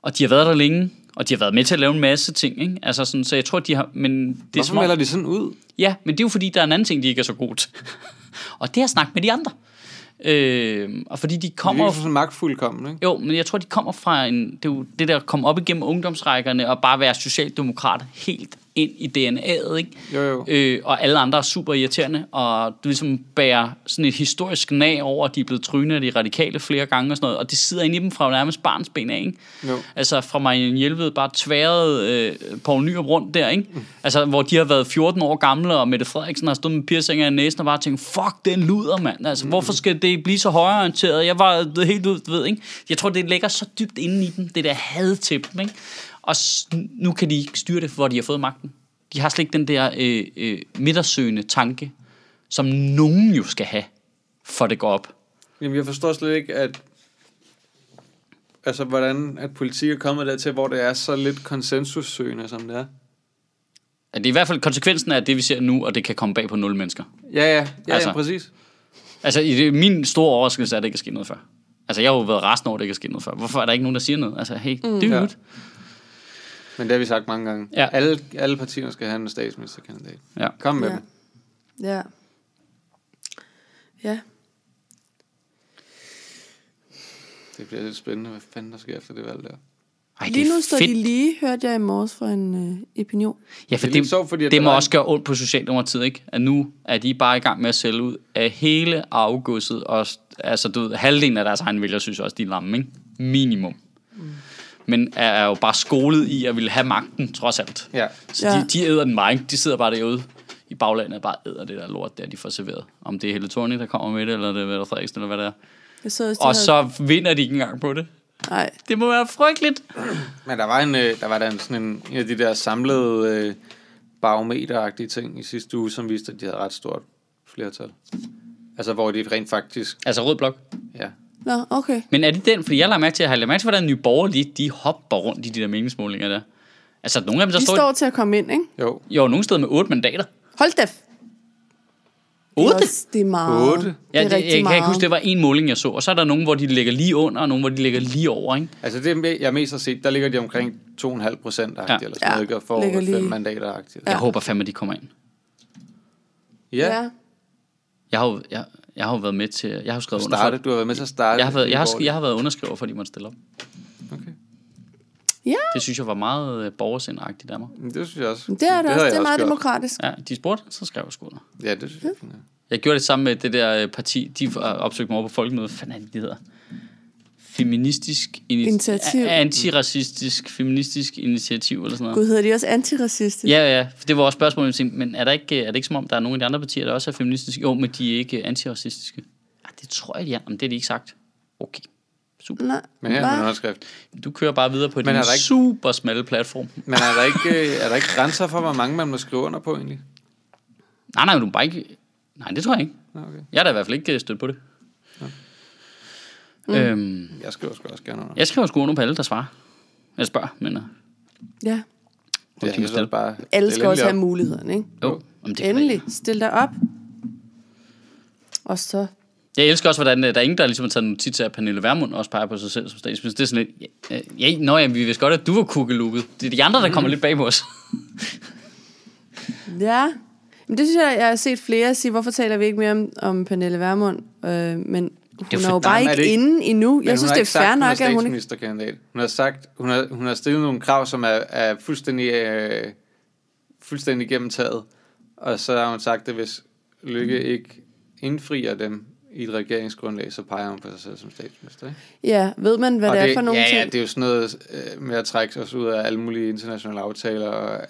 [SPEAKER 2] og de har været der længe, og de har været med til at lave en masse ting. Ikke? Altså, sådan, så jeg tror, de har... Men det er
[SPEAKER 3] Hvorfor melder de sådan ud?
[SPEAKER 2] Ja, men det er jo fordi, der er en anden ting, de ikke er så gode til. og det er at snakke med de andre. Øh, og fordi de kommer...
[SPEAKER 3] virker sådan magtfuldkommen, ikke?
[SPEAKER 2] Jo, men jeg tror, de kommer fra en, det, er jo det der komme op igennem ungdomsrækkerne og bare være socialdemokrat helt ind i DNA'et, ikke?
[SPEAKER 3] Jo, jo.
[SPEAKER 2] Øh, og alle andre er super irriterende, og du ligesom bærer sådan et historisk nag over, at de er blevet trynet af de radikale flere gange og sådan noget, og det sidder inde i dem fra nærmest barns ben af, ikke?
[SPEAKER 3] Jo.
[SPEAKER 2] Altså fra Marianne Hjelved bare tværet øh, Poul Nyrup rundt der, ikke? Altså hvor de har været 14 år gamle, og Mette Frederiksen har stået med piercinger i næsen og bare tænkt, fuck, den luder, mand. Altså hvorfor skal det blive så højreorienteret? Jeg var helt ud, ved, ikke? Jeg tror, det ligger så dybt inde i dem, det der had til dem, ikke? Og nu kan de ikke styre det, hvor de har fået magten. De har slet ikke den der øh, øh, midtersøgende tanke, som nogen jo skal have, for det går op.
[SPEAKER 3] Jamen, jeg forstår slet ikke, at altså, hvordan at politik er kommet dertil, hvor det er så lidt konsensussøgende, som det er.
[SPEAKER 2] At det er i hvert fald konsekvensen af det, vi ser nu, og det kan komme bag på nul mennesker.
[SPEAKER 3] Ja, ja, ja,
[SPEAKER 2] Altså.
[SPEAKER 3] altså. ja præcis.
[SPEAKER 2] Altså, i det, min store overraskelse er, at det ikke er sket noget før. Altså, jeg har jo været resten over, at det ikke er sket noget før. Hvorfor er der ikke nogen, der siger noget? Altså, hey, mm. dude.
[SPEAKER 3] Ja. Men det har vi sagt mange gange.
[SPEAKER 2] Ja.
[SPEAKER 3] Alle, alle partier skal have en statsministerkandidat.
[SPEAKER 2] Ja.
[SPEAKER 3] Kom med
[SPEAKER 1] Ja.
[SPEAKER 3] ja. dem.
[SPEAKER 1] Ja. Ja.
[SPEAKER 3] Det bliver lidt spændende, hvad fanden der sker efter det valg der.
[SPEAKER 2] Ej, det
[SPEAKER 1] Lige nu står
[SPEAKER 2] fedt.
[SPEAKER 1] de lige, hørte jeg i morges fra en øh, opinion.
[SPEAKER 2] Ja, for
[SPEAKER 3] Det er
[SPEAKER 2] det,
[SPEAKER 3] sjovt, fordi
[SPEAKER 2] det må
[SPEAKER 3] var
[SPEAKER 2] også
[SPEAKER 3] en-
[SPEAKER 2] gøre ondt på Socialdemokratiet, ikke? At nu er de bare i gang med at sælge ud af hele afgodset, og altså, du ved, halvdelen af deres egen vælger synes også, de er lamme, ikke? Minimum. Mm. Men er, jo bare skolet i at ville have magten, trods alt.
[SPEAKER 3] Ja.
[SPEAKER 2] Så
[SPEAKER 1] Ja.
[SPEAKER 2] de, de æder den ikke? De sidder bare derude i baglandet og bare æder det der lort, der de får serveret. Om det er Helle Thorning, der kommer med det, eller det er Mette Frederiksen, eller hvad det er.
[SPEAKER 1] Jeg så
[SPEAKER 2] Og
[SPEAKER 1] havde-
[SPEAKER 2] så vinder de ikke engang på det.
[SPEAKER 1] Nej,
[SPEAKER 2] Det må være frygteligt.
[SPEAKER 3] Men der var, en, øh, der var der en, sådan en, en af de der samlede øh, barometeragtige ting i sidste uge, som viste, at de havde ret stort flertal. Altså, hvor de rent faktisk...
[SPEAKER 2] Altså rød blok.
[SPEAKER 3] Ja.
[SPEAKER 1] Nå, okay.
[SPEAKER 2] Men er det den, fordi jeg lader mærke til, at jeg har mærke til, hvordan nye borgerlige, de hopper rundt i de der meningsmålinger der. Altså, nogle af dem, der
[SPEAKER 1] De
[SPEAKER 2] står,
[SPEAKER 1] står til at komme ind, ikke?
[SPEAKER 3] Jo.
[SPEAKER 2] jo, nogle steder med otte mandater.
[SPEAKER 1] Hold da. Det
[SPEAKER 2] Otte?
[SPEAKER 1] det er meget.
[SPEAKER 3] Otte?
[SPEAKER 2] Ja,
[SPEAKER 1] det
[SPEAKER 2] det,
[SPEAKER 1] er
[SPEAKER 2] jeg kan
[SPEAKER 1] meget.
[SPEAKER 2] ikke huske, det var en måling, jeg så. Og så er der nogen, hvor de ligger lige under, og nogen, hvor de ligger lige over, ikke?
[SPEAKER 3] Altså, det jeg mest har set, der ligger de omkring 2,5 procent
[SPEAKER 2] Ja.
[SPEAKER 3] ja. eller sådan
[SPEAKER 1] Ja,
[SPEAKER 3] noget, får
[SPEAKER 1] ligger lige-
[SPEAKER 3] fem mandater agtigt.
[SPEAKER 2] Jeg håber fandme, de kommer ind.
[SPEAKER 3] Ja,
[SPEAKER 1] Ja.
[SPEAKER 2] Jeg har jo, jeg, jeg har jo været med til... Jeg har skrevet under
[SPEAKER 3] starte.
[SPEAKER 2] for,
[SPEAKER 3] Du har været med til at starte.
[SPEAKER 2] jeg har, været, jeg, har, jeg har været underskriver, for de måtte stille op.
[SPEAKER 3] Okay.
[SPEAKER 1] ja,
[SPEAKER 2] Det synes jeg var meget øh, borgersindagtigt af mig.
[SPEAKER 3] Det synes jeg også.
[SPEAKER 1] det er det,
[SPEAKER 3] havde
[SPEAKER 1] også. Det er meget
[SPEAKER 3] gjort.
[SPEAKER 1] demokratisk.
[SPEAKER 2] Ja, de spurgte, så skrev jeg sgu under.
[SPEAKER 3] Ja, det synes jeg. er fint, ja.
[SPEAKER 2] Jeg gjorde det samme med det der øh, parti, de øh, opsøgte mig over på folkemødet. Hvad fanden er det, de hedder? Feministisk ini-
[SPEAKER 1] Initiativ.
[SPEAKER 2] Antiracistisk feministisk initiativ eller sådan noget.
[SPEAKER 1] Gud, hedder de også antiracistiske?
[SPEAKER 2] Ja, ja, for det var også spørgsmålet, jeg tænkte, men er, der ikke, er det ikke som om, der er nogle af de andre partier, der også er feministiske? Jo, men de er ikke antiracistiske. Ja, det tror jeg, de er. Om det er de ikke sagt. Okay, super.
[SPEAKER 1] Nej.
[SPEAKER 3] Men her er underskrift.
[SPEAKER 2] Du kører bare videre på din
[SPEAKER 3] er der ikke-
[SPEAKER 2] super smalle platform.
[SPEAKER 3] Men er der, ikke, øh, er der ikke grænser for, hvor mange man må skrive under på, egentlig?
[SPEAKER 2] Nej, nej, du bare ikke... Nej, det tror jeg ikke.
[SPEAKER 3] Okay.
[SPEAKER 2] Jeg har da i hvert fald ikke øh, stødt på det. Øhm,
[SPEAKER 3] Jeg skriver sgu også gerne under.
[SPEAKER 2] jeg skriver sgu under på alle, der svarer. Jeg spørger, men... øh,
[SPEAKER 1] Ja.
[SPEAKER 3] Det er, jeg bare...
[SPEAKER 1] Alle skal også
[SPEAKER 3] lidt
[SPEAKER 1] have muligheden, ikke?
[SPEAKER 2] Jo, om det er
[SPEAKER 1] Endelig. Stil dig op. Og så...
[SPEAKER 2] Jeg elsker også, hvordan øh, der er ingen, der ligesom har taget notits af, at Pernille Vermund også peger på sig selv som statsminister. Det er sådan lidt, ja, øh, ja, nå ja, vi vidste godt, at du var kukkelukket. Det er de andre, der kommer lidt bag på os.
[SPEAKER 1] Ja. Men det synes jeg, jeg har set flere sige, hvorfor taler vi ikke mere om, om Pernille Vermund? Øh, men hun er, jo bare
[SPEAKER 3] er
[SPEAKER 1] ikke
[SPEAKER 3] det ikke-
[SPEAKER 1] inde endnu. Jeg
[SPEAKER 3] hun
[SPEAKER 1] synes, det er fair
[SPEAKER 3] hun er
[SPEAKER 1] nok, at hun ikke...
[SPEAKER 3] statsministerkandidat. Hun har sagt, hun har, hun har stillet nogle krav, som er, er fuldstændig, øh, fuldstændig gennemtaget. Og så har hun sagt, at hvis Lykke ikke indfrier dem i et regeringsgrundlag, så peger hun på sig selv som statsminister. Ikke?
[SPEAKER 1] Ja, ved man, hvad
[SPEAKER 3] og
[SPEAKER 1] det er for nogle
[SPEAKER 3] ja,
[SPEAKER 1] ting?
[SPEAKER 3] Ja, det er jo sådan noget øh, med at trække os ud af alle mulige internationale aftaler, og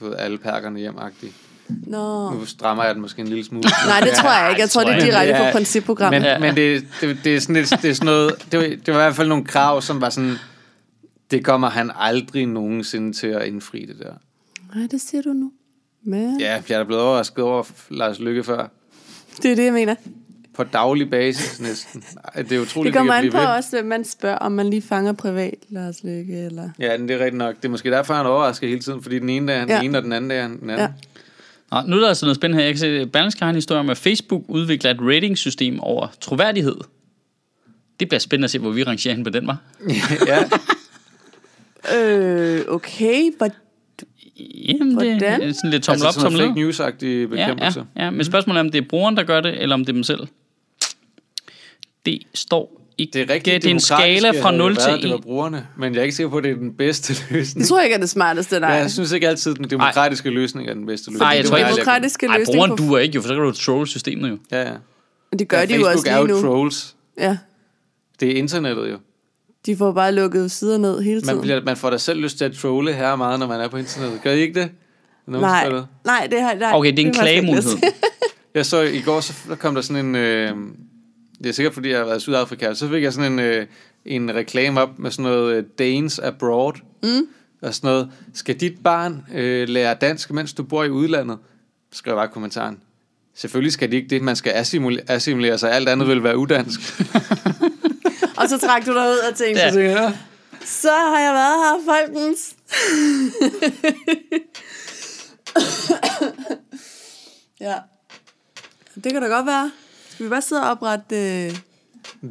[SPEAKER 3] du ved, alle perkerne hjem-agtigt.
[SPEAKER 1] Nå.
[SPEAKER 3] Nu strammer jeg den måske en lille smule.
[SPEAKER 1] Nej, det tror jeg ikke. Jeg tror, det er direkte på principprogrammet.
[SPEAKER 3] Men, men det, det, det, er sådan lidt, det er sådan noget, det var, det var i hvert fald nogle krav, som var sådan, det kommer han aldrig nogensinde til at indfri det der.
[SPEAKER 1] Nej, det siger du nu. Men
[SPEAKER 3] Ja, jeg er blevet overrasket over Lars Lykke før.
[SPEAKER 1] det er det, jeg mener.
[SPEAKER 3] På daglig basis næsten. Det er utroligt,
[SPEAKER 1] Det kommer an på
[SPEAKER 3] ved.
[SPEAKER 1] også, hvem man spørger, om man lige fanger privat, Lars Lykke, eller...
[SPEAKER 3] Ja, men det er rigtigt nok. Det er måske derfor, han er overrasket hele tiden, fordi den ene dag er han
[SPEAKER 1] Ja.
[SPEAKER 3] den ene, og den anden dag er han den anden.
[SPEAKER 1] Ja.
[SPEAKER 2] Nå, nu er der altså noget spændende her. Jeg kan se, at Berlingske har en historie om, at Facebook udvikler et ratingsystem over troværdighed. Det bliver spændende at se, hvor vi rangerer hen på den, var.
[SPEAKER 3] ja.
[SPEAKER 1] Øh, okay, hvor...
[SPEAKER 2] Jamen, det
[SPEAKER 1] Hvordan?
[SPEAKER 2] er sådan lidt tommel
[SPEAKER 3] altså
[SPEAKER 2] op, tommel ned.
[SPEAKER 3] fake news-agtig
[SPEAKER 2] Ja,
[SPEAKER 3] bekæmpelse.
[SPEAKER 2] ja, ja, men spørgsmålet er, om det er brugeren, der gør det, eller om det er dem selv. Det står ikke.
[SPEAKER 3] Det er rigtigt
[SPEAKER 2] det er en skala fra 0 til
[SPEAKER 3] Det var
[SPEAKER 2] 1.
[SPEAKER 3] brugerne, men jeg er ikke sikker på, at det er den bedste løsning.
[SPEAKER 1] Det tror jeg ikke er det smarteste, nej.
[SPEAKER 3] Ja, jeg synes ikke altid, at den demokratiske løsning er den bedste løsning.
[SPEAKER 2] Nej, jeg
[SPEAKER 3] Det
[SPEAKER 2] tror
[SPEAKER 3] er
[SPEAKER 2] ikke-.
[SPEAKER 1] Demokratiske
[SPEAKER 2] Ej,
[SPEAKER 1] løsning
[SPEAKER 2] brugeren
[SPEAKER 1] på...
[SPEAKER 2] duer ikke jo, for så kan du troll systemet jo.
[SPEAKER 3] Ja, ja.
[SPEAKER 1] Men det gør
[SPEAKER 3] ja,
[SPEAKER 1] de jo
[SPEAKER 3] Facebook
[SPEAKER 1] også
[SPEAKER 3] er
[SPEAKER 1] lige
[SPEAKER 3] jo
[SPEAKER 1] nu.
[SPEAKER 3] trolls.
[SPEAKER 1] Ja,
[SPEAKER 3] Det er internettet jo.
[SPEAKER 1] de får bare lukket sider ned hele
[SPEAKER 3] Man,
[SPEAKER 1] tiden.
[SPEAKER 3] bliver, man får da selv lyst til at trolle her meget, når man er på internettet. Gør I ikke det? Nogen
[SPEAKER 1] Nej,
[SPEAKER 3] spiller?
[SPEAKER 1] nej, det har nej,
[SPEAKER 2] Okay, det er en klagemulighed.
[SPEAKER 3] Jeg så i går, så der kom der sådan en... Øh, det er sikkert, fordi jeg har været i Sydafrika. Så fik jeg sådan en, øh, en reklame op med sådan noget øh, Danes Abroad. Mm. Og sådan noget. Skal dit barn øh, lære dansk, mens du bor i udlandet? Skrev jeg bare i kommentaren. Selvfølgelig skal de ikke det. Man skal assimile- assimilere sig. Alt andet vil være udansk.
[SPEAKER 1] Og så trak du dig ud og tænkte,
[SPEAKER 2] Ja.
[SPEAKER 1] ja. så har jeg været her, folkens. ja. Det kan da godt være. Skal vi bare sidde og oprette... Øh...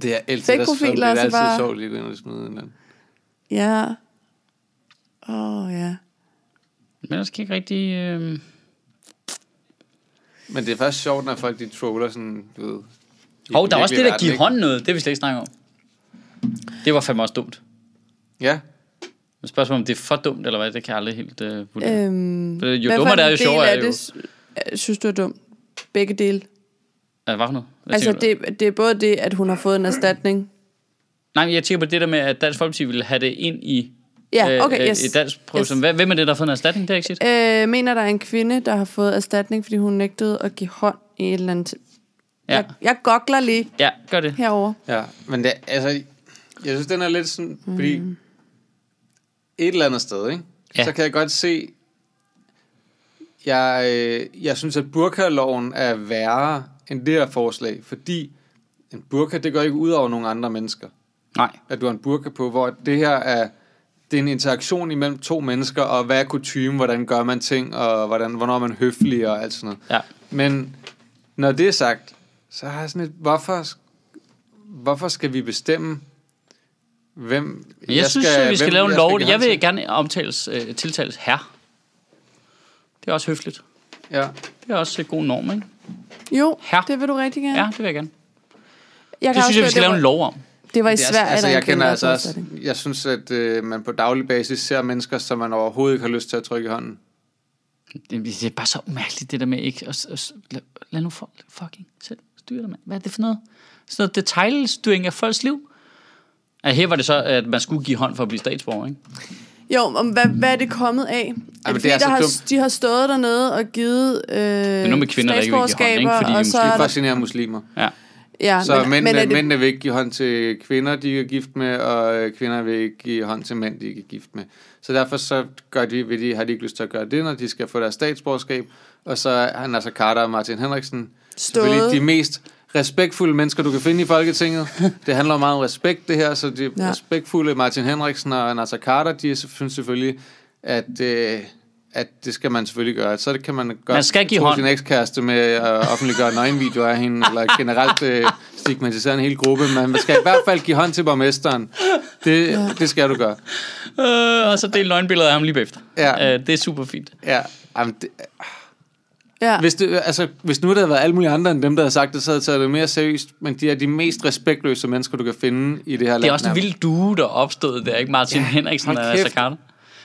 [SPEAKER 3] Det er altid,
[SPEAKER 1] Fake-profiler,
[SPEAKER 3] det er altid
[SPEAKER 1] bare-
[SPEAKER 3] sjovt lige at smide en eller anden.
[SPEAKER 1] Ja. Åh, oh, ja.
[SPEAKER 2] Men jeg skal ikke rigtig... Øh...
[SPEAKER 3] Men det er faktisk sjovt, når folk de troller sådan, du ved...
[SPEAKER 2] Hov, der er også det der give hånd noget. Det vil vi slet ikke snakke om. Det var fandme også dumt.
[SPEAKER 3] Ja,
[SPEAKER 2] Men spørgsmålet om det er for dumt, eller hvad, det kan jeg aldrig helt øh, vurdere.
[SPEAKER 1] Øhm,
[SPEAKER 2] Øh, jo dummere det er, jo sjovere er det jo.
[SPEAKER 1] øh, synes du er dumt? Begge dele.
[SPEAKER 2] Øh, hvad for noget? Hvad
[SPEAKER 1] Altså, det, det er både det, at hun har fået en erstatning.
[SPEAKER 2] Nej, men jeg tænker på det der med, at Dansk Folkeparti ville have det ind i
[SPEAKER 1] Ja, okay,
[SPEAKER 2] øh,
[SPEAKER 1] yes.
[SPEAKER 2] et dansk prøve.
[SPEAKER 1] Yes.
[SPEAKER 2] Hvem er det, der har fået en erstatning? Det er ikke sit.
[SPEAKER 1] Øh, mener, der er en kvinde, der har fået erstatning, fordi hun nægtede at give hånd i et eller andet...
[SPEAKER 2] Ja.
[SPEAKER 1] Jeg, jeg gokler lige
[SPEAKER 2] Ja, gør det.
[SPEAKER 1] herover.
[SPEAKER 3] ja. Men det, altså, jeg synes, den er lidt sådan, fordi et eller andet sted, ikke?
[SPEAKER 2] Ja.
[SPEAKER 3] så kan jeg godt se, jeg, øh, jeg synes, at burkaloven er værre end det her forslag, fordi en burka, det går ikke ud over nogle andre mennesker.
[SPEAKER 2] Nej.
[SPEAKER 3] at du har en burka på, hvor det her er, det er en interaktion imellem to mennesker, og hvad er kutume, hvordan gør man ting, og hvordan, hvornår er man høflig og alt sådan noget.
[SPEAKER 2] Ja.
[SPEAKER 3] Men når det er sagt, så har jeg sådan et, hvorfor, hvorfor skal vi bestemme, hvem
[SPEAKER 2] Jeg, jeg synes, skal, vi skal
[SPEAKER 3] hvem
[SPEAKER 2] lave en lov. Jeg vil gerne omtales, øh, tiltales her. Det er også høfligt.
[SPEAKER 3] Ja.
[SPEAKER 2] Det er også et god norm, ikke?
[SPEAKER 1] Jo,
[SPEAKER 2] Her.
[SPEAKER 1] det vil du rigtig gerne.
[SPEAKER 2] Ja, det vil jeg gerne.
[SPEAKER 1] jeg
[SPEAKER 2] Det synes jeg, vi skal lave en
[SPEAKER 1] det
[SPEAKER 2] lov om.
[SPEAKER 1] var, det var i
[SPEAKER 3] er,
[SPEAKER 1] Sverige,
[SPEAKER 3] altså, jeg kender
[SPEAKER 1] en
[SPEAKER 3] altså også, jeg synes, at øh, man på daglig basis ser mennesker, som man overhovedet ikke har lyst til at trykke i hånden.
[SPEAKER 2] Det, det er bare så umærkeligt, det der med ikke... At, at, lad, lad nu folk fucking selv styre det, mand. Hvad er det for noget? Sådan noget detaljstyring af folks liv. Altså, her var det så, at man skulle give hånd for at blive statsborger, ikke?
[SPEAKER 1] Jo, om hvad, hvad er det kommet af?
[SPEAKER 3] Men
[SPEAKER 1] det,
[SPEAKER 3] er så
[SPEAKER 1] der har,
[SPEAKER 3] dumt.
[SPEAKER 1] de har stået dernede og givet øh, det
[SPEAKER 2] er noget med kvinder, der ikke vil give hånd, ikke? Fordi de
[SPEAKER 1] og
[SPEAKER 2] er
[SPEAKER 1] så
[SPEAKER 3] Det
[SPEAKER 1] er
[SPEAKER 3] er
[SPEAKER 1] der,
[SPEAKER 3] fascinerer muslimer.
[SPEAKER 2] Ja.
[SPEAKER 1] ja,
[SPEAKER 3] Så
[SPEAKER 1] men,
[SPEAKER 3] mænd,
[SPEAKER 1] men er det,
[SPEAKER 3] mændene vil ikke give hånd til kvinder, de er gift med, og øh, kvinder vil ikke give hånd til mænd, de er gift med. Så derfor så gør de, vil de, har de ikke lyst til at gøre det, når de skal få deres statsborgerskab. Og så er Nasser Carter og Martin Henriksen selvfølgelig
[SPEAKER 1] Stået.
[SPEAKER 3] de mest respektfulde mennesker, du kan finde i Folketinget. Det handler meget om respekt, det her, så de
[SPEAKER 1] Ja.
[SPEAKER 3] respektfulde Martin Henriksen og Nasser Carter, de synes selvfølgelig, at... Øh, at det skal man selvfølgelig gøre. Så det kan man godt
[SPEAKER 2] Man skal give
[SPEAKER 3] tro
[SPEAKER 2] hånd.
[SPEAKER 3] sin ekskæreste med at offentliggøre nøgenvideoer af hende, eller generelt øh, stigmatisere en hel gruppe. Men man skal i hvert fald give hånd til borgmesteren. Det, ja. det skal du gøre.
[SPEAKER 2] Øh, og så del nøgenbilleder af ham lige bagefter.
[SPEAKER 3] Ja.
[SPEAKER 2] Øh, det er super fint.
[SPEAKER 3] Ja, jamen, det,
[SPEAKER 1] ja.
[SPEAKER 3] hvis, det, altså, hvis nu der havde været alle mulige andre end dem, der havde sagt det, så havde jeg taget det mere seriøst. Men de er de mest respektløse mennesker, du kan finde i det her land.
[SPEAKER 2] Det er også en vild due, der opstod der, ikke? Martin ja, Henriksen og Carter.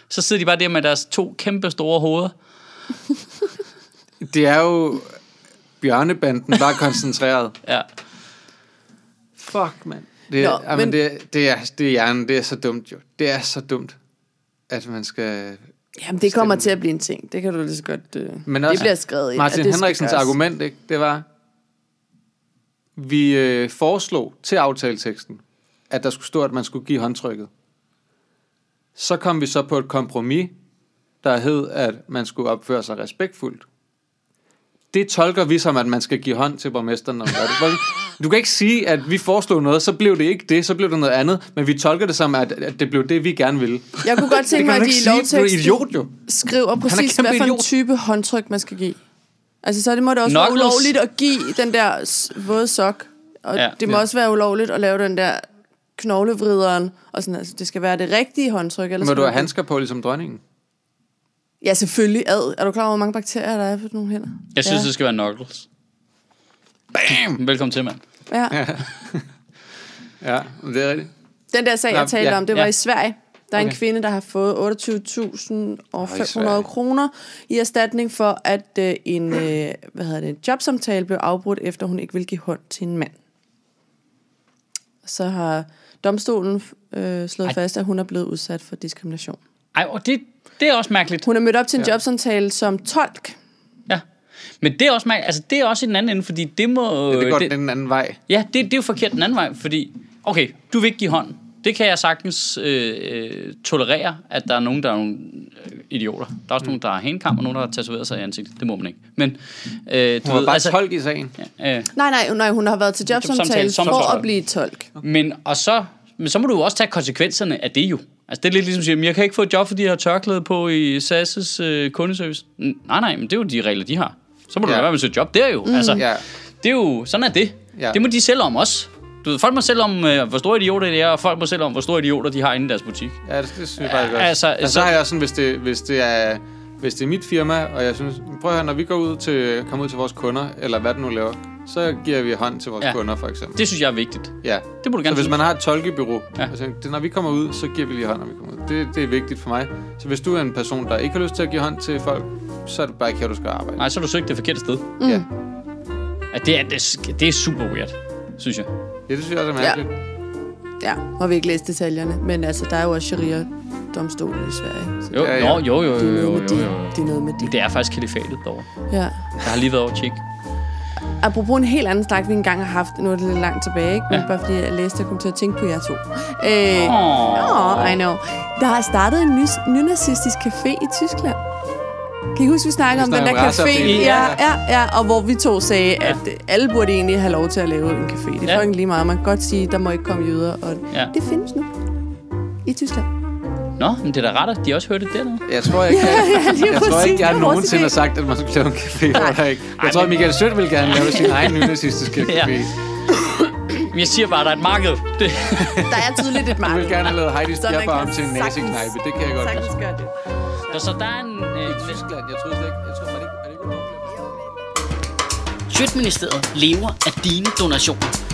[SPEAKER 2] Så sidder de bare der med deres to kæmpe store hoveder.
[SPEAKER 3] Det er jo bjørnebanden, bare koncentreret.
[SPEAKER 2] Ja.
[SPEAKER 3] Fuck, mand. Det,
[SPEAKER 1] Nå, men-
[SPEAKER 3] det, det, er, det er hjernen, det er så dumt jo. Det er så dumt, at man skal...
[SPEAKER 1] Jamen, det kommer til at blive en ting. Det kan du lige så godt... Øh,
[SPEAKER 3] Men
[SPEAKER 1] det
[SPEAKER 3] også,
[SPEAKER 1] bliver skrevet ind.
[SPEAKER 3] Martin
[SPEAKER 1] det
[SPEAKER 3] Henriksens argument, ikke, det var, vi øh, foreslog til aftaleteksten, at der skulle stå, at man skulle give håndtrykket. Så kom vi så på et kompromis, der hed, at man skulle opføre sig respektfuldt. Det tolker vi som, at man skal give hånd til borgmesteren, når man gør det. Du kan ikke sige, at vi foreslog noget, så blev det ikke det, så blev det noget andet, men vi tolker det som, at, at det blev det, vi gerne ville.
[SPEAKER 1] Jeg kunne godt tænke mig, at de i
[SPEAKER 3] er
[SPEAKER 1] lovteksten
[SPEAKER 3] idiot jo.
[SPEAKER 1] skriver præcis, hvad for en type håndtryk, man skal give. Altså, så det må det også
[SPEAKER 2] Knuckles.
[SPEAKER 1] være ulovligt at give den der våde sok. Og
[SPEAKER 2] Ja.
[SPEAKER 1] det må
[SPEAKER 3] Ja.
[SPEAKER 1] også være ulovligt at lave den der knoglevrideren. Og sådan, altså, det skal være det rigtige håndtryk. Ellers
[SPEAKER 3] Må du have handsker på, ligesom dronningen?
[SPEAKER 1] Ja, selvfølgelig. Ad. Er du klar over, hvor mange bakterier der er på nogle hænder?
[SPEAKER 2] Jeg synes,
[SPEAKER 1] Ja.
[SPEAKER 2] det skal være knuckles. Bam! Velkommen til, mand.
[SPEAKER 1] Ja.
[SPEAKER 3] Ja, det er rigtigt.
[SPEAKER 1] Den der sag,
[SPEAKER 3] Nå,
[SPEAKER 1] jeg talte
[SPEAKER 3] ja,
[SPEAKER 1] om, det var
[SPEAKER 2] ja.
[SPEAKER 1] i Sverige. Der er en
[SPEAKER 3] Okay.
[SPEAKER 1] kvinde, der har fået 28.500
[SPEAKER 3] Sverige.
[SPEAKER 1] kroner i erstatning for, at øh, en øh, hvad hedder det, en jobsamtale blev afbrudt, efter hun ikke ville give hånd til en mand. Så har domstolen øh, slået
[SPEAKER 2] Ej.
[SPEAKER 1] fast, at hun er blevet udsat for diskrimination.
[SPEAKER 2] Ej, og det, det er også mærkeligt.
[SPEAKER 1] Hun er mødt op til en jobsamtale som tolk.
[SPEAKER 2] Men det er også. Altså, det er også i den anden ende, fordi det må...
[SPEAKER 3] Ja, det går
[SPEAKER 2] det,
[SPEAKER 3] den anden vej.
[SPEAKER 2] ja, det, det er jo forkert den anden vej, fordi... Okay, du vil ikke give hånd. Det kan jeg sagtens øh, øh, tolerere, at der er nogen, der er nogle øh, idioter. Der er også mm. nogen, der har hanekam, og nogen, der har tatoveret sig i ansigtet. Det må man ikke. Men, øh, du
[SPEAKER 3] Hun var
[SPEAKER 2] ved,
[SPEAKER 3] bare
[SPEAKER 2] altså,
[SPEAKER 3] tolk i sagen.
[SPEAKER 2] øh,
[SPEAKER 1] Nej, nej, nej, hun har været til jobsamtale
[SPEAKER 2] som
[SPEAKER 1] for
[SPEAKER 2] tolk.
[SPEAKER 1] at blive tolk.
[SPEAKER 2] Men, og så, men så må du jo også tage konsekvenserne af det jo. Altså det er lidt ligesom at sige, "Men jeg kan ikke få et job, fordi jeg har tørklæde på i SAS' øh, kundeservice. N- Nej, nej, men det er jo de regler, de har. Så må du
[SPEAKER 3] Ja.
[SPEAKER 2] ja. være med at søge job der jo. Mm. Altså,
[SPEAKER 3] Ja.
[SPEAKER 2] det er jo, sådan er det.
[SPEAKER 3] Ja.
[SPEAKER 2] Det må de selv om også. Du ved, folk må selv om, øh, hvor store idioter det er, og folk må selv om, hvor store idioter de har inde i deres butik.
[SPEAKER 3] Ja, det, det synes jeg faktisk også.
[SPEAKER 2] Altså,
[SPEAKER 3] Altså,
[SPEAKER 2] så-
[SPEAKER 3] så har jeg også sådan, hvis det, hvis det er... Hvis det er mit firma, og jeg synes, prøv at høre, når vi går ud til, kommer ud til vores kunder, eller hvad det nu laver, så giver vi hånd til vores ja.
[SPEAKER 2] Ja.
[SPEAKER 3] kunder, for eksempel.
[SPEAKER 2] Det synes jeg er vigtigt.
[SPEAKER 3] Ja.
[SPEAKER 2] Det må du
[SPEAKER 3] Så
[SPEAKER 2] gerne
[SPEAKER 3] hvis
[SPEAKER 2] synes.
[SPEAKER 3] man har et tolkebyrå, ja.
[SPEAKER 2] Ja.
[SPEAKER 3] altså, det, når vi kommer ud, så giver vi lige hånd, når vi kommer ud. Det, det er vigtigt for mig. Så hvis du er en person, der ikke har lyst til at give hånd til folk, så er det bare ikke her, du skal arbejde.
[SPEAKER 2] Nej, så har du søgt det forkerte sted.
[SPEAKER 3] Mm. Ja.
[SPEAKER 2] Ja, det, er, det, det er super weird, synes jeg.
[SPEAKER 3] ja, det synes jeg også er mærkeligt.
[SPEAKER 1] Ja, og vi har ikke læst detaljerne. Men altså, der er jo også sharia-domstolen i Sverige. Så
[SPEAKER 2] Jo,
[SPEAKER 3] Ja,
[SPEAKER 2] ja,
[SPEAKER 3] ja.
[SPEAKER 2] ja. jo, jo, jo,
[SPEAKER 1] det er
[SPEAKER 2] jo,
[SPEAKER 1] noget
[SPEAKER 2] jo,
[SPEAKER 1] med
[SPEAKER 2] jo,
[SPEAKER 1] det.
[SPEAKER 2] jo.
[SPEAKER 1] Det er noget med det.
[SPEAKER 2] Det er faktisk kalifatet derovre.
[SPEAKER 1] Ja.
[SPEAKER 2] Jeg har lige været over at tjekke.
[SPEAKER 1] Apropos en helt anden snak, vi engang har haft, nu er det lidt langt tilbage, ikke? Men
[SPEAKER 2] Ja.
[SPEAKER 1] bare fordi jeg læste, jeg kom til at tænke på jer to. Øh,
[SPEAKER 2] Åh.
[SPEAKER 1] oh, I know. Der har startet en ny, nynazistisk café i Tyskland. Kan I huske, vi snakkede om den der café? Ja, ja, ja, og hvor vi to sagde, at øh, alle burde egentlig have lov til at lave en café. Det er
[SPEAKER 2] Ja.
[SPEAKER 1] fucking lige meget. Man kan godt sige, der må ikke komme jøder. Og
[SPEAKER 2] Ja.
[SPEAKER 1] Det findes nu i Tyskland.
[SPEAKER 2] Nå, men det er da rart, at de også hørte det dernede.
[SPEAKER 3] Jeg tror ikke, jeg,
[SPEAKER 1] Ja,
[SPEAKER 3] jeg, tror ikke, jeg
[SPEAKER 1] er vores
[SPEAKER 3] nogensinde har sagt, at man skulle lave en café, der ikke... Jeg
[SPEAKER 2] Ej,
[SPEAKER 3] tror, at Michael Sødt vil gerne lave sin egen nynazistiske
[SPEAKER 2] Ja.
[SPEAKER 3] café.
[SPEAKER 2] Men jeg siger bare, at der er et marked. Det,
[SPEAKER 1] Der er tydeligt et marked.
[SPEAKER 3] vil gerne have lavet Heidi's
[SPEAKER 1] man
[SPEAKER 3] Bjergbarm til en naziknejpe. Det kan jeg godt
[SPEAKER 1] Sagtens gøre det.
[SPEAKER 2] der, så der er en... Øh,
[SPEAKER 3] Tyskland, jeg troede slet ikke... Jeg tror, det ikke, var det ikke?
[SPEAKER 6] Sjøtministeriet lever af dine donationer.